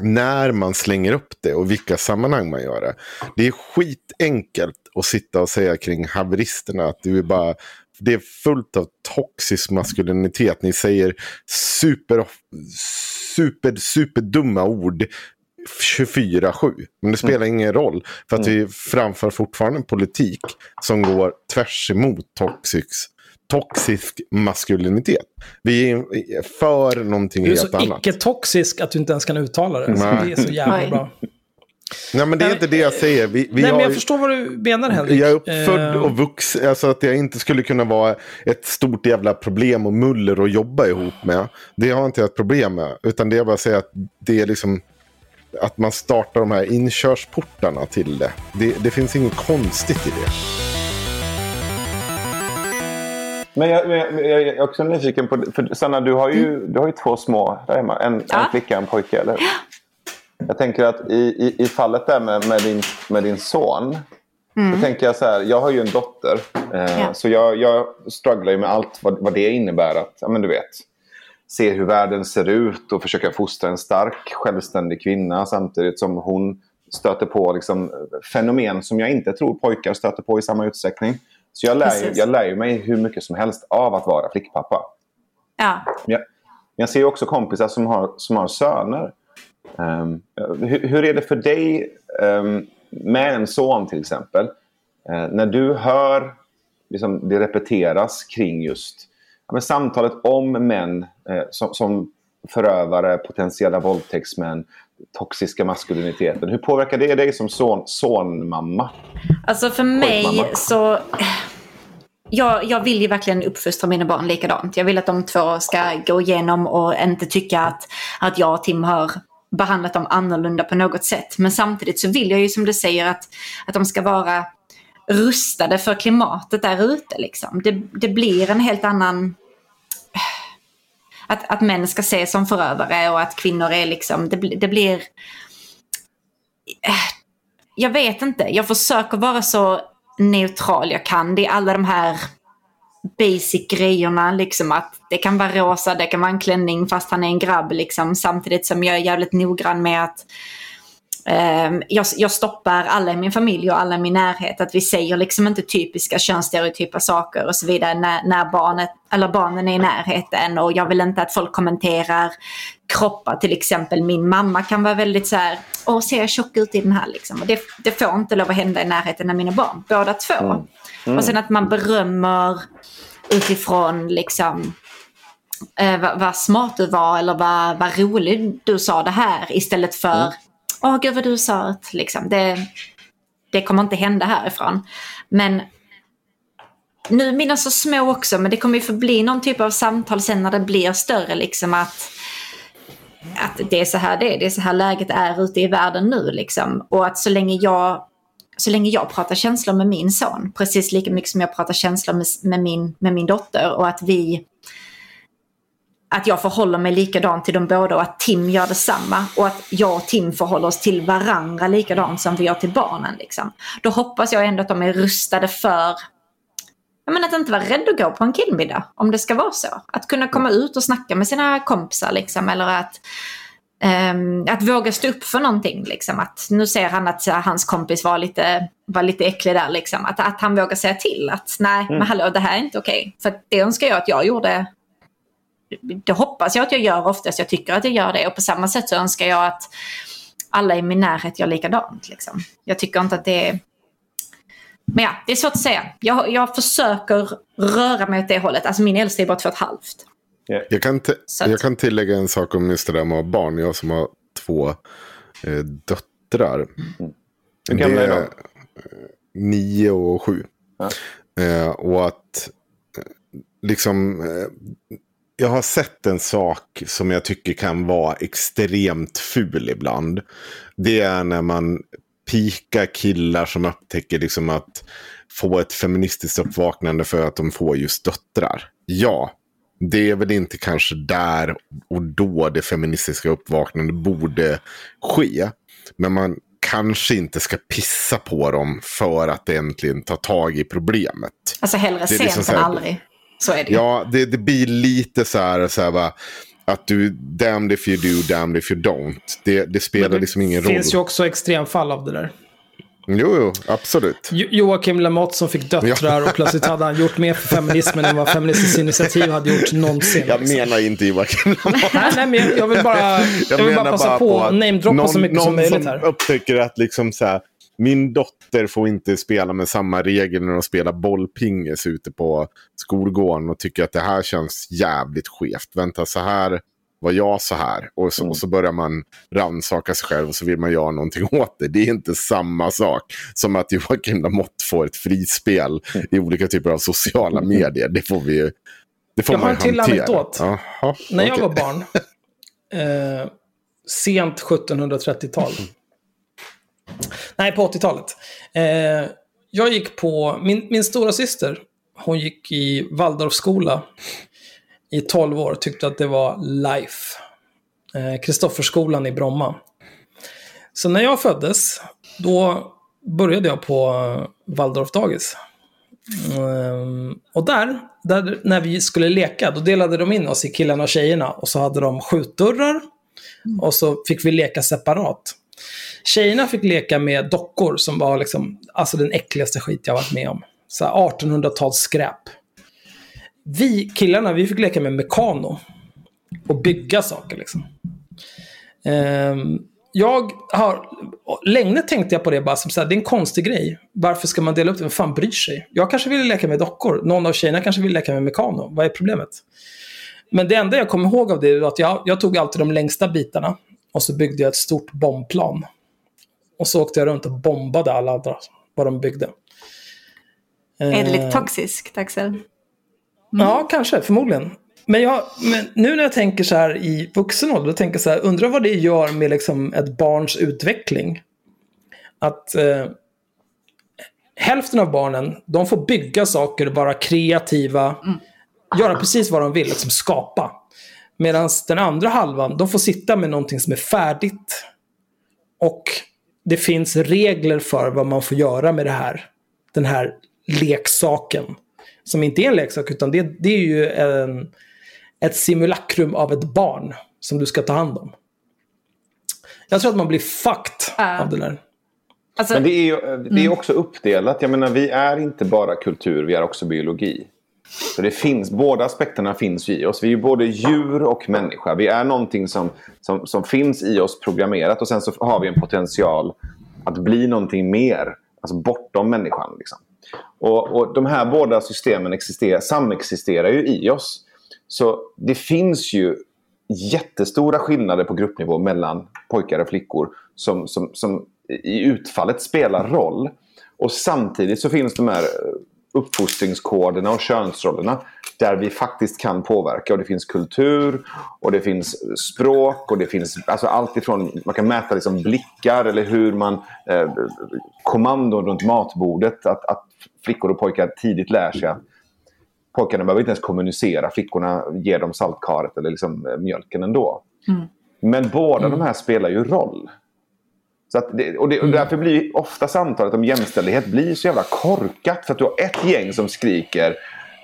när man slänger upp det och vilka sammanhang man gör det. Det är skitenkelt att sitta och säga kring haveristerna att du är bara det är fullt av toxisk maskulinitet. Ni säger super, super, superdumma ord 24-7. Men det spelar ingen roll. För att vi framför fortfarande en politik som går tvärs emot toxisk, toxisk maskulinitet. Vi är för någonting Du är helt så annat. icke-toxisk att du inte ens kan uttala det. Så Nej. det är så jävla Oj. bra. Nej men det är inte det jag säger. Vi, vi Nej, har men jag förstår vad du menar Henrik. Jag är uppfödd Eh, och vuxen, alltså att jag inte skulle kunna vara ett stort jävla problem och muller att jobba ihop med. Det har inte jag ett problem med. Utan det är bara att säga att det är liksom att man startar de här inkörsportarna till det. Det, det finns inget konstigt i det. Men jag, men jag, jag är också nyfiken på... För Sanna, du har ju, du har ju två små där hemma. En, Mm. Ja. en flicka och en pojke, eller hur? Jag tänker att i, i, i fallet där med, med, din, med din son. Då tänker jag så här, jag har ju en dotter. Eh, Mm. Ja. Så jag, jag strugglar ju med allt vad, vad det innebär. Att, ja, men du vet, se hur världen ser ut och försöka fostra en stark, självständig kvinna samtidigt som hon stöter på liksom, fenomen som jag inte tror pojkar stöter på i samma utsträckning. Så jag lär, jag lär mig hur mycket som helst av att vara flickpappa. Ja. Jag, jag ser också kompisar som har, som har söner. Ehm, hur, hur är det för dig ehm, med en son till exempel? Eh, när du hör liksom, det repeteras kring just men samtalet om män eh, som, som förövare, potentiella våldtäktsmän, toxiska maskuliniteten. Hur påverkar det dig som son, sonmamma? Alltså för mig så... Jag, jag vill ju verkligen uppfostra mina barn likadant. Jag vill att de två ska gå igenom och inte tycka att, att jag och Tim har behandlat dem annorlunda på något sätt. Men samtidigt så vill jag ju som du säger att, att de ska vara rustade för klimatet där ute. Liksom. Det, det blir en helt annan... Att, att män ska ses som förövare och att kvinnor är liksom... Det, blir- det blir eh, jag vet inte. Jag försöker vara så neutral jag kan. Det är alla de här basic grejerna. Liksom att det kan vara rosa, det kan vara en klänning fast han är en grabb. Liksom, samtidigt som jag är jävligt noggrann med att jag, jag stoppar alla i min familj och alla i min närhet. Att vi säger liksom inte typiska könsstereotypa saker och så vidare när, när barnet, eller barnen är i närheten. Och jag vill inte att folk kommenterar kroppar. Till exempel min mamma kan vara väldigt så här, åh ser jag tjock ut i den här liksom. Och det, det får inte lov att hända i närheten av mina barn, båda två. Och sen att man berömmer utifrån liksom eh, vad, vad smart du var eller vad, vad rolig du sa det här istället för åh gud vad du sa att liksom det, det kommer inte hända härifrån. Men nu mina så små också men det kommer ju förbli någon typ av samtal sen när det blir större liksom att att det är så här det är, det är så här läget är ute i världen nu liksom. Och att så länge jag så länge jag pratar känslor med min son, precis lika mycket som jag pratar känslor med, med, min, med min dotter och att vi att jag förhåller mig likadant till dem båda och att Tim gör detsamma. Och att jag och Tim förhåller oss till varandra likadant som vi gör till barnen. Liksom. Då hoppas jag ändå att de är rustade för jag menar, att inte vara rädd att gå på en killmiddag, om det ska vara så. Att kunna komma ut och snacka med sina kompisar, liksom, eller att, ehm, att våga stå upp för någonting. Liksom. Att nu ser han att hans kompis var lite, var lite äcklig där. Liksom. Att, att han vågar säga till att nej, men hallå, det här är inte okej. För att det önskar jag att jag gjorde det hoppas jag att jag gör oftast. Jag tycker att jag gör det. Och på samma sätt så önskar jag att alla i min närhet gör likadant. Liksom. Jag tycker inte att det är... Men ja, det är svårt att säga. Jag, jag försöker röra mig åt det hållet. Alltså min äldsta är bara två och ett halvt. Jag kan, att- jag kan tillägga en sak om just det där med att ha barn. Jag som har två eh, döttrar. Hur gamla är de? eh, Nio och sju. Ja. Eh, och att eh, liksom... Eh, jag har sett en sak som jag tycker kan vara extremt ful ibland. Det är när man pikar killar som upptäcker liksom att få ett feministiskt uppvaknande för att de får just döttrar. Ja, det är väl inte kanske där och då det feministiska uppvaknandet borde ske. Men man kanske inte ska pissa på dem för att äntligen ta tag i problemet. Alltså hellre är sent liksom än aldrig. Så är det. Ja, det, det blir lite så här, så här va, att du, damned if you do, damned if you don't. Det, det spelar liksom ingen Det roll. finns ju också extremfall av det där. Jo, jo, absolut. Jo- Joakim Lamotte som fick döttrar och plötsligt hade han gjort mer för feminismen än vad Feministiskt initiativ hade gjort någonsin. Jag liksom. menar inte Joakim Lamotte. Nej, nej, men jag, jag vill bara, jag vill bara passa på att namedroppa så mycket någon som möjligt som här. upptäcker att liksom så här, min dotter får inte spela med samma regler när de spelar bollpingis ute på skolgården och tycker att det här känns jävligt skevt. Vänta, så här var jag så här. Och så, och så börjar man rannsaka sig själv och så vill man göra någonting (laughs) åt det. Det är inte samma sak som att Joakim Lamotte får ett frispel i olika typer av sociala medier. Det får vi ju det får Jag har man en till hantera. anekdot. Jaha, När jag okej. var barn, (laughs) eh, sent 1730-tal. Nej, på 80-talet. Eh, jag gick på, min, min stora syster, hon gick i Waldorfskola i 12 år, tyckte att det var life. Eh, Kristofferskolan i Bromma. Så när jag föddes, då började jag på eh, Waldorfdagis. Ehm, och där, där, när vi skulle leka, då delade de in oss i killarna och tjejerna. Och så hade de skjutdörrar. Och så fick vi leka separat. Tjejerna fick leka med dockor som var liksom, alltså den äckligaste skit jag varit med om. 1800-tals skräp. Vi killarna, vi fick leka med mekano. Och bygga saker liksom. Ehm, jag har, länge tänkte jag på det bara som så här, det är en konstig grej. Varför ska man dela upp det? Vem fan bryr sig? Jag kanske ville leka med dockor. Någon av tjejerna kanske ville leka med mekano. Vad är problemet? Men det enda jag kommer ihåg av det är att jag, jag tog alltid de längsta bitarna. Och så byggde jag ett stort bombplan. Och så åkte jag runt och bombade alla andra, vad de byggde. Är det lite Eh, toxiskt, Axel? Ja, kanske, förmodligen. Men, jag, men nu när jag tänker så här i vuxen ålder, då tänker jag så här, undrar vad det gör med liksom ett barns utveckling. Att eh, hälften av barnen, de får bygga saker, vara kreativa, göra precis vad de vill, liksom skapa. Medan den andra halvan, de får sitta med någonting som är färdigt. Och det finns regler för vad man får göra med det här. Den här leksaken. Som inte är en leksak, utan det, det är ju en, ett simulakrum av ett barn som du ska ta hand om. Jag tror att man blir fucked Ja. av det där. Alltså, Men det är ju det är också uppdelat. Jag menar, vi är inte bara kultur, vi är också biologi. Så det finns, båda aspekterna finns ju i oss. Vi är ju både djur och människa. Vi är någonting som, som, som finns i oss programmerat och sen så har vi en potential att bli någonting mer. Alltså bortom människan. Liksom. Och, och de här båda systemen existerar, samexisterar ju i oss. Så det finns ju jättestora skillnader på gruppnivå mellan pojkar och flickor som, som, som i utfallet spelar roll. Och samtidigt så finns de här uppfostringskoderna och könsrollerna där vi faktiskt kan påverka. Och det finns kultur och det finns språk och det finns alltså allt ifrån, man kan mäta liksom blickar eller hur man, eh, kommandon runt matbordet. Att, att flickor och pojkar tidigt lär sig att pojkarna behöver inte ens kommunicera. Flickorna ger dem saltkaret eller liksom eh, mjölken ändå. Men båda de här spelar ju roll. Så det, och, det, och därför blir ofta samtalet om jämställdhet blir så jävla korkat. För att du har ett gäng som skriker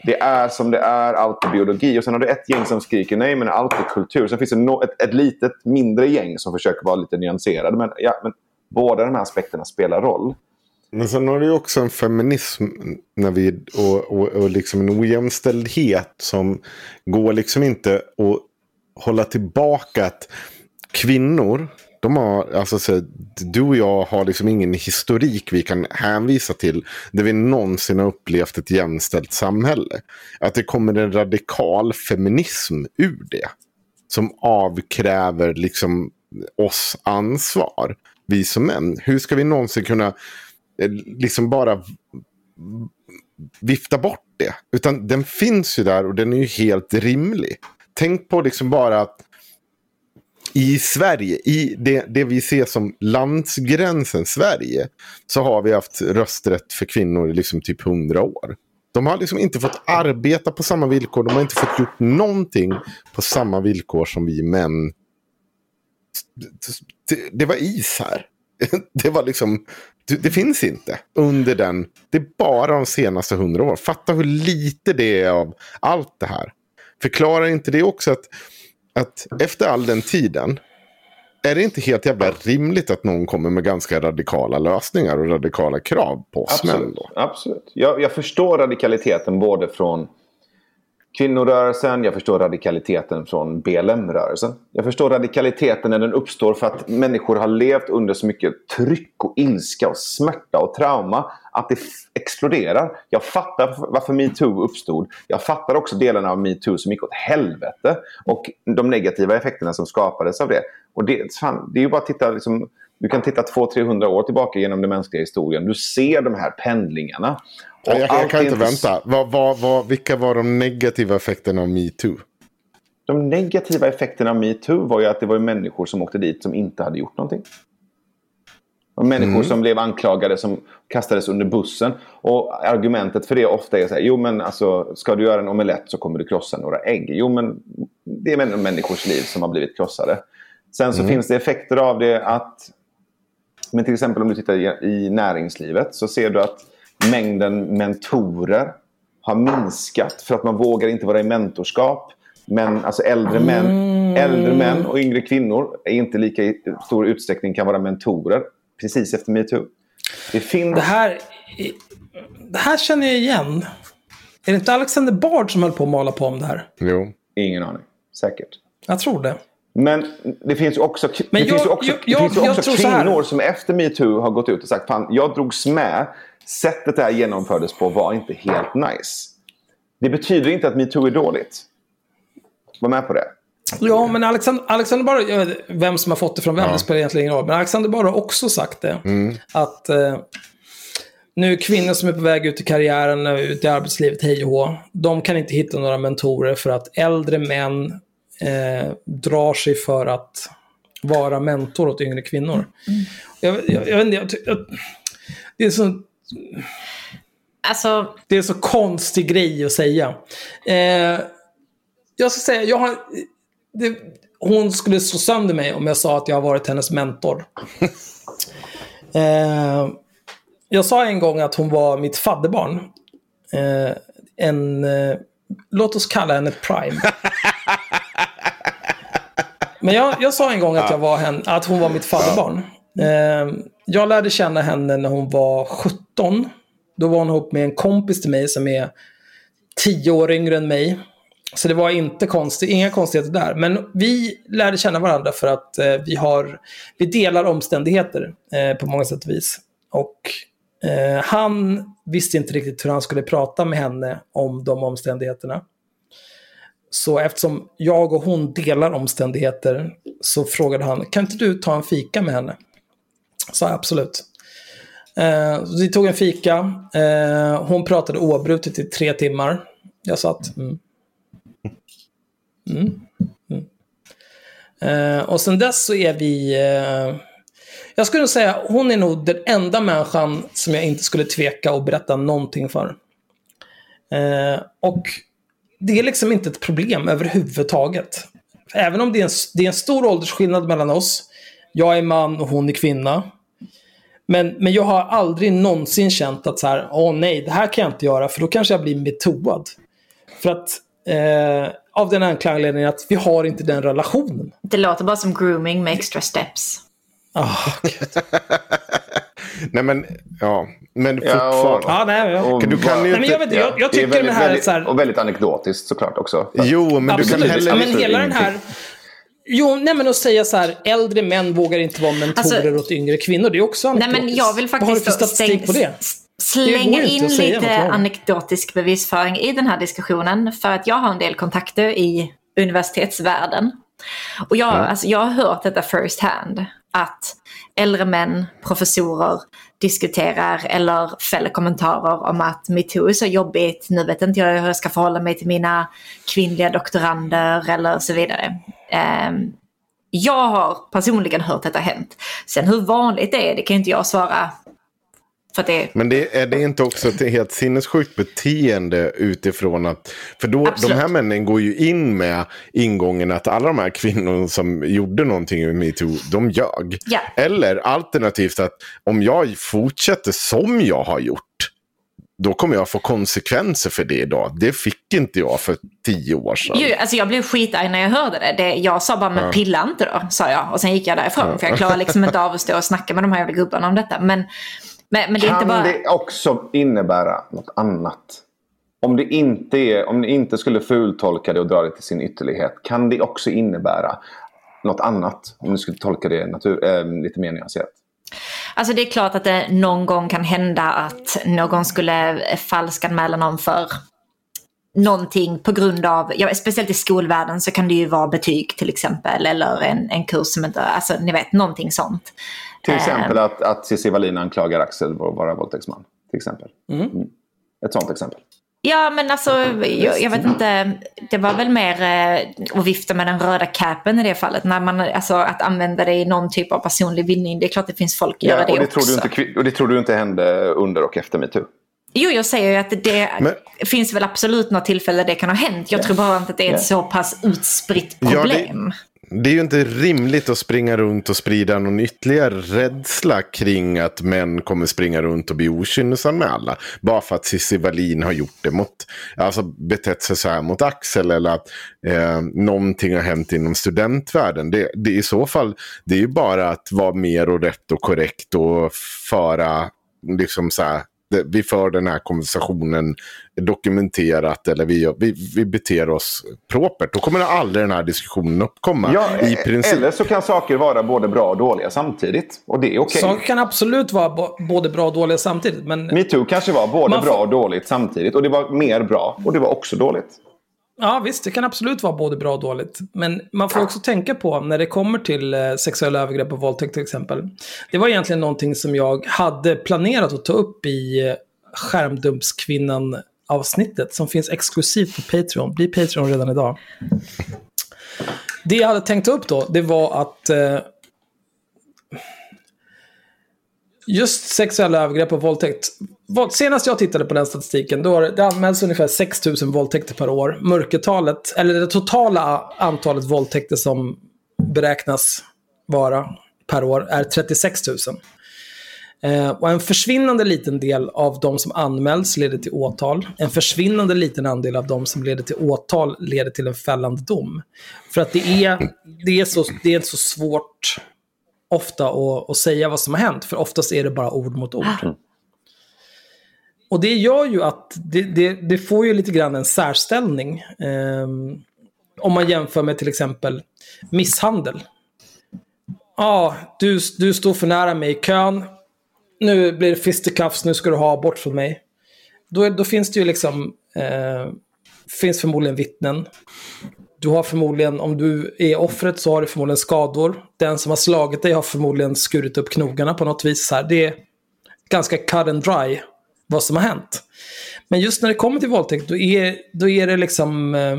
det är som det är, allt är biologi. Och sen har du ett gäng som skriker nej men allt är kultur. Sen finns det no, ett, ett litet mindre gäng som försöker vara lite nyanserade. Men, ja, men båda de här aspekterna spelar roll. Men sen har du ju också en feminism när vi, och, och, och liksom en ojämställdhet som går liksom inte att hålla tillbaka att kvinnor, de har, alltså så, du och jag har liksom ingen historik vi kan hänvisa till där vi någonsin har upplevt ett jämställt samhälle. Att det kommer en radikal feminism ur det. Som avkräver liksom oss ansvar, vi som män. Hur ska vi någonsin kunna eh, liksom bara vifta bort det? Utan den finns ju där och den är ju helt rimlig. Tänk på liksom bara att i Sverige, i det, det vi ser som landsgränsen Sverige, så har vi haft rösträtt för kvinnor i liksom typ hundra år. De har liksom inte fått arbeta på samma villkor. De har inte fått gjort någonting på samma villkor som vi män. Det, det var is här. (laughs) Det var liksom, det, det, finns inte under den. Det är bara de senaste hundra åren. Fatta hur lite det är av allt det här. Förklarar inte det också att, att efter all den tiden är det inte helt jävla rimligt att någon kommer med ganska radikala lösningar och radikala krav på oss absolut? Absolut. Jag, jag förstår radikaliteten både från kvinnorörelsen, jag förstår radikaliteten från BLM-rörelsen. Jag förstår radikaliteten när den uppstår för att människor har levt under så mycket tryck och ilska och smärta och trauma att det exploderar. Jag fattar varför metoo uppstod. Jag fattar också delarna av metoo som gick åt helvete och de negativa effekterna som skapades av det. Och det, fan, det är ju bara att titta liksom, du kan titta 200-300 år tillbaka genom den mänskliga historien. Du ser de här pendlingarna. Och jag, jag kan inte vänta. Vad, vad, vad, vilka var de negativa effekterna av metoo? De negativa effekterna av metoo var ju att det var människor som åkte dit som inte hade gjort någonting. Och människor mm. som blev anklagade som kastades under bussen. Och argumentet för det ofta är så här, jo men alltså ska du göra en omelett så kommer du krossa några ägg. Jo men det är människors liv som har blivit krossade. Sen så mm. finns det effekter av det att, men till exempel om du tittar i näringslivet så ser du att mängden mentorer har minskat för att man vågar inte vara i mentorskap. Men alltså äldre män, mm. äldre män och yngre kvinnor är inte lika i stor utsträckning kan vara mentorer precis efter metoo. Det, finns... det, här, det här känner jag igen. Är det inte Alexander Bard som höll på att mala på om det här? Jo. Ingen aning. Säkert. Jag tror det. Men det finns ju också, Men det jag, finns ju också, jag, det finns ju också kvinnor som efter metoo har gått ut och sagt att jag drogs med sättet det här genomfördes på var inte helt nice. Det betyder inte att metoo är dåligt. Var med på det. Ja, men Alexander, Alexander Barr, jag vet vem som har fått det från vem, ja. det spelar egentligen ingen roll. Men Alexander Barr har också sagt det. Mm. Att eh, nu kvinnor som är på väg ut i karriären, ut i arbetslivet, hej och hå, de kan inte hitta några mentorer för att äldre män eh, drar sig för att vara mentor åt yngre kvinnor. Mm. Jag, jag, jag, vet inte, jag, det är så Alltså... Det är så konstig grej att säga. Eh, jag ska säga, jag har... Det, hon skulle slå sönder mig om jag sa att jag har varit hennes mentor. (laughs) eh, jag sa en gång att hon var mitt fadderbarn. Eh, en... Eh, låt oss kalla henne Prime. (laughs) Men jag, jag sa en gång att, jag var hen, att hon var mitt fadderbarn. Eh, jag lärde känna henne när hon var 17. Då var hon ihop med en kompis till mig som är 10 år yngre än mig. Så det var inte konstigt, inga konstigheter där. Men vi lärde känna varandra för att eh, vi, har, vi delar omständigheter eh, på många sätt och vis. Och eh, han visste inte riktigt hur han skulle prata med henne om de omständigheterna. Så eftersom jag och hon delar omständigheter så frågade han, kan inte du ta en fika med henne? Sa absolut. Eh, vi tog en fika. Eh, hon pratade oavbrutet i tre timmar. Jag satt. Mm. Mm. Mm. Eh, och sen dess så är vi... Eh, jag skulle säga hon är nog den enda människan som jag inte skulle tveka att berätta någonting för. Eh, och det är liksom inte ett problem överhuvudtaget. Även om det är, en, det är en stor åldersskillnad mellan oss. Jag är man och hon är kvinna. Men, men jag har aldrig någonsin känt att så här, åh nej, det här kan jag inte göra för då kanske jag blir metoad. För att, eh, av den enkla anledningen att vi har inte den relationen. Det låter bara som grooming med extra steps. Oh, (laughs) Nej men, ja. Men fortfarande. Ja, nej, ja. Och Du kan ju Nej, jag, vet, jag, tycker väldigt, det här är väldigt, så här... Och väldigt anekdotiskt såklart också. Jo, men du kan Absolut. heller ja, men hela den här... Jo, nej men att säga så här, äldre män vågar inte vara mentorer Alltså- åt yngre kvinnor. Det är också Nej, men anekdotiskt. jag vill Vad har du faktiskt för statistik stäng- på det? slänga in lite anekdotisk bevisföring i den här diskussionen. För att jag har en del kontakter i universitetsvärlden. Och jag, alltså, jag har hört detta first hand. Att äldre män, professorer, diskuterar eller fäller kommentarer om att metoo är så jobbigt. Nu vet inte jag hur jag ska förhålla mig till mina kvinnliga doktorander eller så vidare. Ehm, jag har personligen hört detta hänt. Sen hur vanligt det är, det kan inte jag svara. Det Men det, är det inte också ett helt sinnessjukt beteende utifrån att... För då, de här männen går ju in med ingången att alla de här kvinnorna som gjorde någonting med metoo, de ljög. Ja. Eller alternativt att om jag fortsätter som jag har gjort, då kommer jag få konsekvenser för det idag. Det fick inte jag för tio år sedan. Jo, alltså jag blev skitarg när jag hörde det. det jag sa bara, men pilla inte då, sa jag. Och sen gick jag därifrån, för jag klarar liksom (laughs) inte av att stå och snacka med de här jävla gubbarna om detta. Men, men, men det Kan bara... det också innebära något annat? Om det inte, är, om ni inte skulle fultolka det och dra det till sin ytterlighet. Kan det också innebära något annat? Om ni skulle tolka det natur, äh, lite mer nyanserat. Alltså det är klart att det någon gång kan hända att någon skulle falskanmäla någon för någonting på grund av, ja, speciellt i skolvärlden så kan det ju vara betyg till exempel eller en, en kurs som inte, alltså ni vet någonting sånt. Till Eh. exempel att, att Cissi Wallin anklagar Axel för att vara våldtäktsman. Till exempel. Mm. Ett sånt exempel. Ja men alltså jag, jag vet inte, det var väl mer eh, att vifta med den röda capen i det fallet. När man, alltså att använda det i någon typ av personlig vinning, det är klart det finns folk som gör det, och, det också. tror du inte, och det tror du inte hände under och efter metoo? Jo, jag säger ju att det Men- finns väl absolut något tillfälle det kan ha hänt. Jag tror bara inte att det är ett så pass utspritt Ja, det- är ju inte rimligt att springa runt och sprida någon ytterligare rädsla kring att män kommer springa runt och bli okynnesanmälda. Bara för att Cissi Wallin har gjort det mot, alltså betett sig så här mot Axel eller att eh, någonting har hänt inom studentvärlden. Det, det är i så fall, det är ju bara att vara mer och rätt och korrekt och föra, liksom så här, vi för den här konversationen dokumenterat eller vi, vi, vi beter oss propert. Då kommer aldrig den här diskussionen uppkomma. Ja, I princip. Eller så kan saker vara både bra och dåliga samtidigt. Och det är okej. Saker kan absolut vara både bra och dåliga samtidigt. Men Metoo kanske var både får- bra och dåligt samtidigt. Och det var mer bra och det var också dåligt. Ja, visst, det kan absolut vara både bra och dåligt. Men man får också tänka på när det kommer till eh, sexuella övergrepp och våldtäkt till exempel. Det var egentligen någonting som jag hade planerat att ta upp i eh, Skärmdumpskvinnan-avsnittet som finns exklusivt på Patreon. Bli Patreon redan idag. Det jag hade tänkt upp då, det var att eh, Just sexuella övergrepp och våldtäkt. Senast jag tittade på den statistiken, då det, det anmäls ungefär 6 000 våldtäkter per år. Mörkertalet, eller det totala antalet våldtäkter som beräknas vara per år är 36 000. Eh, och en försvinnande liten del av de som anmäls leder till åtal. En försvinnande liten andel av de som leder till åtal leder till en fällande dom. För att det är, det är, så, det är så svårt ofta att, att säga vad som har hänt, för oftast är det bara ord mot ord. Och det gör ju att det, det, det får ju lite grann en särställning. ehm, om man jämför med till exempel misshandel. Ja, du, du står för nära mig i kön. Nu blir det fisticuffs, nu ska du ha bort från mig. Då, då finns det ju liksom, eh, finns förmodligen vittnen. Du har förmodligen, om du är offret så har du förmodligen skador. Den som har slagit dig har förmodligen skurit upp knogarna på något vis. Så här. Det är ganska cut and dry vad som har hänt. Men just när det kommer till våldtäkt, då är, då är det liksom eh,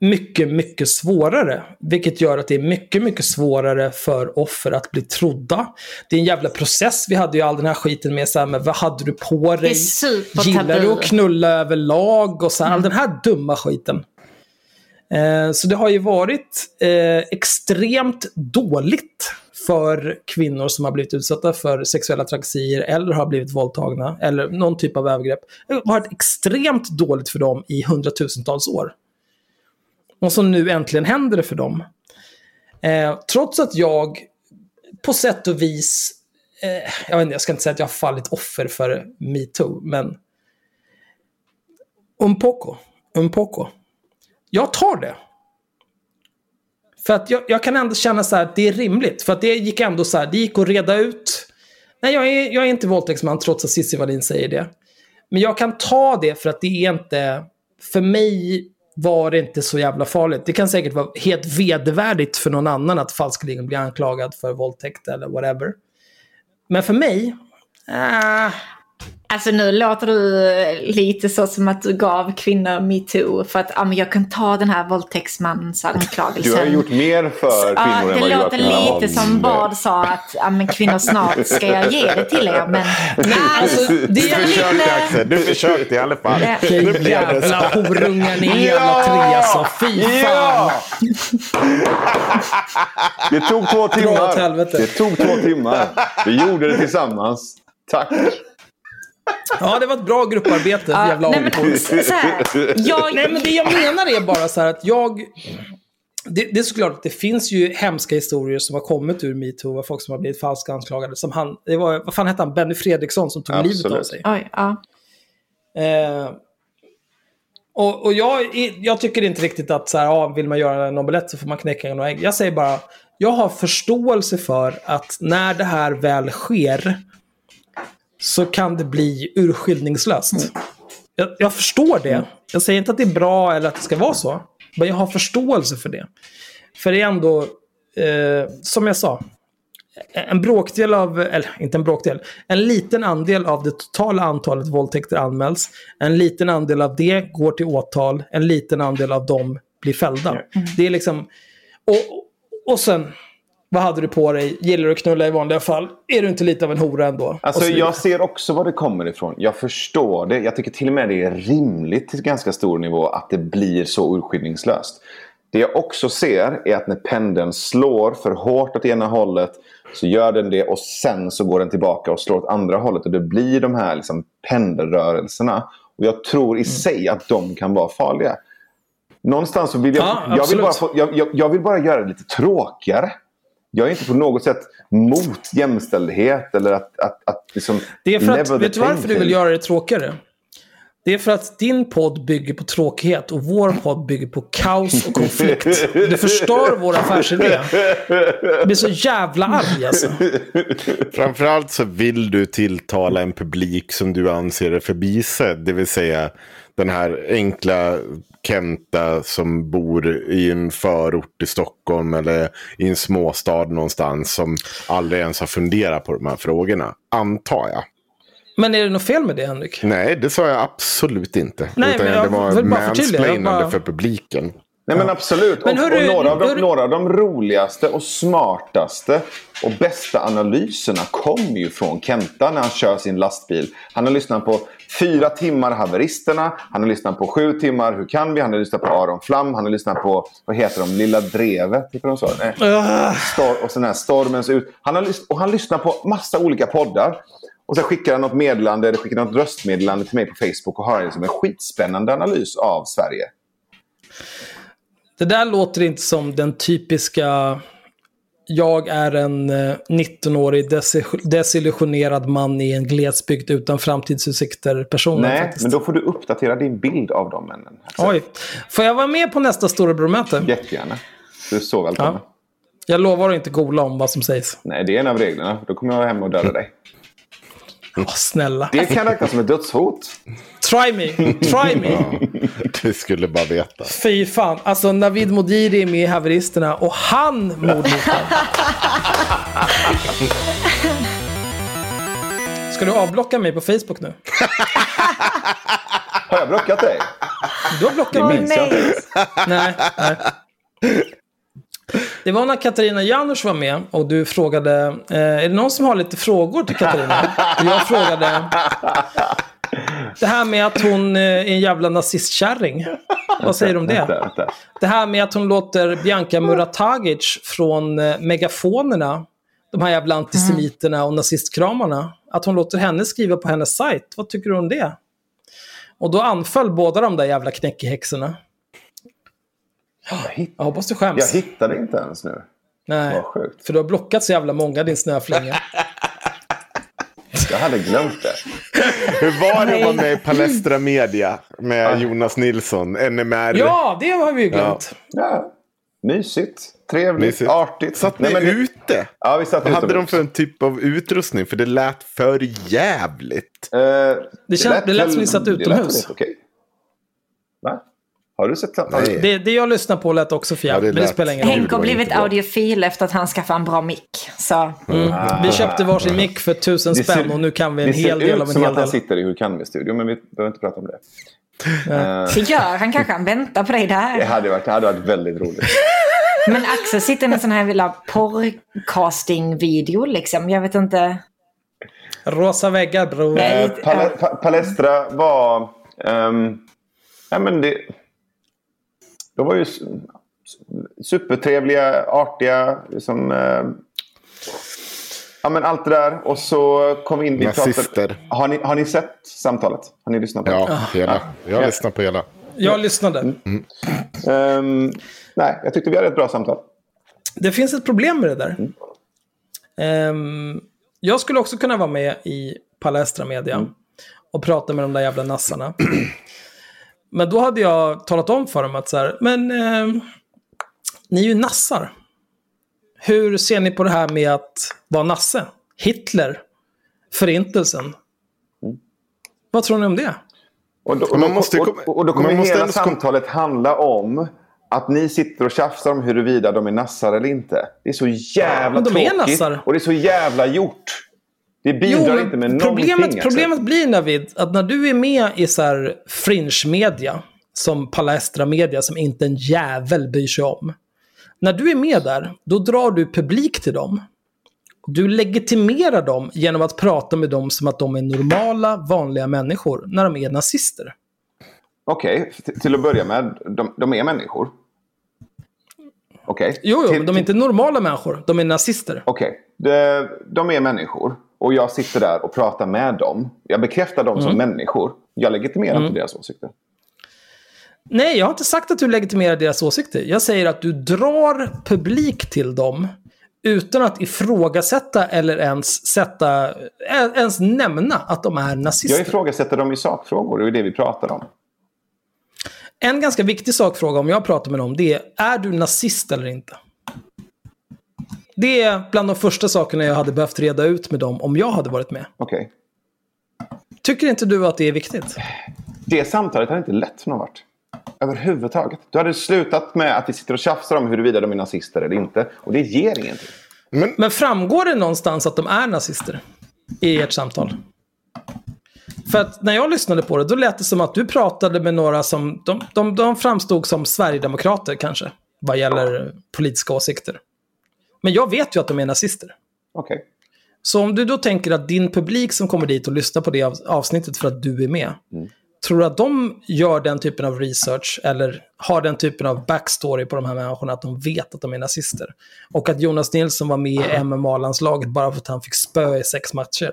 mycket, mycket svårare. Vilket gör att det är mycket, mycket svårare för offer att bli trodda. Det är en jävla process. Vi hade ju all den här skiten med så här, med vad hade du på dig? Gillar du att knulla överlag? Och så här, all den här dumma skiten. Eh, så det har ju varit eh, extremt dåligt för kvinnor som har blivit utsatta för sexuella trakasserier eller har blivit våldtagna eller någon typ av övergrepp. Det har varit extremt dåligt för dem i hundratusentals år. Och så nu äntligen händer det för dem. Eh, trots att jag på sätt och vis eh, jag, vet inte, jag ska inte säga att jag har fallit offer för metoo, men un poco, un poco. Jag tar det. För att jag, jag kan ändå känna så här att det är rimligt. För att det gick ändå så här, det gick att reda ut. Nej, jag är, jag är inte våldtäktsman trots att Cissi Wallin säger det. Men jag kan ta det för att det är inte, för mig var det inte så jävla farligt. Det kan säkert vara helt vedervärdigt för någon annan att falskeligen bli anklagad för våldtäkt eller whatever. Men för mig, äh, Alltså nu låter du lite så som att du gav kvinnor metoo för att ja, men jag kan ta den här våldtäktsmansanklagelsen. Du har gjort mer för Ja, kvinnor än det vad låter Joakim har. lite som Bard sa att ja, men kvinnor snart ska jag ge det till er. Men nej, alltså, det Du är försökte lite... Axel, du försökte i alla fall. Ja. Nu blev det Jävla så. horungar ni jävla tre alltså. Fy fan. Ja! Det tog två timmar. Det tog två timmar. Vi gjorde det tillsammans. Tack. Ja, det var ett bra grupparbete. Ja, jävla nej, men, så här, jag, Nej, men det jag menar är bara så här att jag... Det, det är såklart att det finns ju hemska historier som har kommit ur metoo, av folk som har blivit falskt anklagade. Som han, det var, vad fan hette han, Benny Fredriksson som tog livet av Absolut. sig. oj, ja. Eh, och och jag, jag tycker inte riktigt att så här, ja, vill man göra en omelett så får man knäcka några ägg. Jag säger bara, jag har förståelse för att när det här väl sker så kan det bli urskillningslöst. Jag, jag förstår det. Jag säger inte att det är bra eller att det ska vara så. Men jag har förståelse för det. För det är ändå, eh, som jag sa, en bråkdel av, eller inte en bråkdel, en liten andel av det totala antalet våldtäkter anmäls. En liten andel av det går till åtal, en liten andel av dem blir fällda. Det är liksom, och, och sen, vad hade du på dig? Gillar du att knulla i vanliga fall? Är du inte lite av en hora ändå? Alltså, jag ser också var det kommer ifrån. Jag förstår det. Jag tycker till och med det är rimligt till ganska stor nivå att det blir så urskillningslöst. Det jag också ser är att när pendeln slår för hårt åt ena hållet så gör den det och sen så går den tillbaka och slår åt andra hållet. Och det blir de här liksom pendelrörelserna. Och jag tror Mm. i sig att de kan vara farliga. Någonstans så vill jag, Ja, jag, vill bara få, jag, jag, jag vill bara göra det lite tråkigare. Jag är inte på något sätt mot jämställdhet eller att, att, att liksom Det är för att, vet du varför du vill göra det tråkigare? Det är för att din podd bygger på tråkighet och vår podd bygger på kaos och konflikt. Du förstör vår affärsidé. Jag blir så jävla arg alltså. Framförallt så vill du tilltala en publik som du anser är förbisedd. Det vill säga den här enkla Kenta som bor i en förort i Stockholm eller i en småstad någonstans som aldrig ens har funderat på de här frågorna. Antar jag. Men är det något fel med det Henrik? Nej, det sa jag absolut inte. Nej, Utan men jag det var mansplainande bara- för publiken. Nej men absolut. Men och, hörru, och några, av de, hörru- några av de roligaste och smartaste och bästa analyserna kommer ju från Kenta när han kör sin lastbil. Han har lyssnat på fyra timmar Haveristerna. Han har lyssnat på sju timmar Hur kan vi? Han har lyssnat på Aron Flam. Han har lyssnat på, vad heter de, Lilla Drevet? Heter de så? Nej. Ah, Stor- och sen här Stormens ut. Han har och han lyssnar på massa olika poddar. Och sen skickar han något meddelande, eller skickar något röstmeddelande till mig på Facebook och har liksom en skitspännande analys av Sverige. Det där låter inte som den typiska jag är en eh, 19-årig desi- desillusionerad man i en glesbygd utan framtidsutsikter personen Nej, faktiskt. men då får du uppdatera din bild av de männen. Oj. Får jag vara med på nästa storebror-möte? Jättegärna. Du är så välkommen. Ja. Jag lovar att inte gola om vad som sägs. Nej, det är en av reglerna. Då kommer jag hem och döda dig. Åh, snälla. Det kan räknas som ett dödshot. Try me. Try me. (laughs) Du skulle bara veta. Fy fan. Alltså Navid Modiri är med i Haveristerna och han mordhotar. (laughs) Ska du avblocka mig på Facebook nu? Har jag blockat dig? Du har blockat mig. minns jag inte. Nej, nej. Det var när Katarina Janouch var med och du frågade, eh, är det någon som har lite frågor till Katarina? Och jag frågade, det här med att hon eh, är en jävla nazistkärring. Vad säger du om det? Vänta, vänta. Det här med att hon låter Bianca Muratagic från eh, Megafonerna, de här jävla antisemiterna och nazistkramarna, att hon låter henne skriva på hennes sajt. Vad tycker du om det? Och då anföll båda de där jävla knäckehäxorna. Jag, hitt- Jag hoppas du jag skäms. hittade inte ens nu. Nej, Vad sjukt. för du har blockat så jävla många din snöflinga. (laughs) Jag hade glömt det. Hur var det att vara med i Palestra Media med Jonas Nilsson, NMR? Ja, det har vi ju glömt. Ja. Mysigt. Trevligt. Mysigt. Artigt. Satt ni Nej, men det- ute? Ja, vi satt Vad hade de för en typ av utrustning? För det lät för jävligt. Eh, Det känns- det lät som vi satt det lät utomhus. väl helt okej. Va? Har du sett? Nej. Det, det jag lyssnar på lät också för jävligt, Ja, det men det spelar ingen roll. Henk har blivit audiofil efter att han skaffade en bra mick. Så Vi köpte varsin mick för tusen Det spänn och nu kan vi en det ser hel del ut av en som hel att han del. sitter i Hur kan vi-studion, men vi behöver inte prata om det. Eh, det gör han kanske. Han väntar på dig det, där. hade varit, det hade varit väldigt roligt. (laughs) Men Axel sitter med en sån här jävla porrcasting-video liksom. Jag vet inte. Rosa väggar bror. Nej. Eh, Pale, pa, Palestra var... ehm, ja, men det, de var ju supertrevliga, artiga. Liksom, eh, ja, men allt det där. Och så kom vi in... Vi Nazister. pratade- Har ni, har ni sett samtalet? Har ni lyssnat på det? Ja, hela. Jag lyssnar på hela. Jag lyssnade. Mm. Ehm, nej, jag tyckte vi hade ett bra samtal. Det finns ett problem med det där. Ehm, jag skulle också kunna vara med i Palestra Media och prata med de där jävla nassarna. Men då hade jag talat om för dem att så här, men ehm, ni är ju nassar. Hur ser ni på det här med att vara nasse? Hitler? Förintelsen? Vad tror ni om det? Och då, och då, måste och, komma- och, då kommer hela samtalet handla om att ni sitter och tjafsar om huruvida de är nassar eller inte. Det är så jävla är tråkigt. nassar. Och det är så jävla gjort. Det bidrar Jo, inte med problemet, någonting. alltså. problemet blir Navid, att när du är med i så här fringe-media, som Palestra Media, som inte en jävel bryr sig om. När du är med där, då drar du publik till dem. Du legitimerar dem genom att prata med dem som att de är normala, vanliga människor, när de är nazister. Okej, t- till att börja med. De, de är människor. Okej. Jo, jo, Till- men de är inte normala människor, de är nazister. Okej, de, de är människor. Och jag sitter där och pratar med dem. Jag bekräftar dem Mm. som människor. Jag legitimerar inte deras åsikter. Nej, jag har inte sagt att du legitimerar deras åsikter. Jag säger att du drar publik till dem utan att ifrågasätta eller ens sätta, ä- ens nämna att de är Jag nazister. ifrågasätter dem i sakfrågor. Det är det vi pratar om. En ganska viktig sakfråga om jag pratar med dem, det är, är du nazist eller inte? Det är bland de första sakerna jag hade behövt reda ut med dem om jag hade varit med. Okej. Tycker inte du att det är viktigt? Det samtalet hade inte lett någon vart. Överhuvudtaget. Du hade slutat med att vi sitter och tjafsar om huruvida de är nazister eller inte. Och det ger ingenting. Men framgår det någonstans att de är nazister? I ert samtal? För att när jag lyssnade på det, då lät det som att du pratade med några som... De, de, de framstod som Sverigedemokrater kanske. Vad gäller politiska åsikter. Men jag vet ju att de är nazister. Okej. Så om du då tänker att din publik som kommer dit och lyssnar på det av- avsnittet för att du är med. Tror du att de gör den typen av research eller har den typen av backstory på de här människorna att de vet att de är nazister? Och att Jonas Nilsson var med i MMA-landslaget bara för att han fick spö i sex matcher.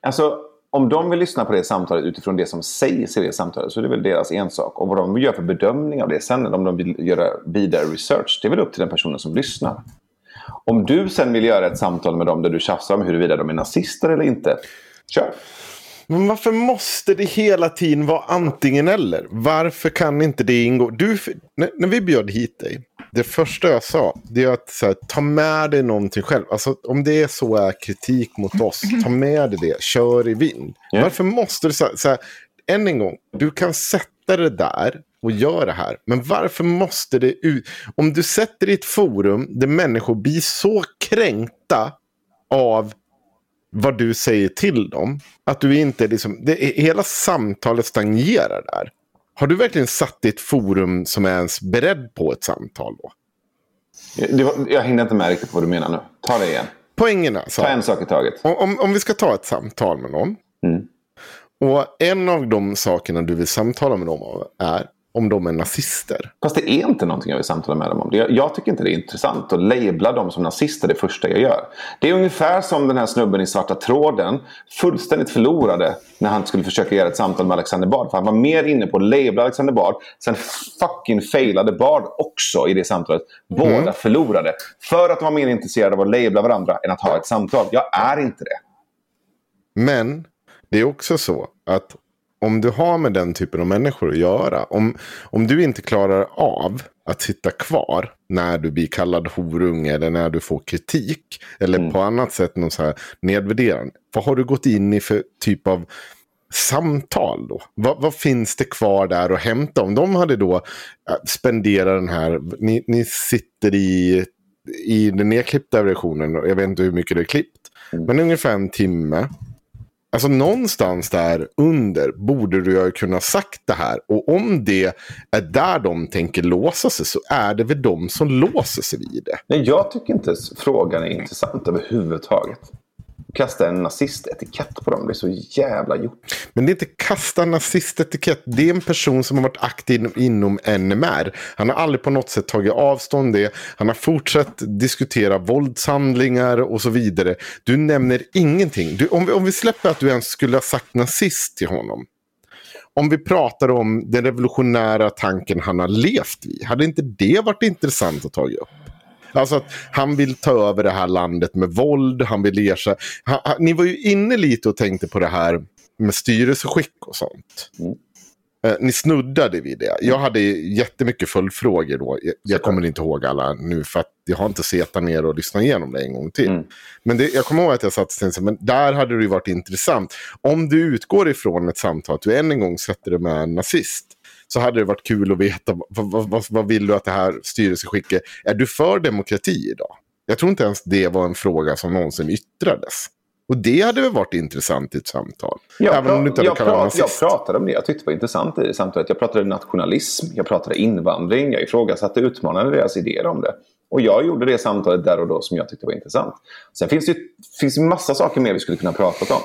Alltså, om de vill lyssna på det samtalet utifrån det som sägs i det samtalet så är det väl deras ensak. Och vad de gör för bedömning av det sen, om de vill göra vidare research, det är väl upp till den personen som lyssnar. Om du sen vill göra ett samtal med dem där du tjafsar om huruvida de är nazister eller inte, kör. Men varför måste det hela tiden vara antingen eller? Varför kan inte det ingå? Du, när, vi bjöd hit dig, det första jag sa, det är att så här, ta med dig någonting själv. Alltså om det är så är kritik mot oss, ta med dig det, kör i vind. Ja. Varför måste du, så, så här, än en gång, du kan sätta det där och göra det här. Men varför måste det ut? Om du sätter i ett forum där människor blir så kränkta av vad du säger till dem. Att du inte liksom, det, hela samtalet stagnerar där. Har du verkligen satt i ett forum som är ens beredd på ett samtal då? Var, jag hängde inte med riktigt på vad du menar nu. Ta det igen. Poängen är så Ta en sak i taget. om, om, om vi ska ta ett samtal med någon. Mm. Och en av de sakerna du vill samtala med dem om är om de är nazister. Fast det är inte någonting jag vill samtala med dem om. Det- Jag tycker inte det är intressant att labla dem som nazister det första jag gör. Det är ungefär som den här snubben i Svarta tråden fullständigt förlorade när han skulle försöka göra ett samtal med Alexander Bard. För han var mer inne på att labla Alexander Bard. Sen fucking failade Bard också i det samtalet. Båda förlorade. För att de var mer intresserade av att labla varandra än att ha ett samtal. Jag är inte det. Men det är också så att om du har med den typen av människor att göra. Om, om du inte klarar av att sitta kvar när du blir kallad horunge eller när du får kritik. Eller på annat sätt någon så här nedvärderande. Vad har du gått in i för typ av samtal då? Vad, vad finns det kvar där att hämta? Om de hade då äh, spenderat den här, ni, ni sitter i, i den nedklippta versionen, jag vet inte hur mycket det är klippt, men ungefär en timme. Alltså någonstans där under borde du ju kunna sagt det här. Och om det är där de tänker låsa sig så är det väl de som låser sig vid det. Nej, jag tycker inte frågan är intressant överhuvudtaget. Kasta en nazistetikett på dem, det är så jävla gjort. Men det är inte kasta nazistetikett. Det är en person som har varit aktiv inom NMR. Han har aldrig på något sätt tagit avstånd det. Han har fortsatt diskutera våldshandlingar och så vidare. Du nämner ingenting. Du, om, vi, om vi släpper att du ens skulle ha sagt nazist till honom. Om vi pratar om den revolutionära tanken han har levt i. Hade inte det varit intressant att ta upp? Alltså att han vill ta över det här landet med våld, han vill ersätta. Ni var ju inne lite och tänkte på det här med styrelseskick och sånt. Mm. Eh, ni snuddade vid det. Jag hade jättemycket följdfrågor då. Jag, jag kommer inte ihåg alla nu för att jag har inte sett ner och lyssnat igenom det en gång till. Mm. Men det, jag kommer ihåg att jag satt och tänkte, men där hade det ju varit intressant. Om du utgår ifrån ett samtal, att du än en gång sätter det med en nazist så hade det varit kul att veta vad, vad, vad, vill du att det här styrelseskicket... Är du för demokrati idag? Jag tror inte ens det var en fråga som någonsin yttrades. Och det hade väl varit intressant i ett samtal. Jag, Även om du inte hade jag, kallat jag pratade om det. Jag tyckte det var intressant i det samtalet. Jag pratade nationalism, jag pratade invandring, jag ifrågasatte utmanade deras idéer om det. Och jag gjorde det samtalet där och då som jag tyckte var intressant. Sen finns det finns det massa saker mer vi skulle kunna prata om.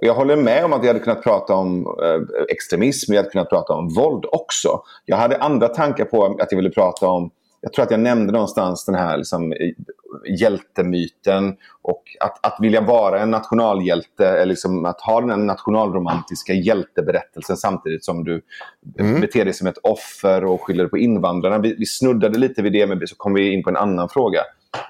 Jag håller med om att jag hade kunnat prata om eh, extremism, jag hade kunnat prata om våld också. Jag hade andra tankar på att jag ville prata om jag tror att jag nämnde någonstans den här liksom, hjältemyten och att, att vilja vara en nationalhjälte, är liksom att ha den här nationalromantiska hjälteberättelsen samtidigt som du Mm. beter dig som ett offer och skyller på invandrarna. Vi, vi snuddade lite vid det, men så kom vi in på en annan fråga.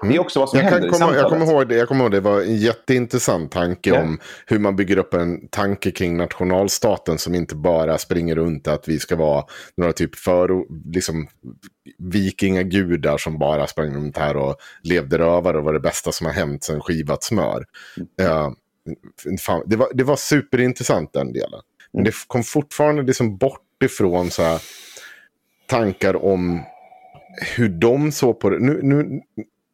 Det är också vad som Jag, händer i komma, samtalet. jag, kommer ihåg det, jag kommer ihåg det var en jätteintressant tanke Ja. om hur man bygger upp en tanke kring nationalstaten som inte bara springer runt att vi ska vara några typ för, liksom, vikingagudar som bara sprang runt här och levde rövare och var det bästa som har hänt sedan skivat smör. Ja, fan, det, var, det var superintressant den delen. Men det kom fortfarande liksom bort ifrån så här, tankar om hur de såg på det. Nu, nu,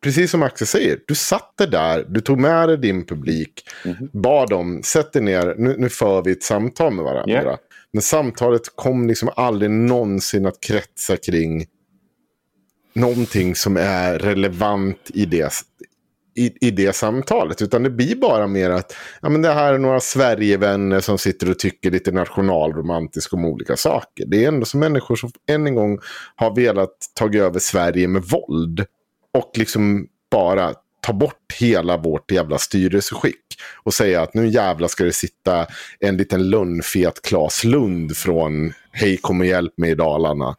precis som Axel säger, du satt där, du tog med dig din publik, bad dem, sätt er ner, nu, nu för vi ett samtal med varandra. Ja. Men samtalet kom liksom aldrig någonsin att kretsa kring någonting som är relevant i det, i, i det samtalet. Utan det blir bara mer att ja, men det här är några Sverigevänner som sitter och tycker lite nationalromantiskt om olika saker. Det är ändå som människor som än en gång har velat ta över Sverige med våld. Och liksom bara ta bort hela vårt jävla styrelseskick. Och säga att nu jävla ska det sitta en liten lönnfet Klas Lund från Hej kom och hjälp mig i Dalarna.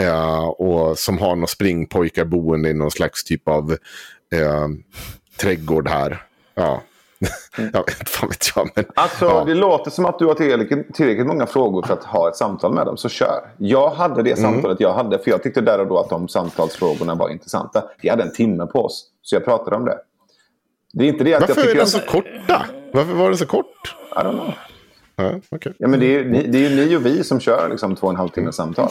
Eh, och som har några springpojkar boende i någon slags typ av eh, trädgård här. Ja jag vet fan vet jag. Men, Alltså, ja. det låter som att du har tillräckligt, tillräckligt många frågor för att ha ett samtal med dem, så kör. Jag hade det Mm. samtalet jag hade, för jag tyckte där och då att de samtalsfrågorna var intressanta. Vi hade en timme på oss, så jag pratade om det. Det är inte det att Varför jag är den så korta? Varför var den så kort? I don't know. Ja, okej. Ja, men det är, ju ni, det är ju ni och vi som kör liksom, två och en halv timme samtal.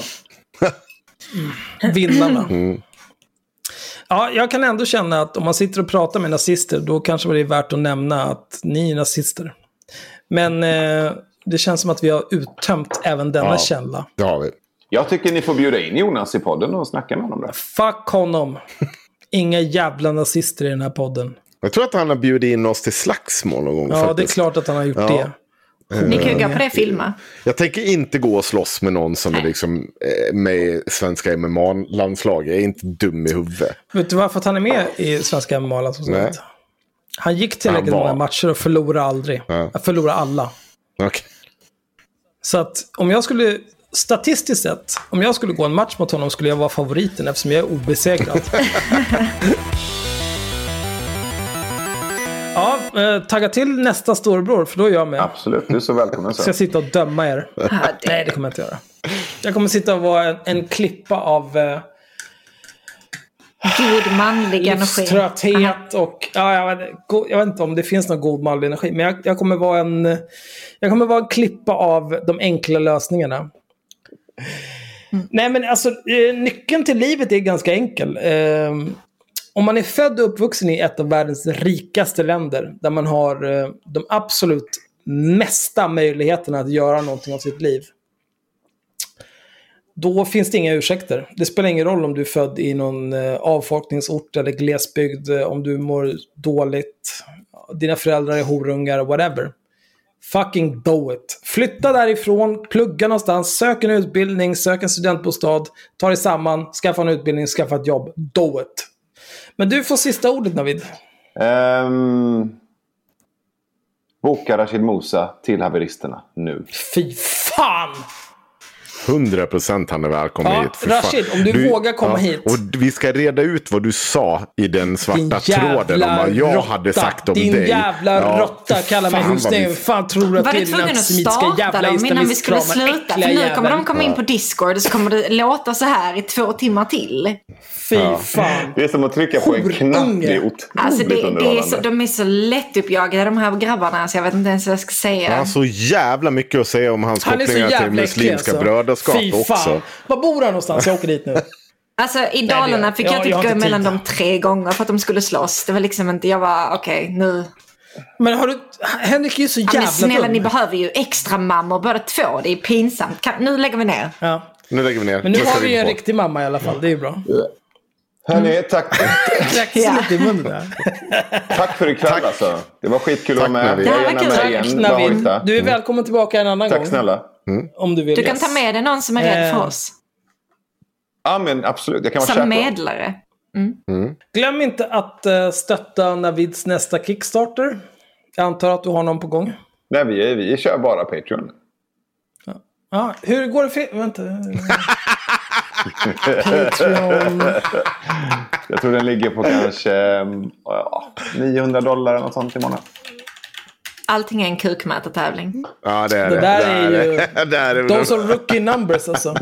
Vinnarna. Mm. Ja, jag kan ändå känna att om man sitter och pratar med nazister, då kanske det är värt att nämna att ni är nazister. Men eh, det känns som att vi har uttömt även denna Ja. källa. Det har vi. Jag tycker ni får bjuda in Jonas i podden och snacka med honom. Där. Fuck honom. Inga jävla nazister i den här podden. Jag tror att han har bjudit in oss till slagsmål någon gång. Ja, det är faktiskt. klart att han har gjort Ja. det. Ni kan ju gå på det filma. Jag tänker inte gå och slåss med någon som är liksom eh, med i svenska MMA-landslaget. Jag är inte dum i huvudet. Vet du varför han är med i svenska MMA som Nej. sagt? Han gick tillräckligt Han var- många matcher och förlorade aldrig. Ja. Jag förlorade alla. Okej. Så att om jag skulle, statistiskt sett, om jag skulle gå en match mot honom skulle jag vara favoriten eftersom jag är obesegrad. (laughs) Eh, tagga till nästa storebror, för då är jag med. Absolut, du är så välkommen. Ska Så. jag sitta och döma er? Nej, det kommer jag inte göra. Jag kommer sitta och vara en, en klippa av eh, God manlig energi. livströtthet och... Ja, jag, vet, go- jag vet inte om det finns någon god manlig energi, men jag, jag kommer vara en... Jag kommer vara en klippa av de enkla lösningarna. Nej, men alltså eh, nyckeln till livet är ganska enkel. Eh, om man är född och uppvuxen i ett av världens rikaste länder, där man har eh, de absolut mesta möjligheterna att göra någonting av sitt liv. Då finns det inga ursäkter. Det spelar ingen roll om du är född i någon eh, avfolkningsort eller glesbygd, eh, om du mår dåligt, dina föräldrar är horungar, whatever. Fucking do it. Flytta därifrån, plugga någonstans, sök en utbildning, sök en studentbostad, ta dig samman, skaffa en utbildning, skaffa ett jobb. Do it. Men du får sista ordet Navid. Ehm, boka Rashid Musa till haveristerna nu. Fy fan! 100 procent han är välkommen Ja, hit. För fan. Rashid, om du vågar komma hit. Och vi ska reda ut vad du sa i den svarta Din tråden om vad jag hade sagt om Din dig. jävla Ja, råtta kallar mig husnäng. vi- Fan tror du att Var det du är din tvungen att antisemitiska starta jävla dem innan vi skulle sluta? För nu kommer jävel. de komma in på Discord och så kommer det låta så här i två timmar till. Fy fan. Det är som att trycka på en knapp. Det är otroligt Alltså det, det är så, de är så lättuppjagade de här grabbarna så jag vet inte ens vad jag ska säga. Han har så jävla mycket att säga om hans kopplingar till Muslimska alltså. Brödraskap Fy fan. också. Var bor han någonstans? Jag åker dit nu. (laughs) Alltså i Dalarna fick Jag- jag typ jag gå emellan dem tre gånger för att de skulle slåss. Det var liksom inte, jag var okej nu. Men har du... Henrik är ju så Ja, jävla men snälla dum. ni behöver ju extra mammor båda två. Det är pinsamt. Kan, nu lägger vi ner. Ja. Nu lägger vi ner. Men nu ska har vi ju en på. riktig mamma i alla fall. Det är ju bra. Hörni, tack, (laughs) Ja. i munnen där. tack för ikväll alltså. Det var skitkul att vara Tack, med. Navid. Jag är gärna med Tack igen. Navid. Du är välkommen tillbaka en annan gång. Tack snälla. Om du vill. Du kan yes. ta med dig någon som är rädd för Eh, oss. Ja, men absolut. Jag kan vara Som medlare. Glöm inte att uh, stötta Navids nästa Kickstarter. Jag antar att du har någon på gång. Nej, vi, vi kör bara Patreon. Ja, hur går det för... Vänta. Patreon. (laughs) Jag tror den ligger på kanske ehm, ja, 900 dollar eller något sånt i månaden. Allting är en kukmätartävling. Ja, det är det. Det där är ju- det. (laughs) är det. Those are rookie numbers alltså. (laughs)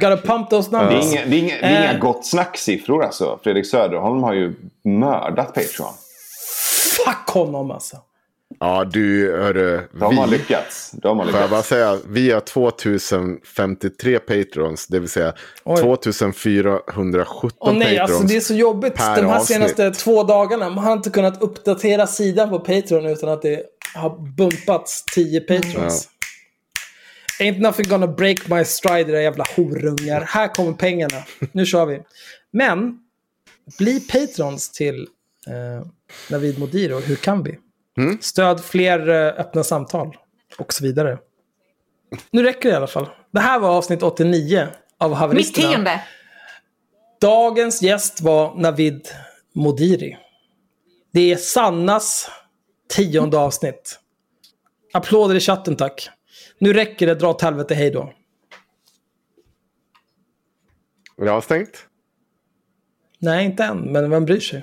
Gotta pump those Det är numbers. inga, det är inga, det är inga Eh. gott snack-siffror alltså. Fredrik Söderholm har ju mördat Patreon. Fuck honom alltså. Ja, du, hörru. De har vi- lyckats. De har Får jag bara lyckats. säga, vi har 2053 patrons, det vill säga Oj. 2417 Åh nej, patrons. alltså det är så jobbigt. De här avsnitt. senaste två dagarna. Man har inte kunnat uppdatera sidan på Patreon utan att det har bumpats 10 patrons. Ain't nothing gonna break my stride, era jävla horungar. Här kommer pengarna. Nu kör vi. Men, bli patrons till eh, Navid Modiro. Hur kan vi? Mm. Stöd fler eh, öppna samtal. Och så vidare. Nu räcker det i alla fall. Det här var avsnitt 89 av Mitt Haveristerna. tionde. Dagens gäst var Navid Modiri. Det är Sannas tionde avsnitt. Applåder i chatten tack. Nu räcker det, dra åt helvete, hej då. Är det avstängt? Nej, inte än, men vem bryr sig?